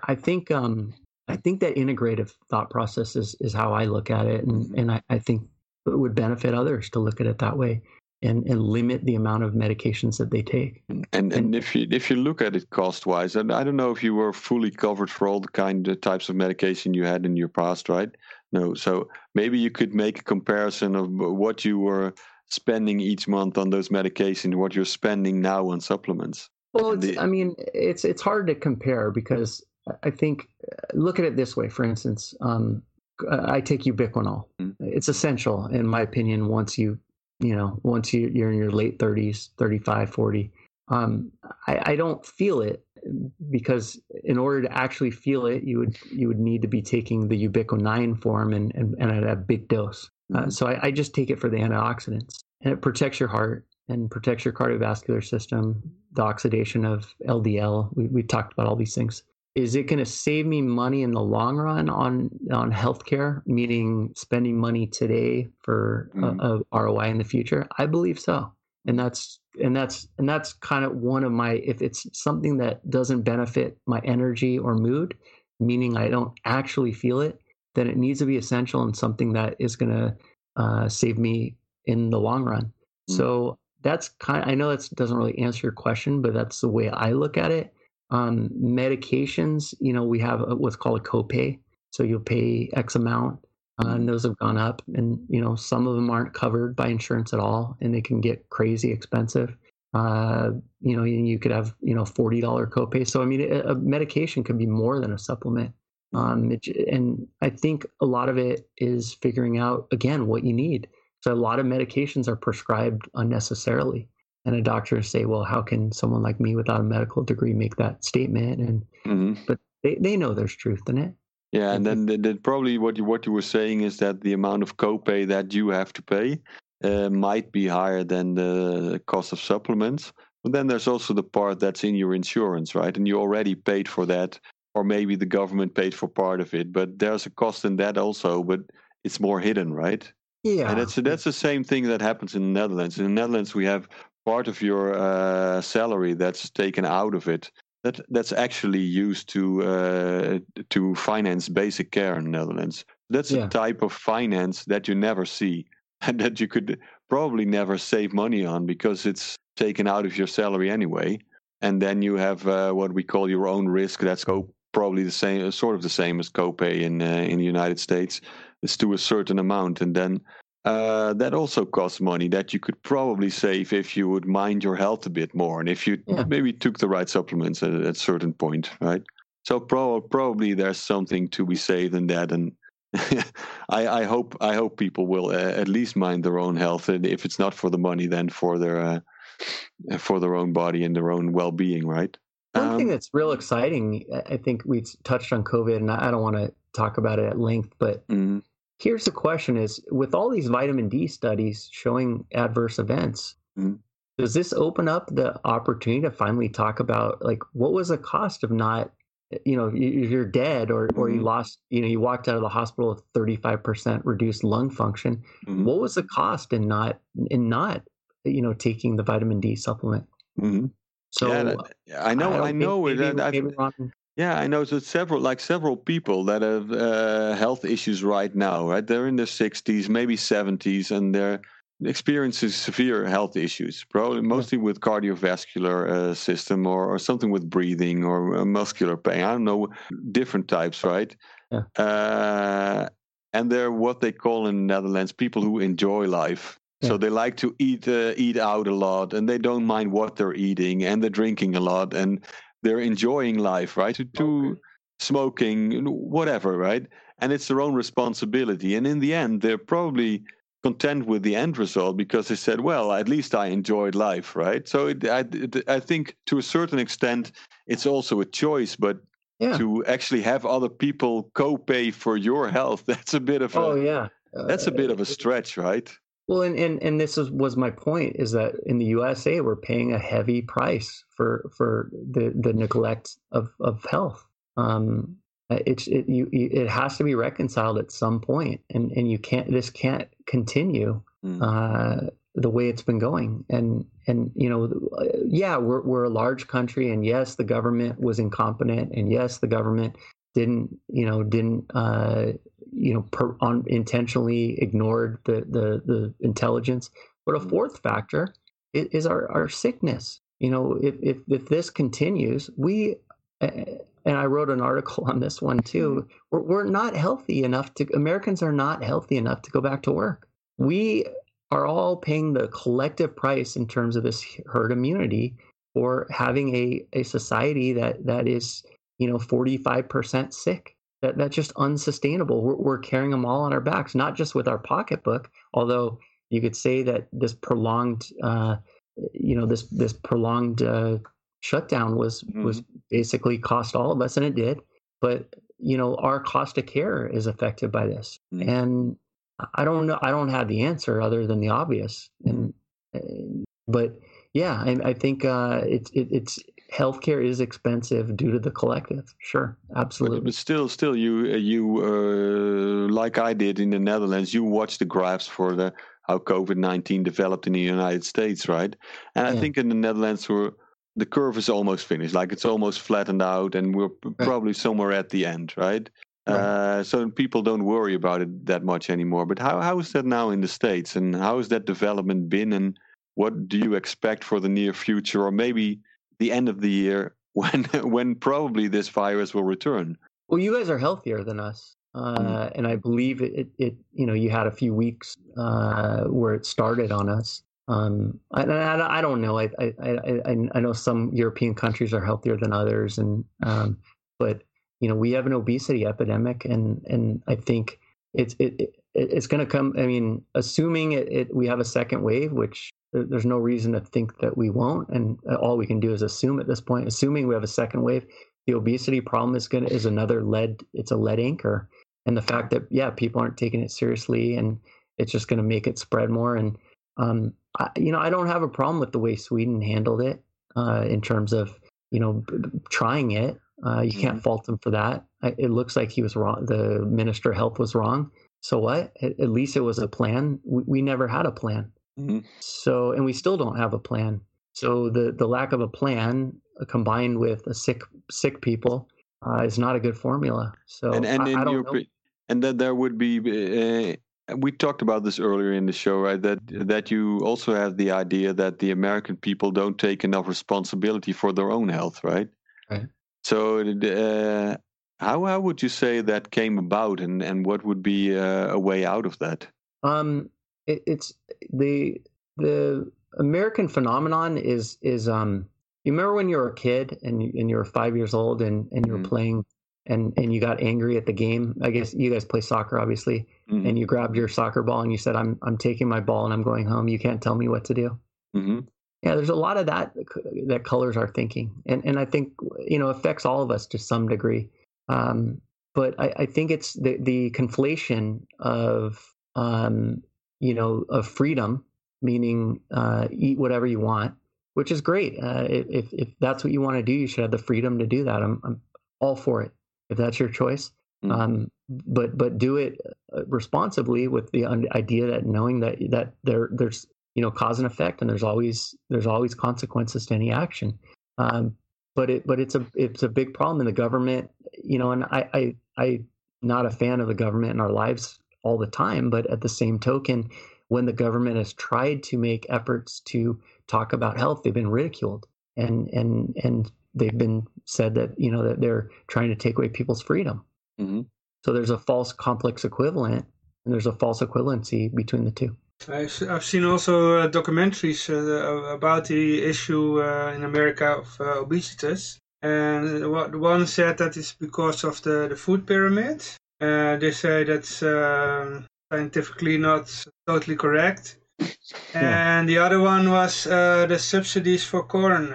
[SPEAKER 3] I think um, I think that integrative thought process is is how I look at it, and and I, I think it would benefit others to look at it that way and, and limit the amount of medications that they take.
[SPEAKER 2] And, and, and if you if you look at it cost wise, and I don't know if you were fully covered for all the kind of types of medication you had in your past, right? No, so maybe you could make a comparison of what you were spending each month on those medications, what you're spending now on supplements.
[SPEAKER 3] Well, the, I mean, it's it's hard to compare because I think look at it this way. For instance, um, I take ubiquinol. Mm-hmm. It's essential, in my opinion, once you you know, once you, you're in your late 30s, 35, 40. Um, I, I don't feel it because in order to actually feel it, you would you would need to be taking the 9 form and, and, and at a big dose. Uh, mm-hmm. so I, I, just take it for the antioxidants, and it protects your heart and protects your cardiovascular system, the oxidation of LDL. We we talked about all these things is it going to save me money in the long run on on healthcare, meaning spending money today for mm. a, a ROI in the future? I believe so, and that's and that's and that's kind of one of my if it's something that doesn't benefit my energy or mood, meaning I don't actually feel it, then it needs to be essential and something that is going to uh, save me in the long run. Mm. So that's kind. Of, I know that doesn't really answer your question, but that's the way I look at it um, medications, you know, we have what's called a copay. So you'll pay X amount, uh, and those have gone up. And, you know, some of them aren't covered by insurance at all, and they can get crazy expensive. Uh, you know, you could have, you know, $40 copay. So, I mean, a, a medication could be more than a supplement. Um, it, and I think a lot of it is figuring out, again, what you need. So, a lot of medications are prescribed unnecessarily and a doctor say, well, how can someone like me without a medical degree make that statement? And mm-hmm. but they, they know there's truth in it.
[SPEAKER 2] Yeah, and then, then probably what you what you were saying is that the amount of copay that you have to pay uh, might be higher than the cost of supplements. But then there's also the part that's in your insurance, right? And you already paid for that, or maybe the government paid for part of it. But there's a cost in that also, but it's more hidden, right?
[SPEAKER 3] Yeah,
[SPEAKER 2] and that's that's the same thing that happens in the Netherlands. In the Netherlands, we have part of your uh, salary that's taken out of it that that's actually used to uh, to finance basic care in the Netherlands. That's yeah. a type of finance that you never see and that you could probably never save money on because it's taken out of your salary anyway. And then you have uh, what we call your own risk. That's co- probably the same, sort of the same as copay in uh, in the United States. It's to a certain amount, and then uh, that also costs money that you could probably save if you would mind your health a bit more and if you yeah. maybe took the right supplements at, at a certain point, right? So pro- probably there's something to be saved in that, and I, I, hope I hope people will uh, at least mind their own health, and if it's not for the money, then for their uh, for their own body and their own well being, right?
[SPEAKER 3] One um, thing that's real exciting, I think we touched on COVID, and I don't want to talk about it at length, but mm-hmm. Here's the question is with all these vitamin D studies showing adverse events, mm-hmm. does this open up the opportunity to finally talk about like what was the cost of not you know if you're dead or or you mm-hmm. lost you know you walked out of the hospital with 35% reduced lung function mm-hmm. what was the cost in not in not you know taking the vitamin d supplement mm-hmm.
[SPEAKER 2] so yeah, i know i, I know maybe, it, maybe yeah, I know that several, like several people that have uh, health issues right now. Right, they're in their sixties, maybe seventies, and they're experiencing severe health issues, probably mostly with cardiovascular uh, system or, or something with breathing or uh, muscular pain. I don't know, different types, right? Yeah. Uh, and they're what they call in the Netherlands people who enjoy life. Yeah. So they like to eat uh, eat out a lot, and they don't mind what they're eating, and they're drinking a lot, and they're enjoying life, right? To, to okay. smoking, whatever, right? And it's their own responsibility. And in the end, they're probably content with the end result because they said, well, at least I enjoyed life, right? So it, I, it, I think to a certain extent, it's also a choice, but yeah. to actually have other people co-pay for your health, that's a bit of a,
[SPEAKER 3] oh yeah,
[SPEAKER 2] uh, that's a bit of a stretch, right?
[SPEAKER 3] Well, and, and, and this is, was my point is that in the USA, we're paying a heavy price for, for the, the neglect of, of health. Um, it's it you, it has to be reconciled at some point, and and you can't this can't continue mm. uh, the way it's been going. And and you know, yeah, we're we're a large country, and yes, the government was incompetent, and yes, the government didn't you know didn't uh, you know per, on, intentionally ignored the, the the intelligence. But a mm. fourth factor is, is our our sickness. You know, if if if this continues, we and I wrote an article on this one too. Mm-hmm. We're, we're not healthy enough to Americans are not healthy enough to go back to work. We are all paying the collective price in terms of this herd immunity for having a, a society that that is you know 45% sick that that's just unsustainable. We're, we're carrying them all on our backs not just with our pocketbook although you could say that this prolonged uh, you know this this prolonged uh, shutdown was mm-hmm. was basically cost all of us and it did. But you know our cost of care is affected by this. Mm-hmm. and i don't know i don't have the answer other than the obvious. And uh, but yeah i, I think uh, it's it, it's healthcare is expensive due to the collective sure absolutely
[SPEAKER 2] but, but still still you you uh, like i did in the netherlands you watch the graphs for the how covid-19 developed in the united states right and yeah. i think in the netherlands we're the curve is almost finished. Like it's almost flattened out, and we're probably somewhere at the end, right? right. Uh, so people don't worry about it that much anymore. But how how is that now in the states, and how has that development been, and what do you expect for the near future, or maybe the end of the year when when probably this virus will return?
[SPEAKER 3] Well, you guys are healthier than us. Uh, mm. and I believe it, it, it, you know, you had a few weeks uh, where it started on us. Um, I, I, I, don't know. I, I, I, I know some European countries are healthier than others, and um, but you know we have an obesity epidemic, and and I think it's it, it it's going to come. I mean, assuming it, it we have a second wave, which there's no reason to think that we won't, and all we can do is assume at this point. Assuming we have a second wave, the obesity problem is going to is another lead. It's a lead anchor, and the fact that yeah, people aren't taking it seriously, and it's just going to make it spread more and um, I, you know, I don't have a problem with the way Sweden handled it uh, in terms of you know trying it. Uh, you can't mm-hmm. fault him for that. I, it looks like he was wrong. The minister of health was wrong. So what? At, at least it was a plan. We, we never had a plan. Mm-hmm. So, and we still don't have a plan. So the the lack of a plan uh, combined with a sick sick people uh, is not a good formula. So
[SPEAKER 2] and and
[SPEAKER 3] I,
[SPEAKER 2] I your know. and that there would be uh, we talked about this earlier in the show, right? That that you also have the idea that the American people don't take enough responsibility for their own health, right?
[SPEAKER 3] Right.
[SPEAKER 2] So, uh, how how would you say that came about, and and what would be a, a way out of that?
[SPEAKER 3] Um, it, it's the the American phenomenon is is um. You remember when you were a kid and and you were five years old and and you were mm-hmm. playing and and you got angry at the game. I guess you guys play soccer, obviously, mm-hmm. and you grabbed your soccer ball and you said, "I'm I'm taking my ball and I'm going home. You can't tell me what to do." Mm-hmm. Yeah, there's a lot of that that colors our thinking, and and I think you know affects all of us to some degree. Um, but I, I, think it's the the conflation of um, you know of freedom, meaning uh, eat whatever you want, which is great. Uh, if if that's what you want to do, you should have the freedom to do that. I'm I'm all for it if that's your choice. Mm-hmm. Um, but but do it uh, responsibly with the idea that knowing that that there there's you know cause and effect and there's always there's always consequences to any action. Um, but it but it's a it's a big problem in the government. You know, and I I I not a fan of the government in our lives all the time, but at the same token, when the government has tried to make efforts to talk about health, they've been ridiculed and and and they've been said that you know that they're trying to take away people's freedom. Mm-hmm. So there's a false complex equivalent, and there's a false equivalency between the two.
[SPEAKER 1] I've seen also uh, documentaries uh, about the issue uh, in America of uh, obesity, and what one said that it's because of the, the food pyramid. Uh, they say that's um, scientifically not totally correct. Yeah. And the other one was uh, the subsidies for corn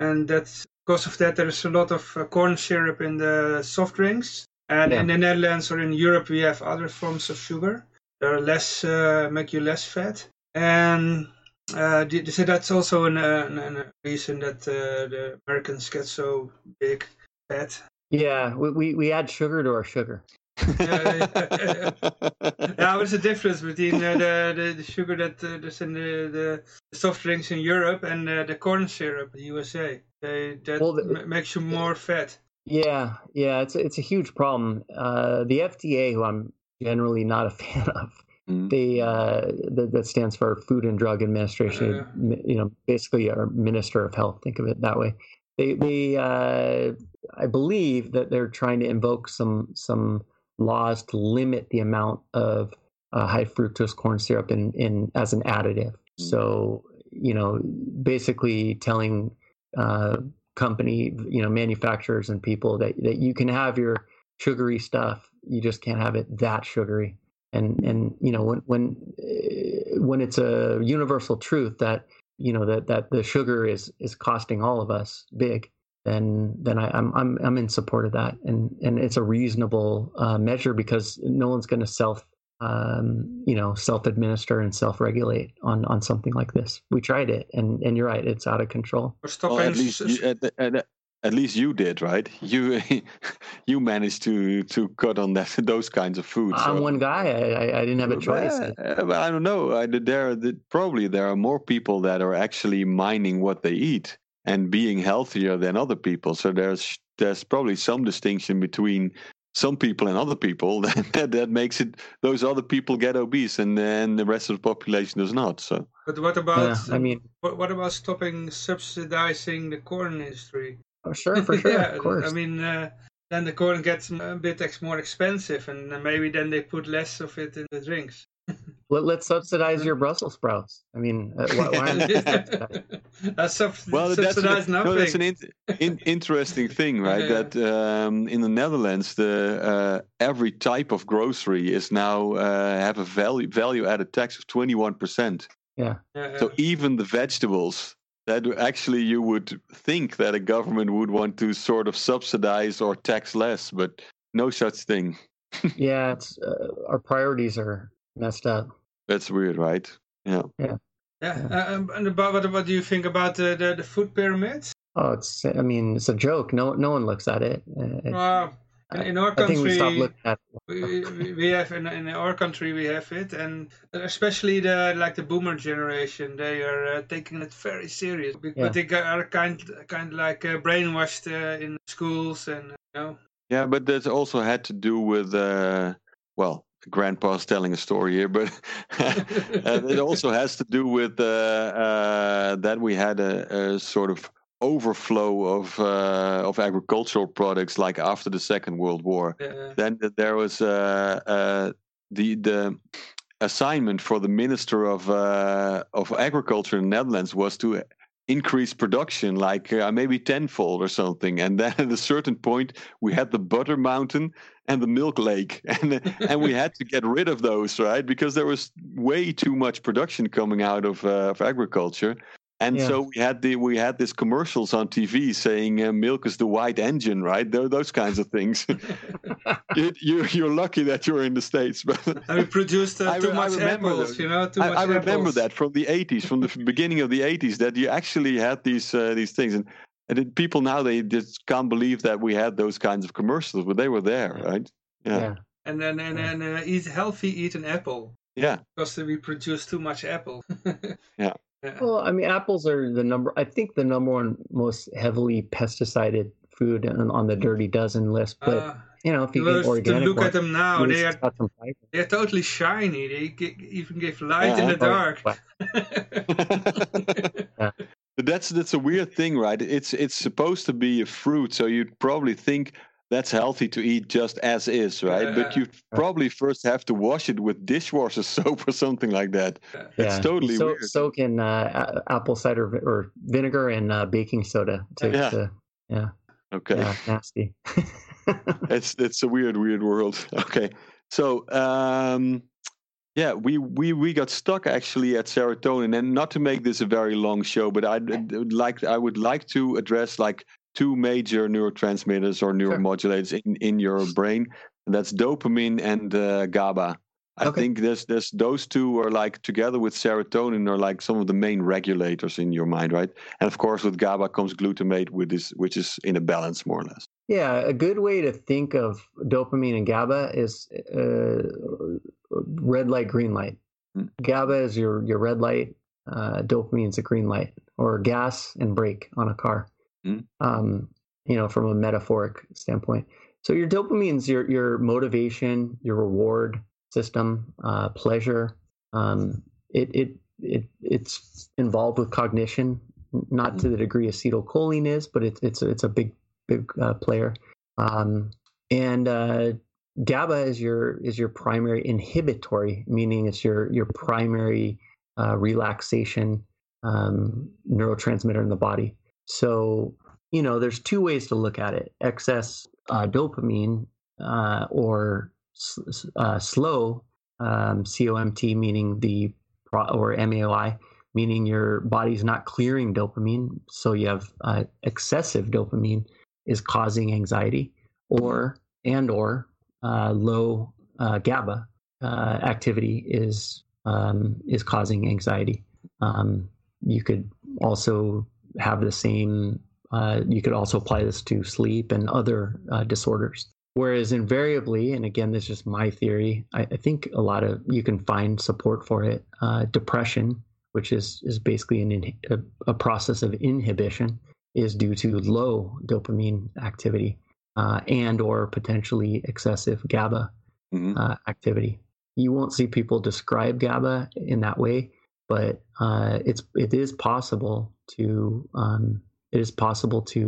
[SPEAKER 1] and that's because of that there's a lot of uh, corn syrup in the soft drinks and yeah. in the netherlands or in europe we have other forms of sugar they're less uh, make you less fat and uh, so that's also an, uh, an, an reason that uh, the americans get so big fat
[SPEAKER 3] Yeah, we, we, we add sugar to our sugar.
[SPEAKER 1] yeah, yeah, yeah. what's the difference between uh, the, the the sugar that uh, that's in the, the soft drinks in Europe and uh, the corn syrup in the USA? They, that
[SPEAKER 3] Well, the-
[SPEAKER 1] ma- makes you more fat.
[SPEAKER 3] Yeah, yeah, it's it's a huge problem. Uh, the FDA, who I'm generally not a fan of,
[SPEAKER 2] Mm.
[SPEAKER 3] they uh, that, that stands for Food and Drug Administration.
[SPEAKER 1] Yeah.
[SPEAKER 3] You know, basically our Minister of Health. Think of it that way. They they uh, I believe that they're trying to invoke some some laws to limit the amount of uh, high fructose corn syrup in in as an additive.
[SPEAKER 2] Mm.
[SPEAKER 3] So you know, basically telling uh, company you know manufacturers and people that that you can have your sugary stuff, you just can't have it that sugary and and you know when when uh, when it's a universal truth that you know that that the sugar is is costing all of us big then then I, I'm I'm I'm in support of that and and it's a reasonable uh, measure because no one's going to self um, you know self administer and self regulate on on something like this. We tried it and and you're right, it's out of control.
[SPEAKER 2] Well, at least you, at, at, at least you did, right? You you managed to to cut on that those kinds of foods.
[SPEAKER 3] I'm
[SPEAKER 2] so-
[SPEAKER 3] one guy. I I, I didn't have a choice.
[SPEAKER 2] But I don't know. I, there, there, probably there are more people that are actually mining what they eat and being healthier than other people. So there's there's probably some distinction between some people and other people that that makes it those other people get obese and then the rest of the population does not. So
[SPEAKER 1] But what about?
[SPEAKER 3] Yeah, I mean,
[SPEAKER 1] what, what about stopping subsidizing the corn industry?
[SPEAKER 3] oh, sure, for sure,
[SPEAKER 1] yeah,
[SPEAKER 3] of course.
[SPEAKER 1] I mean, uh, then the corn gets a bit ex- more expensive, and maybe then they put less of it in the drinks.
[SPEAKER 3] Let, let's subsidize your Brussels sprouts. I mean, uh, why, why not subsidize?
[SPEAKER 1] That's sub-
[SPEAKER 2] well, that's, an, no,
[SPEAKER 1] nothing.
[SPEAKER 2] that's an in, in, interesting thing, right?
[SPEAKER 1] Yeah.
[SPEAKER 2] That um, in the Netherlands, the uh, every type of grocery is now uh, have a value value added tax of twenty one percent.
[SPEAKER 1] Yeah,
[SPEAKER 2] So even the vegetables that actually you would think that a government would want to sort of subsidize or tax less, but no such thing.
[SPEAKER 3] yeah, it's uh, our priorities are messed up.
[SPEAKER 2] That's weird, right? Yeah.
[SPEAKER 1] yeah. Uh, um, and about what, what do you think about the, the, the food pyramids?
[SPEAKER 3] Oh, it's I mean, it's a joke. No, no one looks at it. Uh, it's-
[SPEAKER 1] Well, in, in our
[SPEAKER 3] I think we stopped
[SPEAKER 1] country,
[SPEAKER 3] looking at.
[SPEAKER 1] we, we- we have in, in our country we have it, and especially the like the boomer generation, they are uh, taking it very serious. Be-
[SPEAKER 3] Yeah.
[SPEAKER 1] But they are kind kind of like uh, brainwashed uh, in schools, and you know.
[SPEAKER 2] Yeah, but that also had to do with, uh, well, grandpa's telling a story here, but it also has to do with uh, uh, that we had a, a sort of overflow of uh, of agricultural products, like after the Second World War.
[SPEAKER 1] uh,
[SPEAKER 2] Then there was uh, uh, the the assignment for the minister of uh, of agriculture in the Netherlands was to increase production like uh, maybe tenfold or something and then at a certain point we had the butter mountain and the milk lake and and we had to get rid of those right because there was way too much production coming out of, uh, of agriculture and
[SPEAKER 3] Yeah.
[SPEAKER 2] so we had the we had these commercials on TV saying uh, milk is the white engine, right? Tho- those kinds of things. you, you you're lucky that you're in the states, but
[SPEAKER 1] we produced uh,
[SPEAKER 2] I
[SPEAKER 1] too
[SPEAKER 2] I
[SPEAKER 1] much apples, you know, too
[SPEAKER 2] I,
[SPEAKER 1] much
[SPEAKER 2] I remember
[SPEAKER 1] apples.
[SPEAKER 2] that from the 80s, from the beginning of the 80s, that you actually had these uh, these things, and, and it- people now they just can't believe that we had those kinds of commercials, but they were there,
[SPEAKER 1] Yeah.
[SPEAKER 2] right?
[SPEAKER 3] Yeah.
[SPEAKER 2] Yeah.
[SPEAKER 1] And then and, then uh, eat healthy, eat an apple
[SPEAKER 2] Yeah,
[SPEAKER 1] because we produce too much apple.
[SPEAKER 2] Yeah.
[SPEAKER 1] Yeah.
[SPEAKER 3] Well, I mean, apples are the number. I think the number one most heavily pesticided food on, on the Dirty Dozen list. But
[SPEAKER 1] Uh,
[SPEAKER 3] you know, if you
[SPEAKER 1] well,
[SPEAKER 3] eat
[SPEAKER 1] to
[SPEAKER 3] organic
[SPEAKER 1] look at them now, they are
[SPEAKER 3] some
[SPEAKER 1] they're totally shiny. They gi- even give light
[SPEAKER 2] Yeah,
[SPEAKER 1] in the dark.
[SPEAKER 3] but-
[SPEAKER 2] but that's that's a weird thing, right? It's it's supposed to be a fruit, so you'd probably think that's healthy to eat just as is, right? But
[SPEAKER 1] Yeah.
[SPEAKER 2] you probably first have to wash it with dishwasher soap or something like that. It's
[SPEAKER 3] yeah,
[SPEAKER 2] totally
[SPEAKER 3] so,
[SPEAKER 2] weird.
[SPEAKER 3] Soak in uh, apple cider vi- or vinegar and uh, baking soda to,
[SPEAKER 2] Yeah.
[SPEAKER 3] to yeah,
[SPEAKER 2] Okay.
[SPEAKER 3] yeah, nasty.
[SPEAKER 2] it's it's a weird weird world okay so um yeah we we we got stuck actually at serotonin and not to make this a very long show but i'd, I'd like i would like to address like two major neurotransmitters or neuromodulators in in your brain and that's dopamine and uh, gaba I
[SPEAKER 3] Okay.
[SPEAKER 2] think there's there's those two are like together with serotonin are like some of the main regulators in your mind, right? And of course, with GABA comes glutamate, with this which is in a balance more or less.
[SPEAKER 3] Yeah, a good way to think of dopamine and GABA is uh, red light, green light.
[SPEAKER 2] Hmm.
[SPEAKER 3] GABA is your your red light. Uh, dopamine is a green light, or gas and brake on a car.
[SPEAKER 2] Hmm.
[SPEAKER 3] Um, you know, from a metaphoric standpoint. So your dopamine's your your motivation, your reward system, uh, pleasure. Um, it it it it's involved with cognition, not to the degree acetylcholine is, but it's it's it's a big big uh, player. Um, and uh, GABA is your is your primary inhibitory, meaning it's your your primary uh, relaxation um, neurotransmitter in the body. So you know, there's two ways to look at it: excess uh, dopamine uh, or uh, slow um, COMT, meaning the or MAOI, meaning your body's not clearing dopamine, so you have uh, excessive dopamine is causing anxiety, or and or uh, low uh, GABA uh, activity is um, is causing anxiety. Um, you could also have the same. Uh, you could also apply this to sleep and other uh, disorders. Whereas invariably, and again, this is just my theory, I, I think a lot of you can find support for it. Depression, which is is basically an in, a, a process of inhibition, is due to low dopamine activity uh, and or potentially excessive GABA
[SPEAKER 2] Mhm.
[SPEAKER 3] uh, activity. You won't see people describe GABA in that way, but uh, it's it is possible to um, it is possible to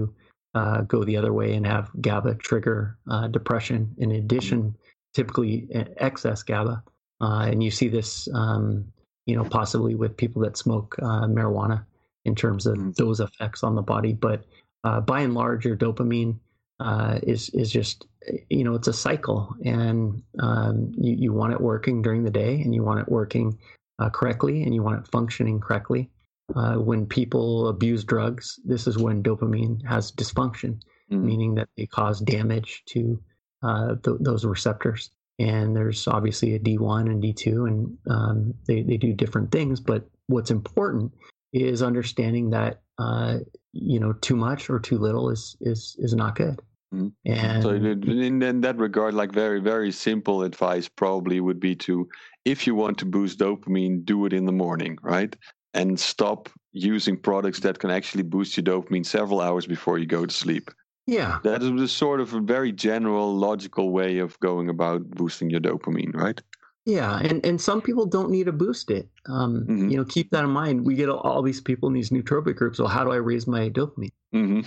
[SPEAKER 3] uh, go the other way and have GABA trigger uh, depression. In addition, typically uh, excess GABA, uh, and you see this, um, you know, possibly with people that smoke uh, marijuana in terms of
[SPEAKER 2] Mhm.
[SPEAKER 3] those effects on the body. But uh, by and large, your dopamine uh, is is just you know it's a cycle, and um, you you want it working during the day, and you want it working uh, correctly, and you want it functioning correctly. Uh, when people abuse drugs, this is when dopamine has dysfunction,
[SPEAKER 2] Mhm.
[SPEAKER 3] meaning that they cause damage to uh, th- those receptors. And there's obviously a D1 and D2, and um, they, they do different things. But what's important is understanding that uh, you know too much or too little is is is not good.
[SPEAKER 2] Mhm.
[SPEAKER 3] And
[SPEAKER 2] So in, in that regard, like very very simple advice probably would be to, if you want to boost dopamine, do it in the morning, right? And stop using products that can actually boost your dopamine several hours before you go to sleep.
[SPEAKER 3] yeah,
[SPEAKER 2] That is the sort of a very general, logical way of going about boosting your dopamine, right?
[SPEAKER 3] Yeah, and and some people don't need to boost it. Um,
[SPEAKER 2] Mhm.
[SPEAKER 3] You know, keep that in mind. We get all, all these people in these nootropic groups. Well, how do I raise my dopamine?
[SPEAKER 2] hmm
[SPEAKER 3] Do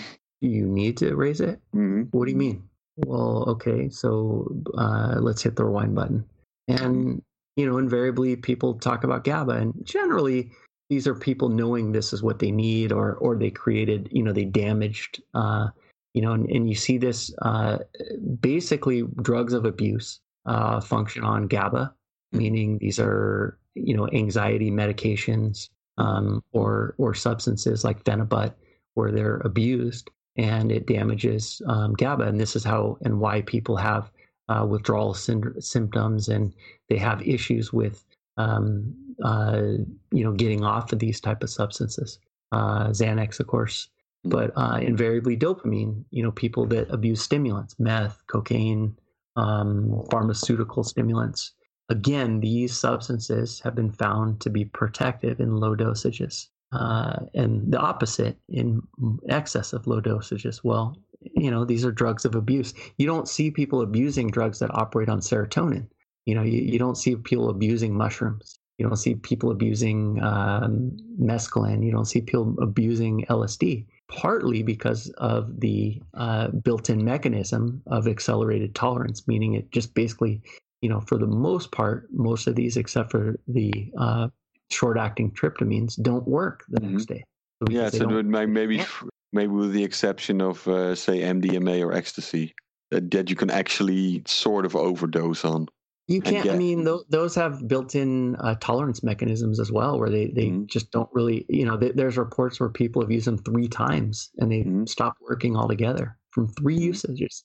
[SPEAKER 3] you need to raise it?
[SPEAKER 2] hmm
[SPEAKER 3] What do you mean? Well, okay, so uh, let's hit the rewind button. And you know, invariably people talk about GABA, and generally these are people knowing this is what they need, or or they created, you know, they damaged, uh, you know, and, and you see this uh, basically drugs of abuse uh, function on GABA, meaning these are you know anxiety medications um, or or substances like phenibut where they're abused and it damages um, GABA. And this is how and why people have uh, withdrawal synd- symptoms and they have issues with, um, uh, you know, getting off of these type of substances. Uh, Xanax, of course, but uh, invariably dopamine. You know, people that abuse stimulants, meth, cocaine, um, pharmaceutical stimulants. Again, these substances have been found to be protective in low dosages uh, and the opposite in excess of low dosages. Well, you know, these are drugs of abuse. You don't see people abusing drugs that operate on serotonin. You know, you, you don't see people abusing mushrooms. You don't see people abusing um, mescaline. You don't see people abusing LSD, partly because of the uh, built in mechanism of accelerated tolerance, meaning it just basically, you know, for the most part, most of these, except for the uh, short acting tryptamines don't work the
[SPEAKER 2] Mhm.
[SPEAKER 3] next day. So
[SPEAKER 2] Yeah, so it maybe
[SPEAKER 3] Yeah.
[SPEAKER 2] maybe with the exception of uh, say MDMA or ecstasy, that, that you can actually sort of overdose on.
[SPEAKER 3] you can't. I mean, th- those have built-in uh, tolerance mechanisms as well, where they they
[SPEAKER 2] Mhm.
[SPEAKER 3] just don't really. You know, th- there's reports where people have used them three times and they
[SPEAKER 2] Mhm.
[SPEAKER 3] stopped working altogether from 3
[SPEAKER 2] Mhm.
[SPEAKER 3] usages.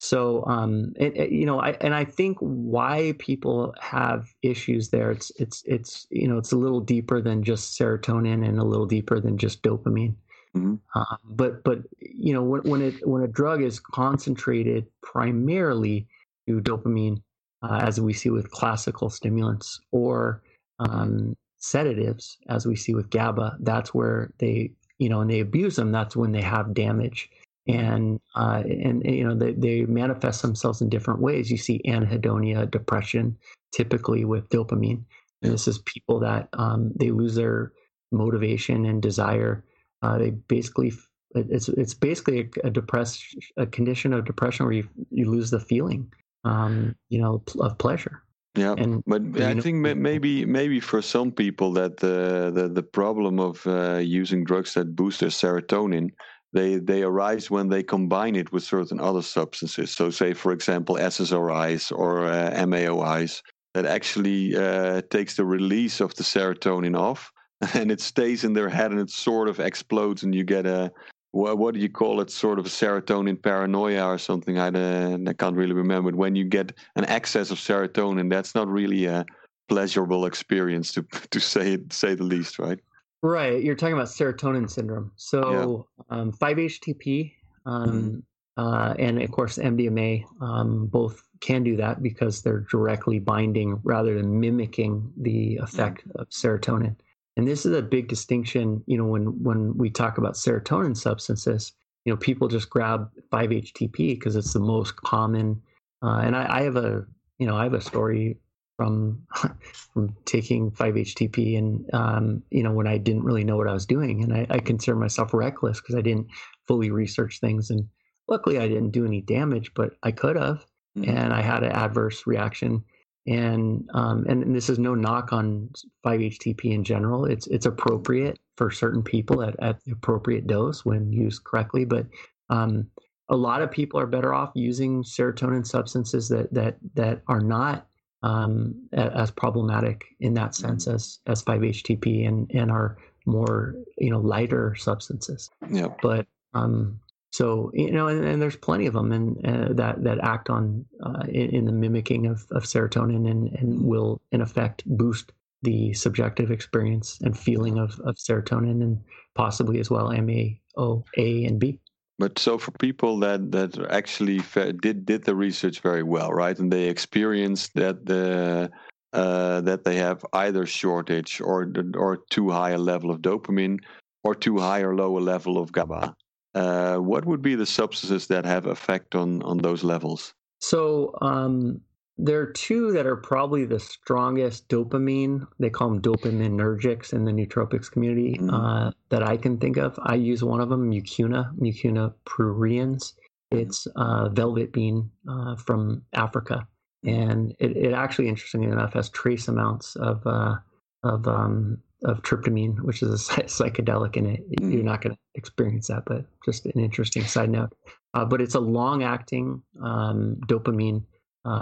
[SPEAKER 3] So, um, it, it, you know, I, and I think why people have issues there, it's, it's, it's, you know, it's a little deeper than just serotonin and a little deeper than just dopamine. Mm-hmm. Uh, but, but, you know, when, when it, when a drug is concentrated primarily to dopamine, uh, as we see with classical stimulants or, um, sedatives, as we see with GABA, that's where they, you know, and they abuse them. That's when they have damage and uh, and you know they, they manifest themselves in different ways. You see anhedonia, depression, typically with dopamine. And this is people that um, they lose their motivation and desire. Uh, they basically it's it's basically a, a depressed a condition of depression where you you lose the feeling, um, you know, of pleasure.
[SPEAKER 2] Yeah, and, but I know, think maybe maybe for some people that the the, the problem of uh, using drugs that boost their serotonin they they arise when they combine it with certain other substances. So, say for example, SSRIs or uh, MAOIs that actually uh, takes the release of the serotonin off, and it stays in their head and it sort of explodes, and you get a what, what do you call it? Sort of serotonin paranoia or something. I, uh, I can't really remember. When you get an excess of serotonin, that's not really a pleasurable experience to to say say the least, right?
[SPEAKER 3] Right. You're talking about serotonin syndrome. So yeah. um, 5-HTP um, mm-hmm. uh, and, of course, MDMA um, both can do that because they're directly binding rather than mimicking the effect mm-hmm. of serotonin. And this is a big distinction, you know, when, when we talk about serotonin substances, you know, people just grab 5-HTP because it's the most common. Uh, and I, I have a, you know, I have a story from from taking 5-HTP and um, you know when I didn't really know what I was doing. And I, I consider myself reckless because I didn't fully research things. And luckily I didn't do any damage but I could have. Mm-hmm. and I had an adverse reaction. And um, and this is no knock on 5-HTP in general. It's it's appropriate for certain people at, at the appropriate dose when used correctly. But um, a lot of people are better off using serotonin substances that that that are not um, as problematic in that sense mm-hmm. as as 5-HTP and and our more you know lighter substances.
[SPEAKER 2] Yeah.
[SPEAKER 3] But um, so you know, and, and there's plenty of them, and uh, that that act on uh, in, in, the mimicking of, of serotonin and and mm-hmm. will in effect boost the subjective experience and feeling of, of serotonin and possibly as well MAO A and B.
[SPEAKER 2] But so for people that that actually did did the research very well, right, and they experienced that the uh, that they have either shortage or or too high a level of dopamine or too high or low a level of GABA. Uh, what would be the substances that have effect on on those levels?
[SPEAKER 3] So um, there are two that are probably the strongest dopamine. They call them dopaminergics in the nootropics community mm-hmm. uh, that I can think of. I use one of them, Mucuna, Mucuna pruriens. It's uh, velvet bean uh, from Africa, and it, it, actually, interestingly enough, has trace amounts of uh, of um, of tryptamine, which is a psychedelic, and it, mm-hmm. you're not going to experience that. But just an interesting side note. Uh, but it's a long-acting um, dopamine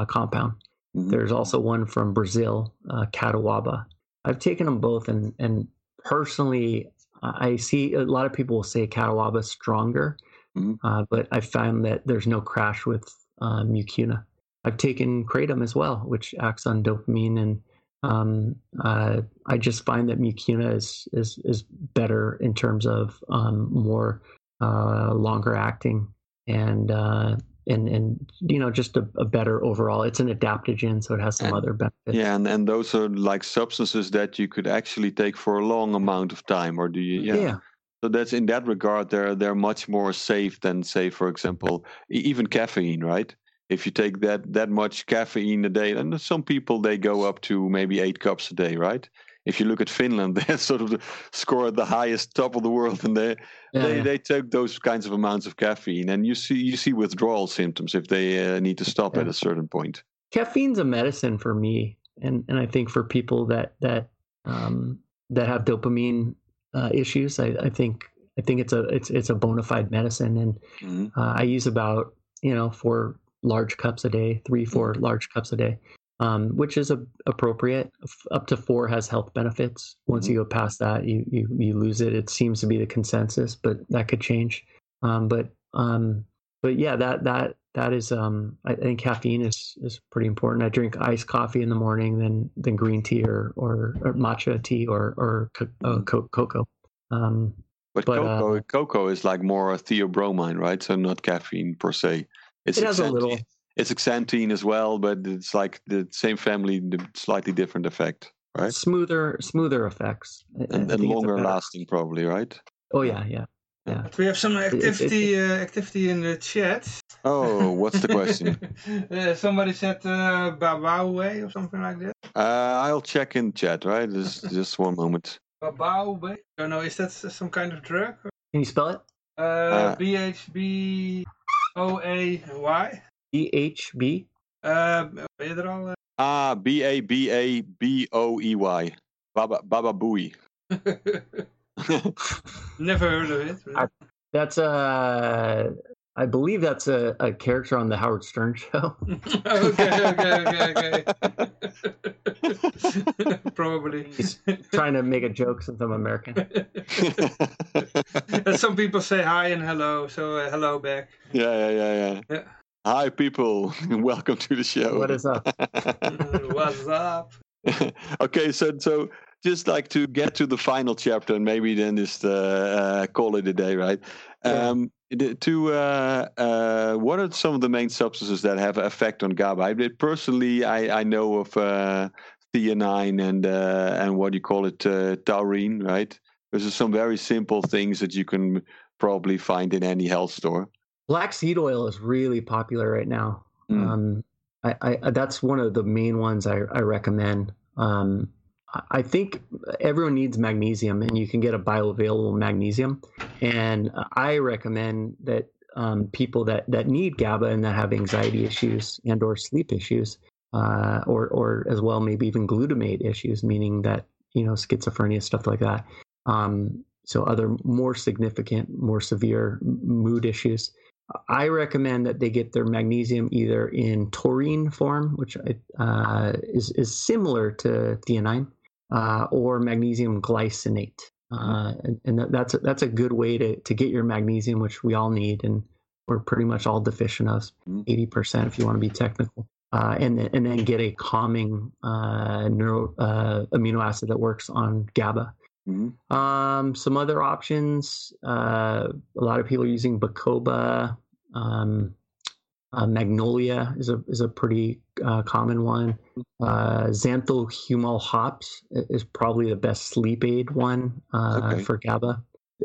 [SPEAKER 3] compound. Mm-hmm. There's also one from Brazil, uh. I've taken them both, and and personally, I see a lot of people will say Catuaba is stronger, mm-hmm. uh, but I found that there's no crash with uh, Mucuna. I've taken Kratom as well, which acts on dopamine, and um, uh, I just find that Mucuna is is is better in terms of um, more uh, longer acting and uh, and and you know just a, a, better overall it's an adaptogen so it has some
[SPEAKER 2] and,
[SPEAKER 3] other benefits.
[SPEAKER 2] Yeah and, and those are like substances that you could actually take for a long amount of time or do you yeah, yeah. so that's in that regard they're they're much more safe than say for example even caffeine right? If you take that that much caffeine a day and some people they go up to maybe eight cups a day right if you look at Finland, they sort of score at the highest top of the world, and they yeah, they, they take those kinds of amounts of caffeine, and you see you see withdrawal symptoms if they uh, need to stop yeah. at a certain point.
[SPEAKER 3] Caffeine's a medicine for me, and and I think for people that that um, that have dopamine uh, issues, I, I think I think it's a it's it's a bona fide medicine, and mm-hmm. uh, I use about you know four large cups a day, three four mm-hmm. large cups a day um, which is a, appropriate. Up to four has health benefits. Once mm-hmm. you go past that, you, you you lose it. It seems to be the consensus, but that could change. Um, but um, but yeah, that that that is um I think caffeine is is pretty important. I drink iced coffee in the morning, then then green tea or or, or matcha tea or or co- uh, co- cocoa. Um,
[SPEAKER 2] But,
[SPEAKER 3] But,
[SPEAKER 2] cocoa,
[SPEAKER 3] uh,
[SPEAKER 2] cocoa is like more a theobromine, right? So not caffeine per se. It's
[SPEAKER 3] it has a little
[SPEAKER 2] It's xanthine as well, but it's like the same family, the slightly different effect, right?
[SPEAKER 3] smoother smoother effects I- I
[SPEAKER 2] And, and longer
[SPEAKER 3] better-
[SPEAKER 2] lasting, probably, right?
[SPEAKER 3] Oh yeah, yeah, yeah.
[SPEAKER 1] We have some
[SPEAKER 3] it-
[SPEAKER 1] activity uh, activity in the chat.
[SPEAKER 2] Oh, what's the question?
[SPEAKER 1] uh, somebody said uh, Babawe or something like that.
[SPEAKER 2] Uh, I'll check in chat, right? Just, just one moment.
[SPEAKER 1] Babawe. I don't know. Is that some kind of drug?
[SPEAKER 3] Can you spell it?
[SPEAKER 1] Uh, B H B O A Y.
[SPEAKER 3] B H B.
[SPEAKER 1] Uh, ben je er al?
[SPEAKER 2] Ah, B A B A B O E Y. Baba, Baba Booey.
[SPEAKER 1] Never heard of it.
[SPEAKER 3] I- That's uh I believe that's a, a character on the Howard Stern show.
[SPEAKER 1] okay, okay, okay, okay. Probably.
[SPEAKER 3] He's trying to make a joke since I'm American.
[SPEAKER 1] some people say hi and hello, so uh, hello back.
[SPEAKER 2] yeah, yeah, yeah, yeah.
[SPEAKER 1] Yeah.
[SPEAKER 2] Hi, people. Welcome to the show.
[SPEAKER 3] What is up?
[SPEAKER 1] What's up?
[SPEAKER 2] okay, so so just like to get to the final chapter and maybe then just uh, uh, call it a day, right?
[SPEAKER 3] Yeah.
[SPEAKER 2] Um, to uh, uh, what are some of the main substances that have an effect on GABA? I personally, I, I know of uh, theanine and uh, and what do you call it, uh, taurine, right? Those are some very simple things that you can probably find in any health store.
[SPEAKER 3] Black seed oil is really popular right now.
[SPEAKER 2] Mm.
[SPEAKER 3] Um, I, I that's one of the main ones I, I recommend. Um, I- think everyone needs magnesium, and you can get a bioavailable magnesium. And I recommend that um, people that, that need GABA and that have anxiety issues and or sleep issues, uh, or or as well maybe even glutamate issues, meaning that you know schizophrenia stuff like that. Um, so other more significant, more severe mood issues. I recommend that they get their magnesium either in taurine form, which uh, is is similar to theanine, uh, or magnesium glycinate, uh, and, and that's a, that's a good way to to get your magnesium, which we all need, and we're pretty much all deficient of
[SPEAKER 2] Mhm.
[SPEAKER 3] eighty percent if you want to be technical. Uh, and then, and then get a calming uh, neuro uh, amino acid that works on GABA.
[SPEAKER 2] Mhm.
[SPEAKER 3] Um, some other options. Uh, a lot of people are using Bacopa. Um, uh, Magnolia is a is a pretty uh, common one. Uh, xanthohumol hops is probably the best sleep aid one uh,
[SPEAKER 2] Okay.
[SPEAKER 3] for GABA.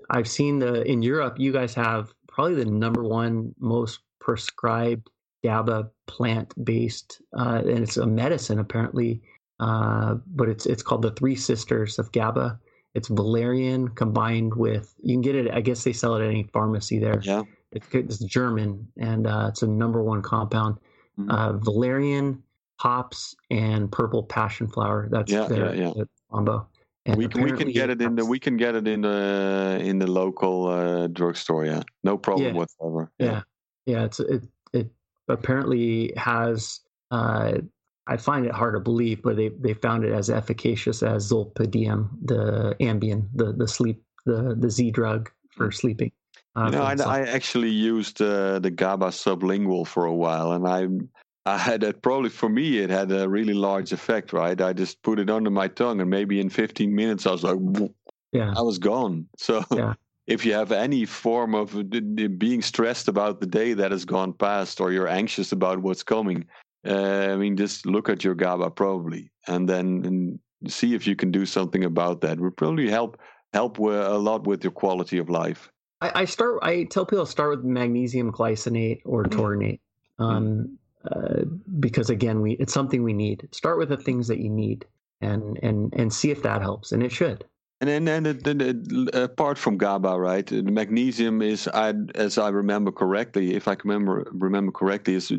[SPEAKER 3] I've seen the in Europe. You guys have probably the number one most prescribed GABA plant based, uh, and it's a medicine apparently. Uh, but it's it's called the Three Sisters of GABA. It's valerian combined with you can get it. I guess they sell it at any pharmacy there.
[SPEAKER 2] Yeah.
[SPEAKER 3] It's, it's German and uh, it's a number one compound.
[SPEAKER 2] Mhm.
[SPEAKER 3] Uh, valerian, hops, and purple passion flower. That's
[SPEAKER 2] Yeah,
[SPEAKER 3] their,
[SPEAKER 2] yeah, yeah.
[SPEAKER 3] combo. And
[SPEAKER 2] we can, we can get it in the we can get it in the in the local uh, drugstore. Yeah, no problem
[SPEAKER 3] Yeah.
[SPEAKER 2] whatsoever.
[SPEAKER 3] yeah yeah it's it it apparently has uh i find it hard to believe but they they found it as efficacious as zolpidem the ambien the the sleep the the z drug for sleeping uh,
[SPEAKER 2] You know, I. I actually used uh, the GABA sublingual for a while, and I I had it probably for me it had a really large effect. Right, I just put it under my tongue, and maybe in 15 minutes I was like,
[SPEAKER 3] yeah
[SPEAKER 2] I was gone. So.
[SPEAKER 3] Yeah.
[SPEAKER 2] If you have any form of uh, being stressed about the day that has gone past, or you're anxious about what's coming, uh, I mean, just look at your GABA probably, and then and see if you can do something about that. Would probably help help a lot with your quality of life.
[SPEAKER 3] I, I start i tell people to start with magnesium glycinate or
[SPEAKER 2] Mm.
[SPEAKER 3] taurinate um uh, because again we it's something we need start with the things that you need and and and see if that helps and it should
[SPEAKER 2] And then, it- then it- apart from GABA, right? The magnesium is, I, as I remember correctly, if I can remember remember correctly, is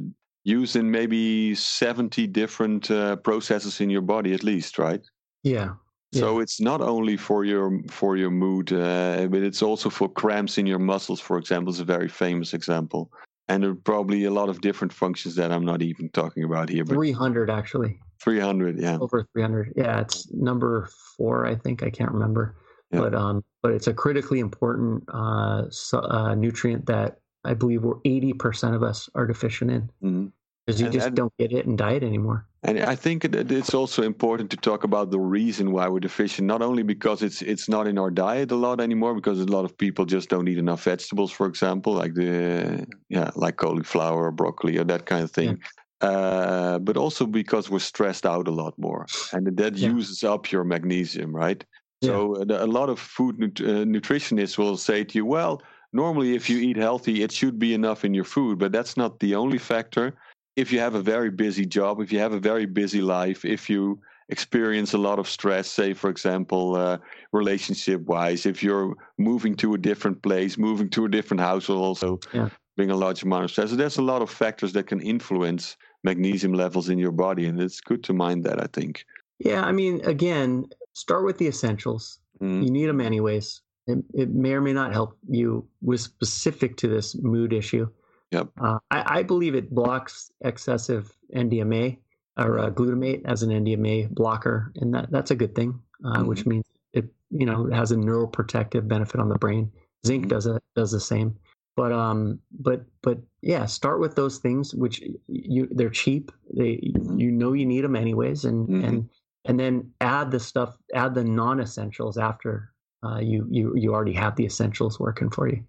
[SPEAKER 2] used in maybe seventy different uh, processes in your body, at least, right?
[SPEAKER 3] yeah
[SPEAKER 2] So it's not only for your for your mood, uh, but it's also for cramps in your muscles, for example. Is a very famous example, and there are probably a lot of different functions that I'm not even talking about here. But
[SPEAKER 3] 300 actually
[SPEAKER 2] 300, yeah,
[SPEAKER 3] over 300 yeah it's number four i think i can't remember
[SPEAKER 2] Yeah.
[SPEAKER 3] but um but it's a critically important uh, uh nutrient that I believe we're 80% of us are deficient in
[SPEAKER 2] Mhm.
[SPEAKER 3] because you
[SPEAKER 2] And-
[SPEAKER 3] just
[SPEAKER 2] and-
[SPEAKER 3] don't get it in diet anymore.
[SPEAKER 2] And I think that it's also important to talk about the reason why we're deficient. Not only because it's it's not in our diet a lot anymore, because a lot of people just don't eat enough vegetables, for example, like the yeah, like cauliflower, or broccoli, or that kind of thing. Uh, but also because we're stressed out a lot more, and that
[SPEAKER 3] Yeah.
[SPEAKER 2] uses up your magnesium, right?
[SPEAKER 3] Yeah.
[SPEAKER 2] So uh, a lot of food nut- uh, nutritionists will say to you, well, normally if you eat healthy, it should be enough in your food, but that's not the only factor if you have a very busy job, if you have a very busy life, if you experience a lot of stress, say, for example, uh, relationship wise, if you're moving to a different place, moving to a different house will also
[SPEAKER 3] Yeah.
[SPEAKER 2] bring a large amount of stress. So there's a lot of factors that can influence magnesium levels in your body. And it's good to mind that, I think.
[SPEAKER 3] Yeah, I mean, again, start with the essentials.
[SPEAKER 2] Mm,
[SPEAKER 3] You need them anyways. It, it may or may not help you with specific to this mood issue.
[SPEAKER 2] Yep.
[SPEAKER 3] Uh, I, I believe it blocks excessive NDMA or uh, glutamate as an NDMA blocker, and that, that's a good thing, uh, which means it you know it has a neuroprotective benefit on the brain. Zinc
[SPEAKER 2] Mhm.
[SPEAKER 3] does a, does the same, but um, but but yeah, start with those things which you they're cheap. They
[SPEAKER 2] Mhm.
[SPEAKER 3] you know you need them anyways, and
[SPEAKER 2] Mhm.
[SPEAKER 3] and and then add the stuff, add the non-essentials after uh, you you you already have the essentials working for you.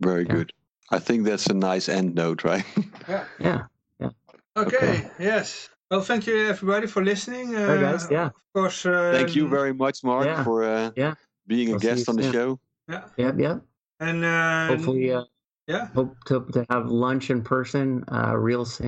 [SPEAKER 2] very
[SPEAKER 3] Yeah.
[SPEAKER 2] good. I think that's a nice end note, right?
[SPEAKER 1] Yeah.
[SPEAKER 3] Yeah. Yeah.
[SPEAKER 1] Okay. Yes. Well, thank you everybody for listening. Uh,
[SPEAKER 3] All right, guys. Yeah.
[SPEAKER 1] Of course. Uh,
[SPEAKER 2] Thank you very much, Mark,
[SPEAKER 3] yeah.
[SPEAKER 2] for uh,
[SPEAKER 3] Yeah.
[SPEAKER 2] being a
[SPEAKER 3] I'll see
[SPEAKER 2] guest on the
[SPEAKER 3] soon.
[SPEAKER 2] show.
[SPEAKER 1] Yeah.
[SPEAKER 3] Yep. Yep.
[SPEAKER 1] And uh,
[SPEAKER 3] Hopefully, uh,
[SPEAKER 1] Yeah.
[SPEAKER 3] hope to, to have lunch in person uh, real soon.